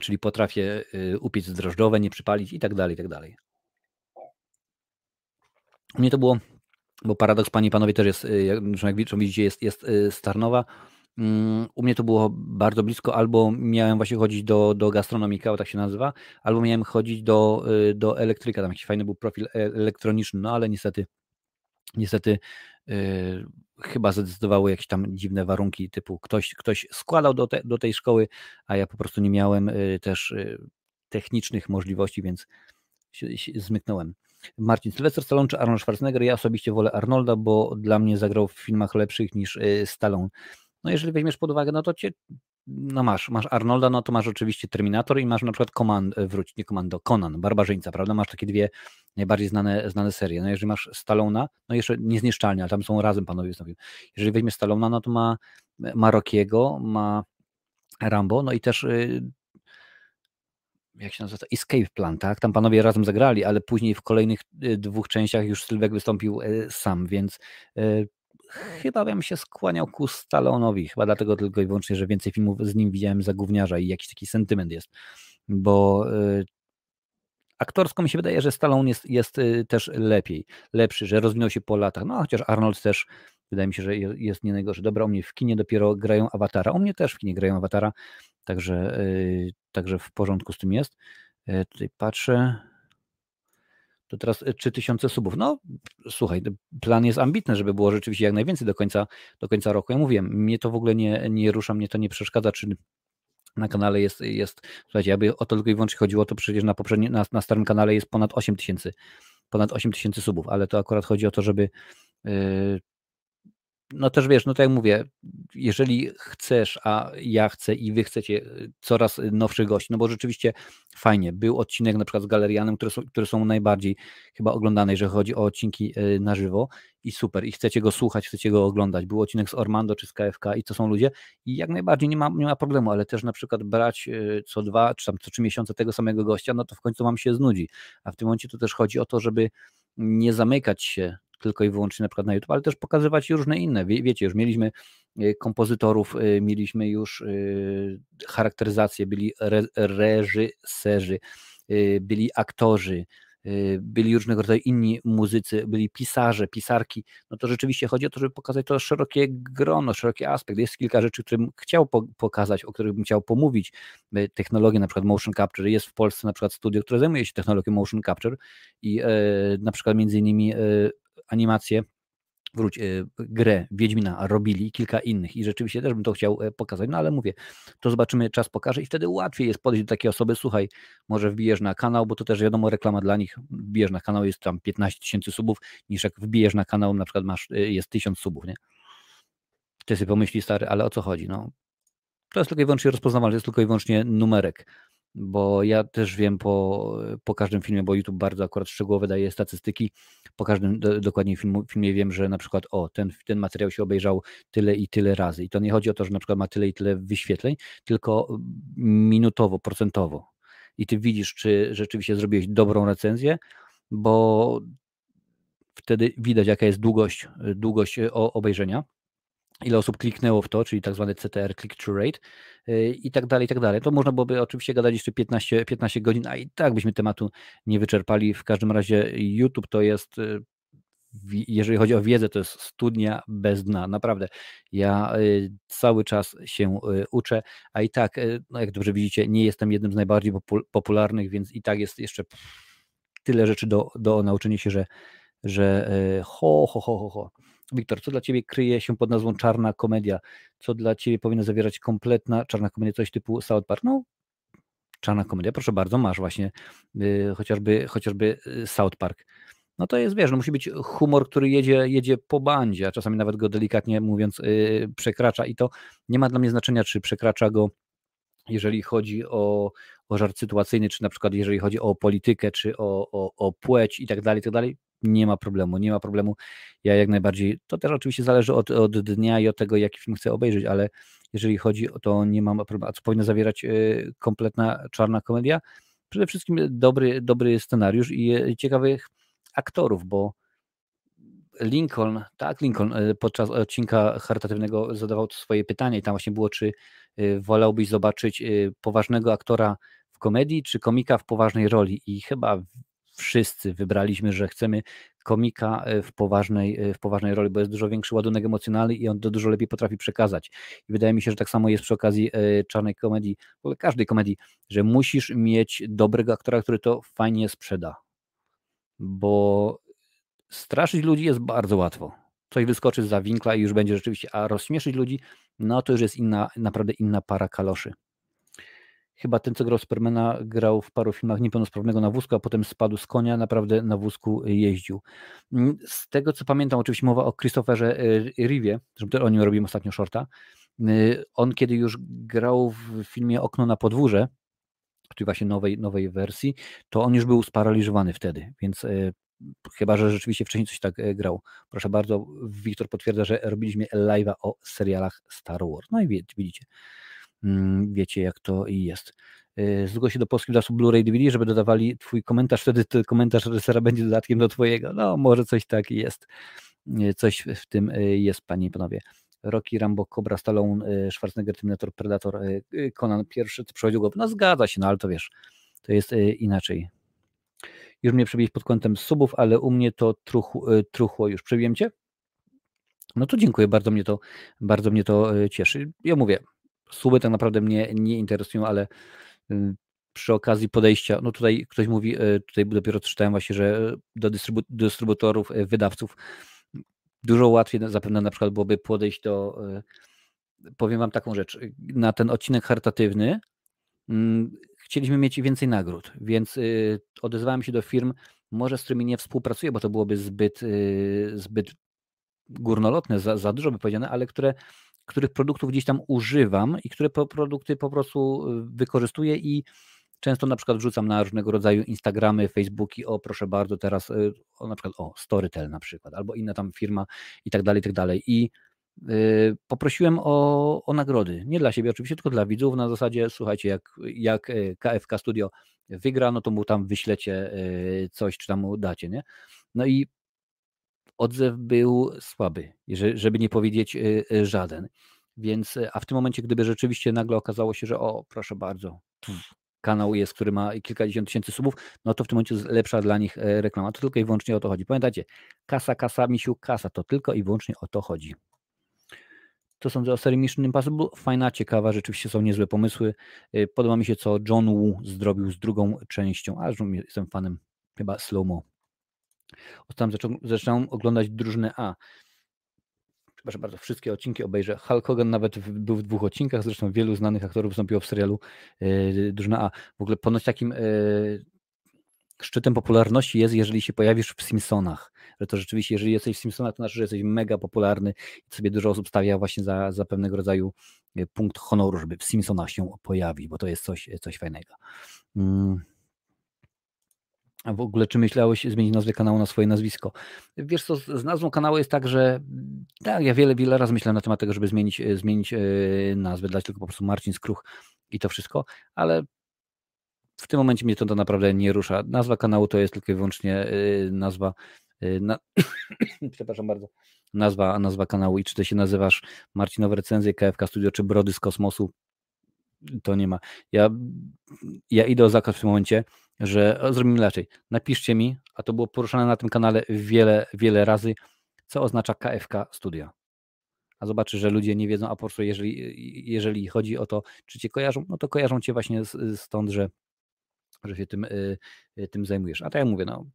Czyli potrafię y, upiec drożdżowe, nie przypalić i tak dalej, i tak dalej. U mnie to było, bo paradoks, panie i panowie, też jest, y, jak widzicie, jest, jest Starnowa. Mm, u mnie to było bardzo blisko, albo miałem właśnie chodzić do, do gastronomika, tak się nazywa, albo miałem chodzić do, y, do elektryka, tam jakiś fajny był profil e, elektroniczny, no ale niestety, niestety yy, chyba zdecydowały jakieś tam dziwne warunki, typu ktoś, ktoś składał do, te, do tej szkoły, a ja po prostu nie miałem yy, też yy, technicznych możliwości, więc się, się zmyknąłem. Marcin Sylwester Stallone czy Arnold Schwarzenegger? Ja osobiście wolę Arnolda, bo dla mnie zagrał w filmach lepszych niż Stallone. No jeżeli weźmiesz pod uwagę, no to cię, no masz, masz Arnolda, no to masz oczywiście Terminator i masz na przykład Command, e, wróć, nie Komando, Conan, Barbarzyńca, prawda? Masz takie dwie najbardziej znane, znane serie. No jeżeli masz Stallona, no jeszcze niezniszczalnie, ale tam są razem panowie. Jeżeli weźmie Stallona, no to ma, ma Rockiego, ma Rambo, no i też y, jak się nazywa, Escape Plan, tak? Tam panowie razem zagrali, ale później w kolejnych y, dwóch częściach już Sylwek wystąpił y, sam, więc chyba bym się skłaniał ku Stallonowi, chyba dlatego tylko i wyłącznie, że więcej filmów z nim widziałem za gówniarza i jakiś taki sentyment jest, bo y, aktorsko mi się wydaje, że Stallone jest, jest y, też lepiej, lepszy, że rozwinął się po latach, no chociaż Arnold też wydaje mi się, że jest nie najgorszy. Dobra, u mnie w kinie dopiero grają Awatara, u mnie też w kinie grają Awatara, także, y, także w porządku z tym jest. Tutaj patrzę, to teraz 3000 e, subów. No, słuchaj, plan jest ambitny, żeby było rzeczywiście jak najwięcej do końca, do końca roku. Ja mówiłem, mnie to w ogóle nie, nie rusza, mnie to nie przeszkadza, czy na kanale jest, jest słuchajcie, aby o to tylko i wyłącznie chodziło, to przecież na poprzednim, na, na starym kanale jest ponad 8000 ponad 8 tysięcy subów, ale to akurat chodzi o to, żeby yy, no też wiesz, no tak jak mówię, jeżeli chcesz, a ja chcę i wy chcecie y, coraz nowszych gości, no bo rzeczywiście fajnie, był odcinek na przykład z Galerianem, które są, które są najbardziej chyba oglądane, jeżeli chodzi o odcinki y, na żywo i super, i chcecie go słuchać, chcecie go oglądać. Był odcinek z Ormando czy z KFK i to są ludzie i jak najbardziej nie ma, nie ma problemu, ale też na przykład brać y, co dwa czy tam co trzy miesiące tego samego gościa, no to w końcu wam się znudzi. A w tym momencie to też chodzi o to, żeby nie zamykać się tylko i wyłącznie na przykład na YouTube, ale też pokazywać różne inne. Wie, wiecie, już mieliśmy e, kompozytorów, e, mieliśmy już e, charakteryzację, byli re, reżyserzy, byli aktorzy, byli różnego rodzaju inni muzycy, byli pisarze, pisarki, no to rzeczywiście chodzi o to, żeby pokazać to szerokie grono, szeroki aspekt. Jest kilka rzeczy, które bym chciał po pokazać, o których bym chciał pomówić. Technologie, na przykład motion capture. Jest w Polsce na przykład studio, które zajmuje się technologią motion capture i na przykład między innymi animację, wróć, e, grę Wiedźmina robili, kilka innych. I rzeczywiście też bym to chciał e, pokazać, no ale mówię, to zobaczymy, czas pokaże i wtedy łatwiej jest podejść do takiej osoby, słuchaj, może wbijesz na kanał, bo to też wiadomo, reklama dla nich, wbijesz na kanał, jest tam 15 tysięcy subów, niż jak wbijesz na kanał, na przykład masz, e, jest 1000 subów, nie? Ty sobie pomyśli, stary, ale o co chodzi, no? To jest tylko i wyłącznie rozpoznawalne, to jest tylko i wyłącznie numerek bo ja też wiem po, po każdym filmie, bo YouTube bardzo akurat szczegółowo daje statystyki, po każdym do, dokładnie filmu, filmie wiem, że na przykład o, ten, ten materiał się obejrzał tyle i tyle razy. I to nie chodzi o to, że na przykład ma tyle i tyle wyświetleń, tylko minutowo, procentowo. I ty widzisz, czy rzeczywiście zrobiłeś dobrą recenzję, bo wtedy widać jaka jest długość, długość obejrzenia ile osób kliknęło w to, czyli tak zwany CTR, click-through rate y, i tak dalej, i tak dalej. To można byłoby oczywiście gadać jeszcze 15, 15 godzin, a i tak byśmy tematu nie wyczerpali. W każdym razie YouTube to jest, y, jeżeli chodzi o wiedzę, to jest studnia bez dna. Naprawdę, ja y, cały czas się uczę, a i tak, no jak dobrze widzicie, nie jestem jednym z najbardziej popularnych, więc i tak jest jeszcze tyle rzeczy do, do nauczenia się, że, że ho, ho, ho, ho, ho. Wiktor, co dla Ciebie kryje się pod nazwą czarna komedia? Co dla Ciebie powinna zawierać kompletna czarna komedia, coś typu South Park? No, czarna komedia, proszę bardzo, masz właśnie y, chociażby, chociażby y, South Park. No to jest, wiesz, no musi być humor, który jedzie, jedzie po bandzie, a czasami nawet go delikatnie mówiąc y, przekracza i to nie ma dla mnie znaczenia, czy przekracza go jeżeli chodzi o, o żart sytuacyjny, czy na przykład jeżeli chodzi o politykę, czy o, o, o płeć i tak dalej, i tak dalej, nie ma problemu, nie ma problemu. Ja jak najbardziej, to też oczywiście zależy od, od dnia i od tego, jaki film chcę obejrzeć, ale jeżeli chodzi o to, nie mam problemu. A co powinna zawierać y, kompletna czarna komedia? Przede wszystkim dobry, dobry scenariusz i y, ciekawych aktorów, bo Lincoln, tak, Lincoln y, podczas odcinka charytatywnego zadawał swoje pytanie i tam właśnie było, czy wolałbyś zobaczyć poważnego aktora w komedii, czy komika w poważnej roli i chyba wszyscy wybraliśmy, że chcemy komika e, w poważnej, e, w poważnej roli, bo jest dużo większy ładunek emocjonalny i on to dużo lepiej potrafi przekazać. I wydaje mi się, że tak samo jest przy okazji e, czarnej komedii, w ogóle każdej komedii, że musisz mieć dobrego aktora, który to fajnie sprzeda. Bo straszyć ludzi jest bardzo łatwo. Coś wyskoczy za winkla i już będzie rzeczywiście, a rozśmieszyć ludzi, no to już jest inna, naprawdę inna para kaloszy. Chyba ten, co grał Supermana, grał w paru filmach niepełnosprawnego na wózku, a potem spadł z konia, naprawdę na wózku jeździł. Mm, z tego, co pamiętam, oczywiście mowa o Christopherze y, Rivie, o nim robiłem ostatnio shorta, On kiedy już grał w filmie Okno na podwórze, czyli właśnie nowej, nowej wersji, to on już był sparaliżowany wtedy, więc chyba, że rzeczywiście wcześniej coś tak grał. Proszę bardzo, Wiktor potwierdza, że robiliśmy live'a o serialach Star Wars. No i widzicie, mm, wiecie jak to jest. Y, zgłoś się do polskich zasób Blu-ray DVD, żeby dodawali twój komentarz, wtedy ten komentarz reżysera będzie dodatkiem do twojego. No może coś tak jest. Y, coś w tym y, jest, panie i panowie. Rocky, Rambo, Cobra, Stallone, Schwarzenegger, Terminator, Predator, Conan pierwszy, co przychodził go. No zgadza się, no ale to wiesz, to jest inaczej. Już mnie przebiłeś pod kątem subów, ale u mnie to truchło, truchło już. Przebiłem cię? No to dziękuję, bardzo mnie to, bardzo mnie to cieszy. Ja mówię, suby tak naprawdę mnie nie interesują, ale Y, przy okazji podejścia, no tutaj ktoś mówi, y, tutaj dopiero czytałem właśnie, że do dystrybu dystrybutorów, y, wydawców dużo łatwiej zapewne na przykład byłoby podejść do, powiem Wam taką rzecz, na ten odcinek charytatywny mm, chcieliśmy mieć więcej nagród, więc odezwałem się do firm, może z którymi nie współpracuję, bo to byłoby zbyt, zbyt górnolotne, za, za dużo by powiedziane, ale które których produktów gdzieś tam używam i które produkty po prostu y, wykorzystuję i często na przykład wrzucam na różnego rodzaju Instagramy, Facebooki, o proszę bardzo, teraz y, o, na przykład o Storytel na przykład, albo inna tam firma i tak dalej, i tak dalej. I y, poprosiłem o, o nagrody, nie dla siebie oczywiście, tylko dla widzów na zasadzie, słuchajcie, jak, jak KFK Studio wygra, no to mu tam wyślecie coś, czy tam mu dacie, nie? No i odzew był słaby, żeby nie powiedzieć y, y, żaden. Więc, y, a w tym momencie, gdyby rzeczywiście nagle okazało się, że o, proszę bardzo, kanał jest, który ma kilkadziesiąt tysięcy subów, no to w tym momencie jest lepsza dla nich reklama. To tylko i wyłącznie o to chodzi. Pamiętajcie, kasa, kasa, misiu, kasa, to tylko i wyłącznie o to chodzi. To sądzę o serii Mission Impossible. Fajna, ciekawa, rzeczywiście są niezłe pomysły. Podoba mi się, co John Woo zrobił z drugą częścią, a jestem fanem chyba slow-mo Ostatnio zacząłem, zacząłem oglądać drużynę A. Przepraszam bardzo, wszystkie odcinki obejrzę. Hulk Hogan nawet w, był w dwóch odcinkach, zresztą wielu znanych aktorów wystąpiło w serialu yy, Drużyna A. W ogóle ponoć takim yy, szczytem popularności jest, jeżeli się pojawisz w Simpsonach. Że to rzeczywiście, jeżeli jesteś w Simpsonach, to znaczy, że jesteś mega popularny i sobie dużo osób stawia właśnie za, za pewnego rodzaju punkt honoru, żeby w Simpsonach się pojawić, bo to jest coś, coś fajnego. Mm. W ogóle, czy myślałeś zmienić nazwę kanału na swoje nazwisko? Wiesz co, z nazwą kanału jest tak, że tak, ja wiele, wiele razy myślałem na temat tego, żeby zmienić, e, zmienić e, nazwę, dać tylko po prostu Marcin Skruch i to wszystko, ale w tym momencie mnie to, to naprawdę nie rusza. Nazwa kanału to jest tylko i wyłącznie e, nazwa, na, [coughs] przepraszam bardzo, nazwa, nazwa kanału i czy ty się nazywasz Marcinowe Recenzje, KFK Studio, czy Brody z Kosmosu, to nie ma. Ja, ja idę o zakaz w tym momencie, że zrobimy inaczej. Napiszcie mi, a to było poruszane na tym kanale wiele, wiele razy, co oznacza KFK Studio. A zobaczy, że ludzie nie wiedzą, a po prostu jeżeli, jeżeli chodzi o to, czy cię kojarzą, no to kojarzą cię właśnie stąd, że, że się tym, y, y, tym zajmujesz. A tak jak mówię, no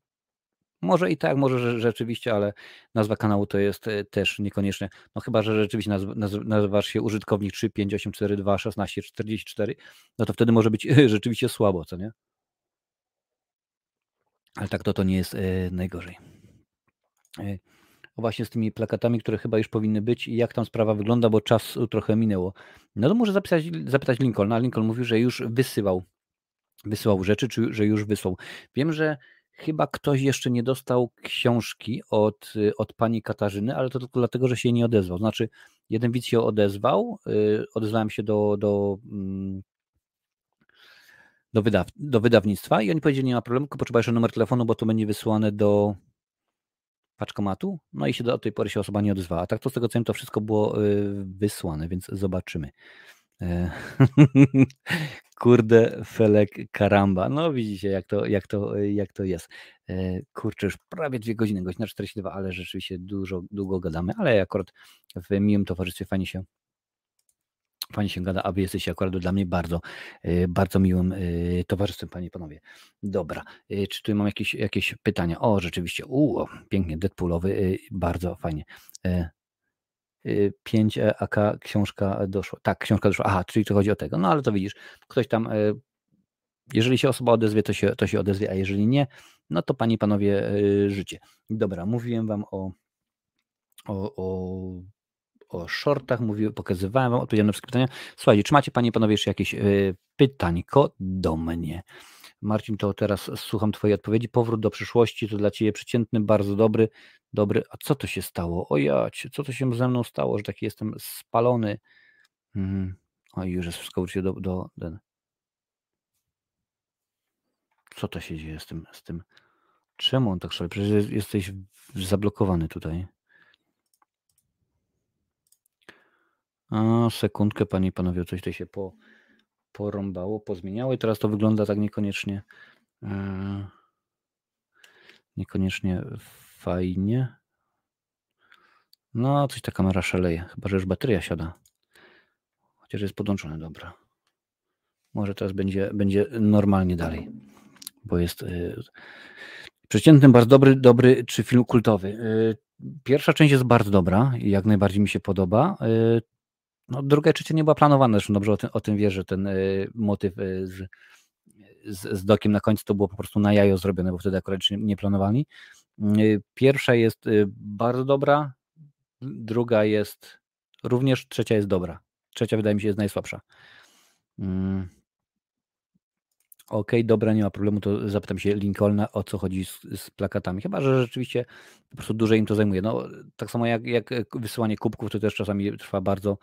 może i tak, może rzeczywiście, ale nazwa kanału to jest y, też niekoniecznie. No chyba, że rzeczywiście nazw, nazywasz się użytkownik 358421644, no to wtedy może być rzeczywiście słabo, co nie? Ale tak to to nie jest e, najgorzej. E, właśnie z tymi plakatami, które chyba już powinny być i jak tam sprawa wygląda, bo czas trochę minęło. No to może zapytać, zapytać Lincolna. Lincoln mówił, że już wysyłał, wysyłał rzeczy, czy że już wysłał. Wiem, że chyba ktoś jeszcze nie dostał książki od, od pani Katarzyny, ale to tylko dlatego, że się nie odezwał. Znaczy, jeden widz się odezwał, e, odezwałem się do, do mm, do, wydaw do wydawnictwa i oni powiedzieli, nie ma problemu, tylko potrzeba jeszcze numer telefonu, bo to będzie wysłane do paczkomatu, no i się do tej pory się osoba nie odezwała. A tak to z tego co wiem, to wszystko było y, wysłane, więc zobaczymy. E, [laughs] kurde, Felek Karamba. No widzicie, jak to, jak to, jak to jest. E, kurczę, już prawie dwie godziny, godzina 42, ale rzeczywiście dużo, długo gadamy, ale akurat w miłym towarzystwie fajnie się Fajnie się gada, a wy jesteście akurat dla mnie bardzo, y, bardzo miłym y, towarzystwem, panie i panowie. Dobra, y, czy tu mam jakieś, jakieś pytania? O, rzeczywiście, u, pięknie, Deadpoolowy, bardzo fajnie. 5 e, AK książka doszła. Tak, książka doszła. Aha, czyli to chodzi o tego. No ale to widzisz, ktoś tam, jeżeli się osoba odezwie, to się, to się odezwie, a jeżeli nie, no to panie i panowie, życie. Dobra, mówiłem wam o, o, o o shortach, mówiłem, pokazywałem wam, odpowiedziałem na wszystkie pytania. Słuchajcie, czy macie panie i panowie jeszcze jakieś y, pytańko do mnie? Marcin, to teraz słucham twojej odpowiedzi. Powrót do przyszłości to dla ciebie przeciętny, bardzo dobry, dobry. A co to się stało? O jacie, co to się ze mną stało, że taki jestem spalony? Mhm. O, już jest wszystko do, do, do... Co to się dzieje z tym, z tym? Czemu on tak szaleje? Przecież jesteś zablokowany tutaj. A, sekundkę, panie i panowie, coś tutaj się po, porąbało, pozmieniało i teraz to wygląda tak niekoniecznie e, niekoniecznie fajnie. No, coś ta kamera szaleje, chyba że już bateria siada. Chociaż jest podłączone, dobra. Może teraz będzie, będzie normalnie dalej, bo jest y, przeciętnym, bardzo dobry, dobry, czy film kultowy. Y, pierwsza część jest bardzo dobra i jak najbardziej mi się podoba. No, druga trzecia nie była planowana, zresztą dobrze o tym, o tym wie, że ten y, motyw y, z, z, z dokiem na końcu to było po prostu na jajo zrobione, bo wtedy akurat nie, nie planowali. Y, pierwsza jest y, bardzo dobra, druga jest również, trzecia jest dobra. Trzecia wydaje mi się jest najsłabsza. Mm. Okej, dobra, nie ma problemu, to zapytam się Lincolna, o co chodzi z, z plakatami. Chyba, że rzeczywiście po prostu dłużej im to zajmuje. No, tak samo jak, jak wysyłanie kubków, to też czasami trwa bardzo,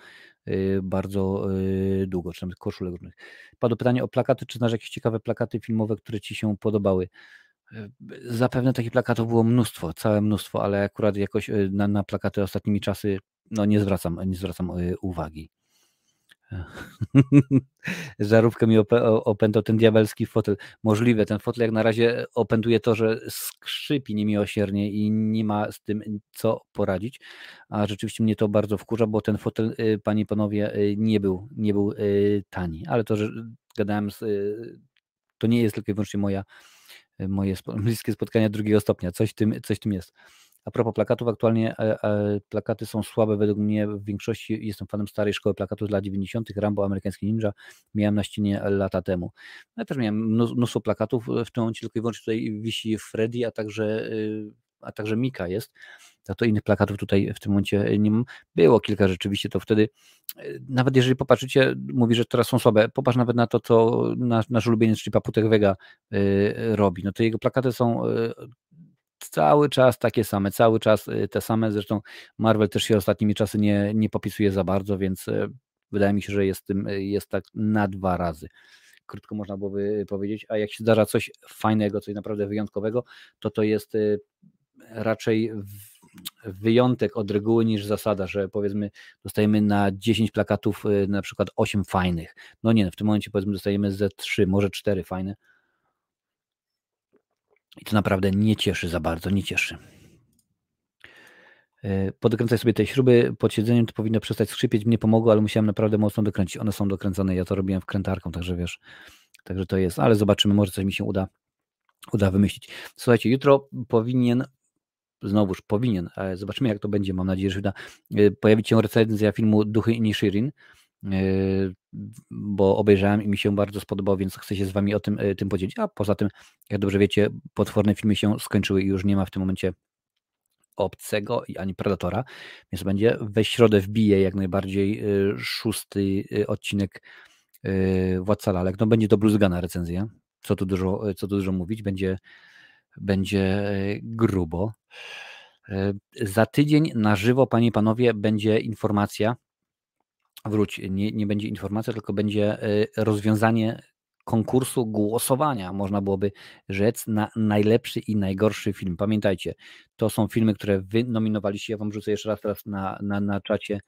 yy, bardzo yy, długo, czy tam koszulek różnych. Padło pytanie o plakaty, czy znasz jakieś ciekawe plakaty filmowe, które Ci się podobały? Zapewne takich plakatów było mnóstwo, całe mnóstwo, ale akurat jakoś na, na plakaty ostatnimi czasy no nie zwracam, nie zwracam uwagi. [laughs] Żarówkę mi opętał ten diabelski fotel. Możliwe, ten fotel jak na razie opętuje to, że skrzypi niemiłosiernie i nie ma z tym co poradzić, a rzeczywiście mnie to bardzo wkurza, bo ten fotel, y, panie i panowie, y, nie był, nie był tani, ale to, że gadałem z, to nie jest tylko i wyłącznie moja, moje [laughs] bliskie spotkania drugiego stopnia, coś tym, coś tym jest. A propos plakatów, aktualnie e, e, plakaty są słabe według mnie. W większości jestem fanem starej szkoły plakatów z lat 90. Rambo, Amerykański Ninja miałem na ścianie lata temu. Ja też miałem mnóstwo plakatów. W tym momencie tylko i wyłącznie tutaj wisi Freddy, a także, a także Mika jest. A to innych plakatów tutaj w tym momencie nie mam. Było kilka rzeczywiście, to wtedy, nawet jeżeli popatrzycie, mówi, że teraz są słabe, popatrz nawet na to, co nasz, nasz ulubieniec, czyli Paputek Vega robi. No to jego plakaty są cały czas takie same, cały czas y, te same. Zresztą Marvel też się ostatnimi czasy nie, nie popisuje za bardzo, więc y, wydaje mi się, że jest, tym, y, jest tak na dwa razy. Krótko można byłoby powiedzieć, a jak się zdarza coś fajnego, coś naprawdę wyjątkowego, to to jest raczej wyjątek od reguły niż zasada, że powiedzmy dostajemy na 10 plakatów na przykład 8 fajnych. No nie, w tym momencie powiedzmy dostajemy ze 3, może 4 fajne i to naprawdę nie cieszy za bardzo, nie cieszy. E, Podkręcaj sobie te śruby, pod siedzeniem to powinno przestać skrzypieć, mnie pomogło, ale musiałem naprawdę mocno dokręcić. One są dokręcone, ja to robiłem wkrętarką, także wiesz, także to jest, ale zobaczymy, może coś mi się uda, uda wymyślić. Słuchajcie, jutro powinien, znowuż powinien, ale zobaczymy jak to będzie, mam nadzieję, że uda, e, pojawić się recenzja filmu Duchy Nishirin, Yy, bo obejrzałem i mi się bardzo spodobał, więc chcę się z Wami o tym, yy, tym podzielić. A poza tym, jak dobrze wiecie, potworne filmy się skończyły i już nie ma w tym momencie obcego ani Predatora, więc będzie we środę wbije jak najbardziej yy, szósty odcinek Władca Lalek. No będzie to bluzgana recenzja, co tu dużo, co tu dużo mówić, będzie, będzie grubo. Za tydzień na żywo, Panie i Panowie, będzie informacja, wróć, nie, nie będzie informacja, tylko będzie y, rozwiązanie konkursu głosowania, można byłoby rzec, na najlepszy i najgorszy film. Pamiętajcie, to są filmy, które wy nominowaliście. Ja wam rzucę jeszcze raz teraz na, na, na czacie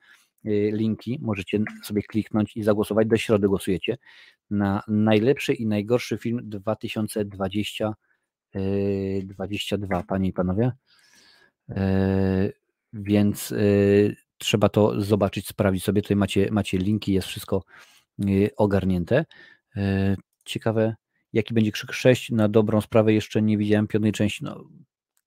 y, linki. Możecie sobie kliknąć i zagłosować. Do środy głosujecie na najlepszy i najgorszy film 2020 22, y, panie i panowie. Więc trzeba to zobaczyć, sprawdzić sobie. Tutaj macie, macie linki, jest wszystko y, ogarnięte. E, ciekawe, jaki będzie krzyk 6 na dobrą sprawę. Jeszcze nie widziałem piątej części. No,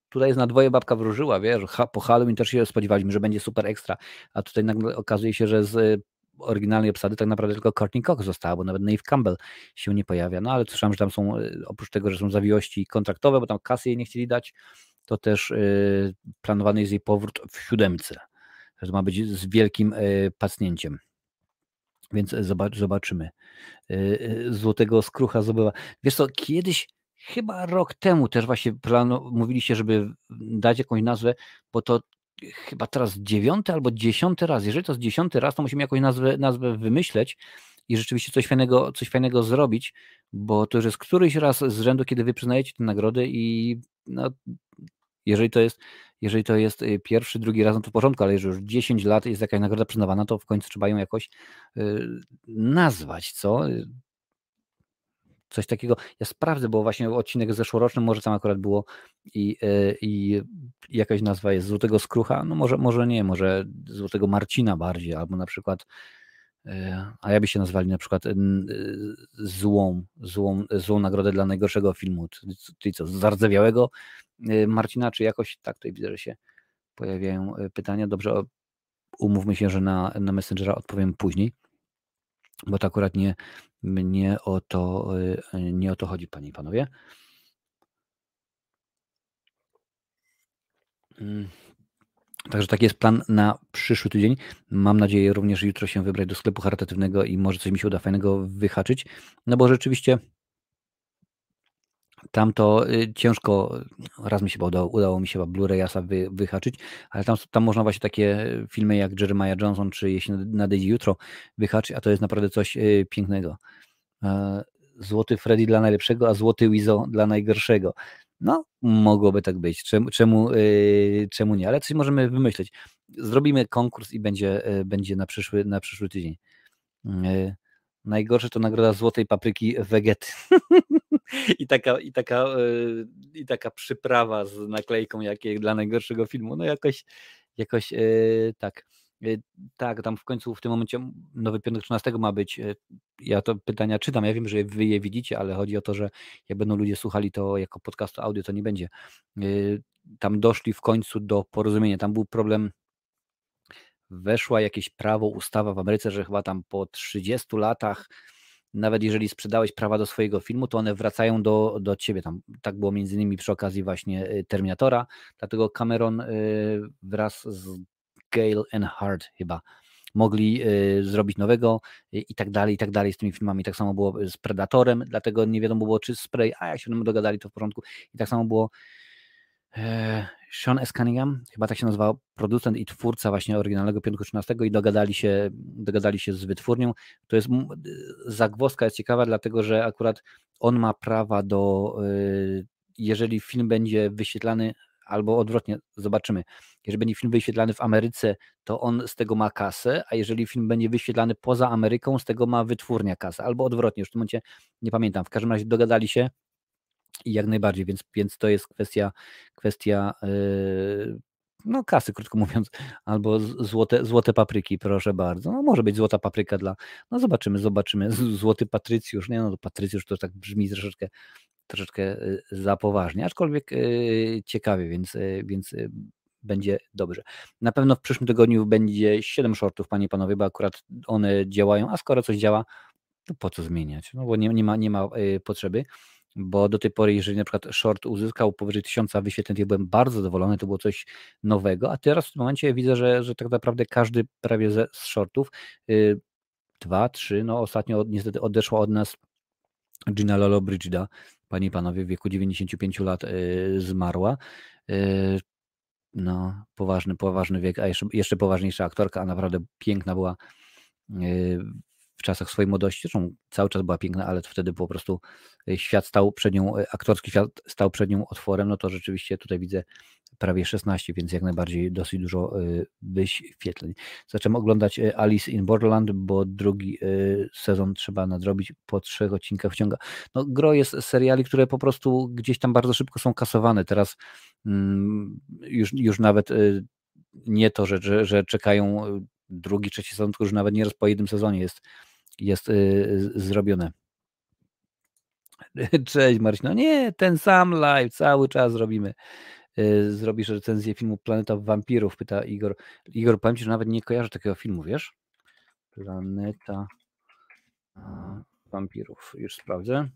tutaj jest na dwoje babka wróżyła, wiesz, po Halloween też się spodziewaliśmy, że będzie super ekstra, a tutaj nagle okazuje się, że z oryginalnej obsady tak naprawdę tylko Courtney Cox została, bo nawet Nave Campbell się nie pojawia. No ale słyszałem, że tam są, y, oprócz tego, że są zawiłości kontraktowe, bo tam kasy jej nie chcieli dać, to też planowany jest jej powrót w siódemce. Że ma być z wielkim pacnięciem. Więc zobaczymy. Złotego skrucha zdobywa. Wiesz co, kiedyś chyba rok temu też właśnie planu, mówiliście, żeby dać jakąś nazwę, bo to chyba teraz dziewiąty albo dziesiąty raz. Jeżeli to jest dziesiąty raz, to musimy jakąś nazwę, nazwę wymyśleć i rzeczywiście coś fajnego, coś fajnego zrobić, bo to już jest któryś raz z rzędu, kiedy wy przyznajecie tę nagrodę i no, jeżeli to jest jeżeli to jest y, pierwszy, drugi raz, no to w porządku, ale jeżeli już 10 lat jest jakaś nagroda przyznawana, to w końcu trzeba ją jakoś y, nazwać, co? coś takiego. Ja sprawdzę, bo właśnie odcinek zeszłoroczny może tam akurat było i, i jakaś nazwa jest Złotego Skrucha, no może, może nie, może Złotego Marcina bardziej, albo na przykład a ja by się nazwali na przykład e, złą, złą, złą nagrodę dla najgorszego filmu, czyli co, zardzewiałego Marcina, czy jakoś tak tutaj widzę, że się pojawiają pytania. Dobrze, umówmy się, że na, na Messengera odpowiem później, bo to akurat nie, mnie o to, nie o to chodzi, panie i panowie. Także taki jest plan na przyszły tydzień. Mam nadzieję również jutro się wybrać do sklepu charytatywnego i może coś mi się uda fajnego wyhaczyć. No bo rzeczywiście tam to y, ciężko, raz mi się udało, udało mi się Blu-rayasa wy, wyhaczyć, ale tam, tam można właśnie takie filmy jak Jeremiah Johnson, czy Jeśli nadejdzie jutro wyhaczyć, a to jest naprawdę coś y, pięknego. E, złoty Freddy dla najlepszego, a złoty Wizo dla najgorszego. No, mogłoby tak być. Czemu, czemu, yy, czemu nie? Ale coś możemy wymyśleć. Zrobimy konkurs i będzie, yy, będzie na, przyszły, na przyszły tydzień. Yy, najgorsze to nagroda złotej papryki Vegety. [laughs] I taka, i, taka, I taka przyprawa z naklejką jakiej dla najgorszego filmu. No jakoś, jakoś tak. Y, tak, tam w końcu w tym momencie Nowy Piątek 13 ma być. Y, ja to pytania czytam. Ja wiem, że wy je widzicie, ale chodzi o to, że jak będą ludzie słuchali to jako podcastu audio, to nie będzie. Y, tam doszli w końcu do porozumienia. Tam był problem. Weszła jakieś prawo, ustawa w Ameryce, że chyba tam po 30 latach, nawet jeżeli sprzedałeś prawa do swojego filmu, to one wracają do, do ciebie. Tam, tak było między innymi przy okazji właśnie Terminatora. Dlatego Cameron wraz z Gale and Hart chyba mogli y, zrobić nowego i tak dalej, i tak dalej z tymi filmami. Tak samo było z Predatorem, dlatego nie wiadomo było, czy Spray, a jak się dogadali, to w porządku. I tak samo było e, Sean S. Cunningham, chyba tak się nazywał, producent i twórca właśnie oryginalnego Piątku 13 i dogadali się, dogadali się z wytwórnią. To jest, zagwozdka jest ciekawa, dlatego że akurat on ma prawa do, y, jeżeli film będzie wyświetlany albo odwrotnie, zobaczymy. Jeżeli będzie film wyświetlany w Ameryce, to on z tego ma kasę, a jeżeli film będzie wyświetlany poza Ameryką, z tego ma wytwórnia kasę, albo odwrotnie, już w tym momencie nie pamiętam. W każdym razie dogadali się i jak najbardziej, więc, więc to jest kwestia, kwestia yy, no kasy, krótko mówiąc, albo złote, złote papryki, proszę bardzo. No może być złota papryka dla, no zobaczymy, zobaczymy, złoty Patrycjusz, nie no, Patrycjusz to tak brzmi troszeczkę troszeczkę y, za poważnie, aczkolwiek y, ciekawie, więc, więc będzie dobrze. Na pewno w przyszłym tygodniu będzie 7 shortów, panie i panowie, bo akurat one działają, a skoro coś działa, to po co zmieniać? No bo nie, nie, ma, nie ma potrzeby, bo do tej pory, jeżeli na przykład short uzyskał powyżej 1000 wyświetleń, to byłem bardzo zadowolony, to było coś nowego, a teraz w tym momencie widzę, że, że tak naprawdę każdy prawie ze, z shortów, dwa, trzy, no ostatnio niestety odeszła od nas Gina Lolo Brigida, panie i panowie, w wieku 95 lat yy, zmarła. Yy, no, poważny, poważny wiek, a jeszcze, jeszcze poważniejsza aktorka, a naprawdę piękna była yy, w czasach swojej młodości. Zresztą cały czas była piękna, ale wtedy po prostu świat stał przed nią, aktorski świat stał przed nią otworem, no to rzeczywiście tutaj widzę prawie 16, więc jak najbardziej dosyć dużo y, wyświetleń. Zacząłem oglądać y, Alice in Borderland, bo drugi y, sezon trzeba nadrobić po trzech odcinkach wciąga. No, gro jest seriali, które po prostu gdzieś tam bardzo szybko są kasowane. Teraz mm, już, już nawet nie to, że, że, że czekają drugi, trzeci sezon, tylko już nawet nieraz po jednym sezonie jest, jest zrobione. [laughs] Cześć Marcin, no nie, ten sam live, cały czas robimy. Y, zrobisz recenzję filmu Planeta Wampirów? Pyta Igor. Igor, powiem Ci, że nawet nie kojarzę takiego filmu, wiesz? Planeta Wampirów. Już sprawdzę.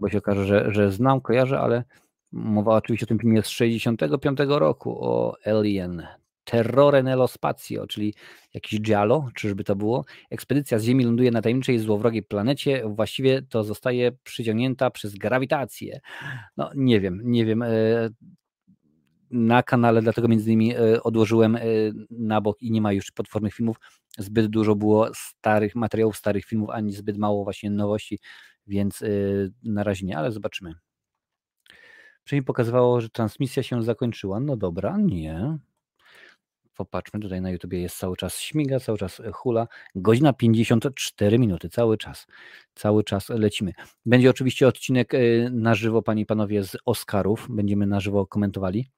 Bo się okaże, że, że znam, kojarzę, ale mowa oczywiście o tym filmie z 65 roku, o Alien. Terrore nello spazio, czyli jakiś giallo, czyżby to było. Ekspedycja z Ziemi ląduje na tajemniczej złowrogiej planecie, właściwie to zostaje przyciągnięta przez grawitację. No nie wiem, nie wiem. E, na kanale, dlatego między innymi e, odłożyłem na bok i nie ma już potwornych filmów. Zbyt dużo było starych materiałów, starych filmów, ani zbyt mało właśnie nowości, więc na razie nie, ale zobaczymy. Wcześniej pokazywało, że transmisja się zakończyła. No dobra, nie. Popatrzmy, tutaj na YouTubie jest cały czas śmiga, cały czas hula. Godzina 54 minuty, cały czas. Cały czas lecimy. Będzie oczywiście odcinek y, na żywo, panie i panowie, z Oscarów. Będziemy na żywo komentowali.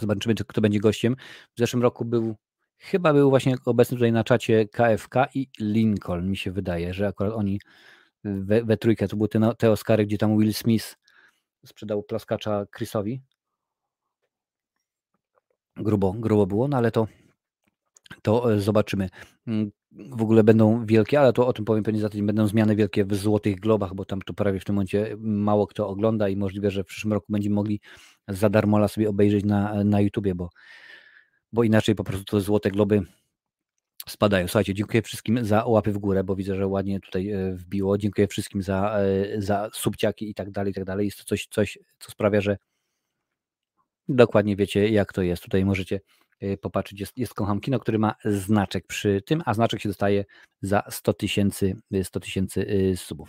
Zobaczymy, kto będzie gościem. W zeszłym roku był, chyba był właśnie obecny tutaj na czacie KFK i Lincoln, mi się wydaje, że akurat oni we, we trójkę, to były te, te Oscary, gdzie tam Will Smith sprzedał plaskacza Chrisowi. Grubo, grubo było, no ale to, to e, zobaczymy. Mm, w ogóle będą wielkie, ale to o tym powiem pewnie za tydzień, będą zmiany wielkie w Złotych Globach, bo tam to prawie w tym momencie mało kto ogląda i możliwe, że w przyszłym roku będziemy mogli za darmola sobie obejrzeć na, na YouTubie, bo, bo inaczej po prostu to Złote Globy spadają. Słuchajcie, dziękuję wszystkim za łapy w górę, bo widzę, że ładnie tutaj e, wbiło. Dziękuję wszystkim za, e, za subciaki i tak dalej, i tak dalej. Jest to coś, coś, co sprawia, że dokładnie wiecie, jak to jest. Tutaj możecie popatrzeć, jest, jest Kocham Kino, który ma znaczek przy tym, a znaczek się dostaje za 100 tysięcy 100 y, tysięcy y, subów.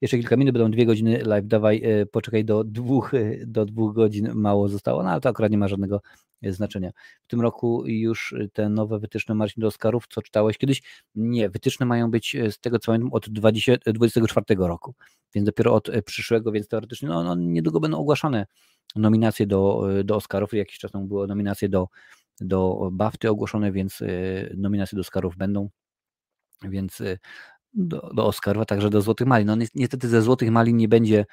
Jeszcze kilka minut, będą dwie godziny live, dawaj, poczekaj do dwóch, do dwóch godzin, mało zostało, no ale to akurat nie ma żadnego znaczenia. W tym roku już te nowe wytyczne Marcin do Oscarów, co czytałeś kiedyś? Nie, wytyczne mają być z tego co pamiętam od 20, 24 roku, więc dopiero od przyszłego, więc teoretycznie no, no niedługo będą ogłaszane nominacje do, do Oscarów, jakiś czas temu były nominacje do do BAFTY ogłoszone, więc y, nominacje do Oscarów będą, więc y, do, do Oscarów, także do Złotych Mali. No niestety ze Złotych Mali nie będzie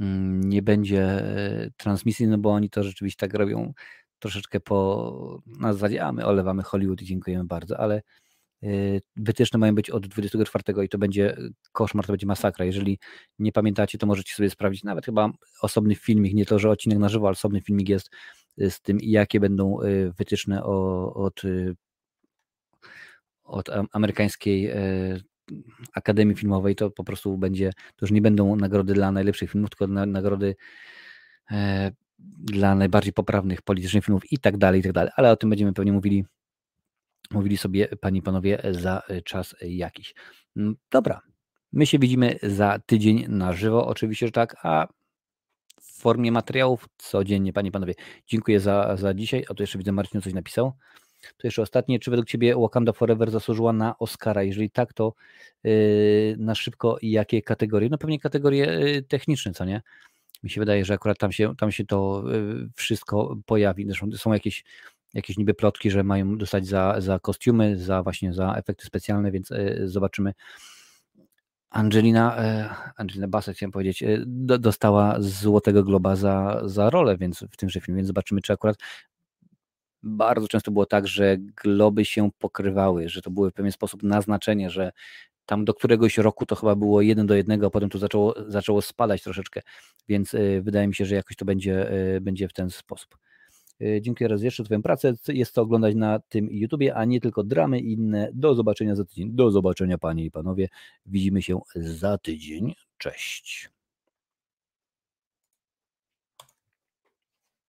mm, nie będzie y, transmisji, no bo oni to rzeczywiście tak robią troszeczkę po na zasadzie, a my olewamy Hollywood i dziękujemy bardzo, ale wytyczne mają być od 24 i to będzie koszmar, to będzie masakra. Jeżeli nie pamiętacie, to możecie sobie sprawdzić nawet chyba osobny filmik, nie to, że odcinek na żywo, ale osobny filmik jest z tym, jakie będą y, wytyczne od, y, od amerykańskiej e, Akademii Filmowej, to po prostu będzie, to już nie będą nagrody dla najlepszych filmów, tylko nagrody e, dla najbardziej poprawnych politycznych filmów i tak dalej, i tak dalej. Ale o tym będziemy pewnie mówili, mówili sobie panie i panowie za czas jakiś. Mm, dobra, my się widzimy za tydzień na żywo, oczywiście, że tak, a w formie materiałów codziennie, Panie i Panowie. Dziękuję za, za dzisiaj. A tu jeszcze widzę, Marcin coś napisał. To jeszcze ostatnie. Czy według Ciebie Wakanda Forever zasłużyła na Oscara? Jeżeli tak, to yy, na szybko jakie kategorie? No pewnie kategorie yy, techniczne, co nie? Mi się wydaje, że akurat tam się, tam się to yy, wszystko pojawi. Zresztą są jakieś, jakieś niby plotki, że mają dostać za, za kostiumy, za właśnie za efekty specjalne, więc yy, zobaczymy Angelina, e, Angelina Bassett, chciałem powiedzieć, e, dostała Złotego Globa za, za rolę więc w tymże filmie, więc zobaczymy, czy akurat bardzo często było tak, że globy się pokrywały, że to były w pewien sposób naznaczenie, że tam do któregoś roku to chyba było jeden do jednego, a potem to zaczęło, zaczęło spadać troszeczkę, więc e, wydaje mi się, że jakoś to będzie, będzie w ten sposób. E, dziękuję raz jeszcze za Twoją pracę. Jest to oglądać na tym YouTubie, a nie tylko dramy inne. Do zobaczenia za tydzień. Do zobaczenia Panie i Panowie. Widzimy się za tydzień. Cześć.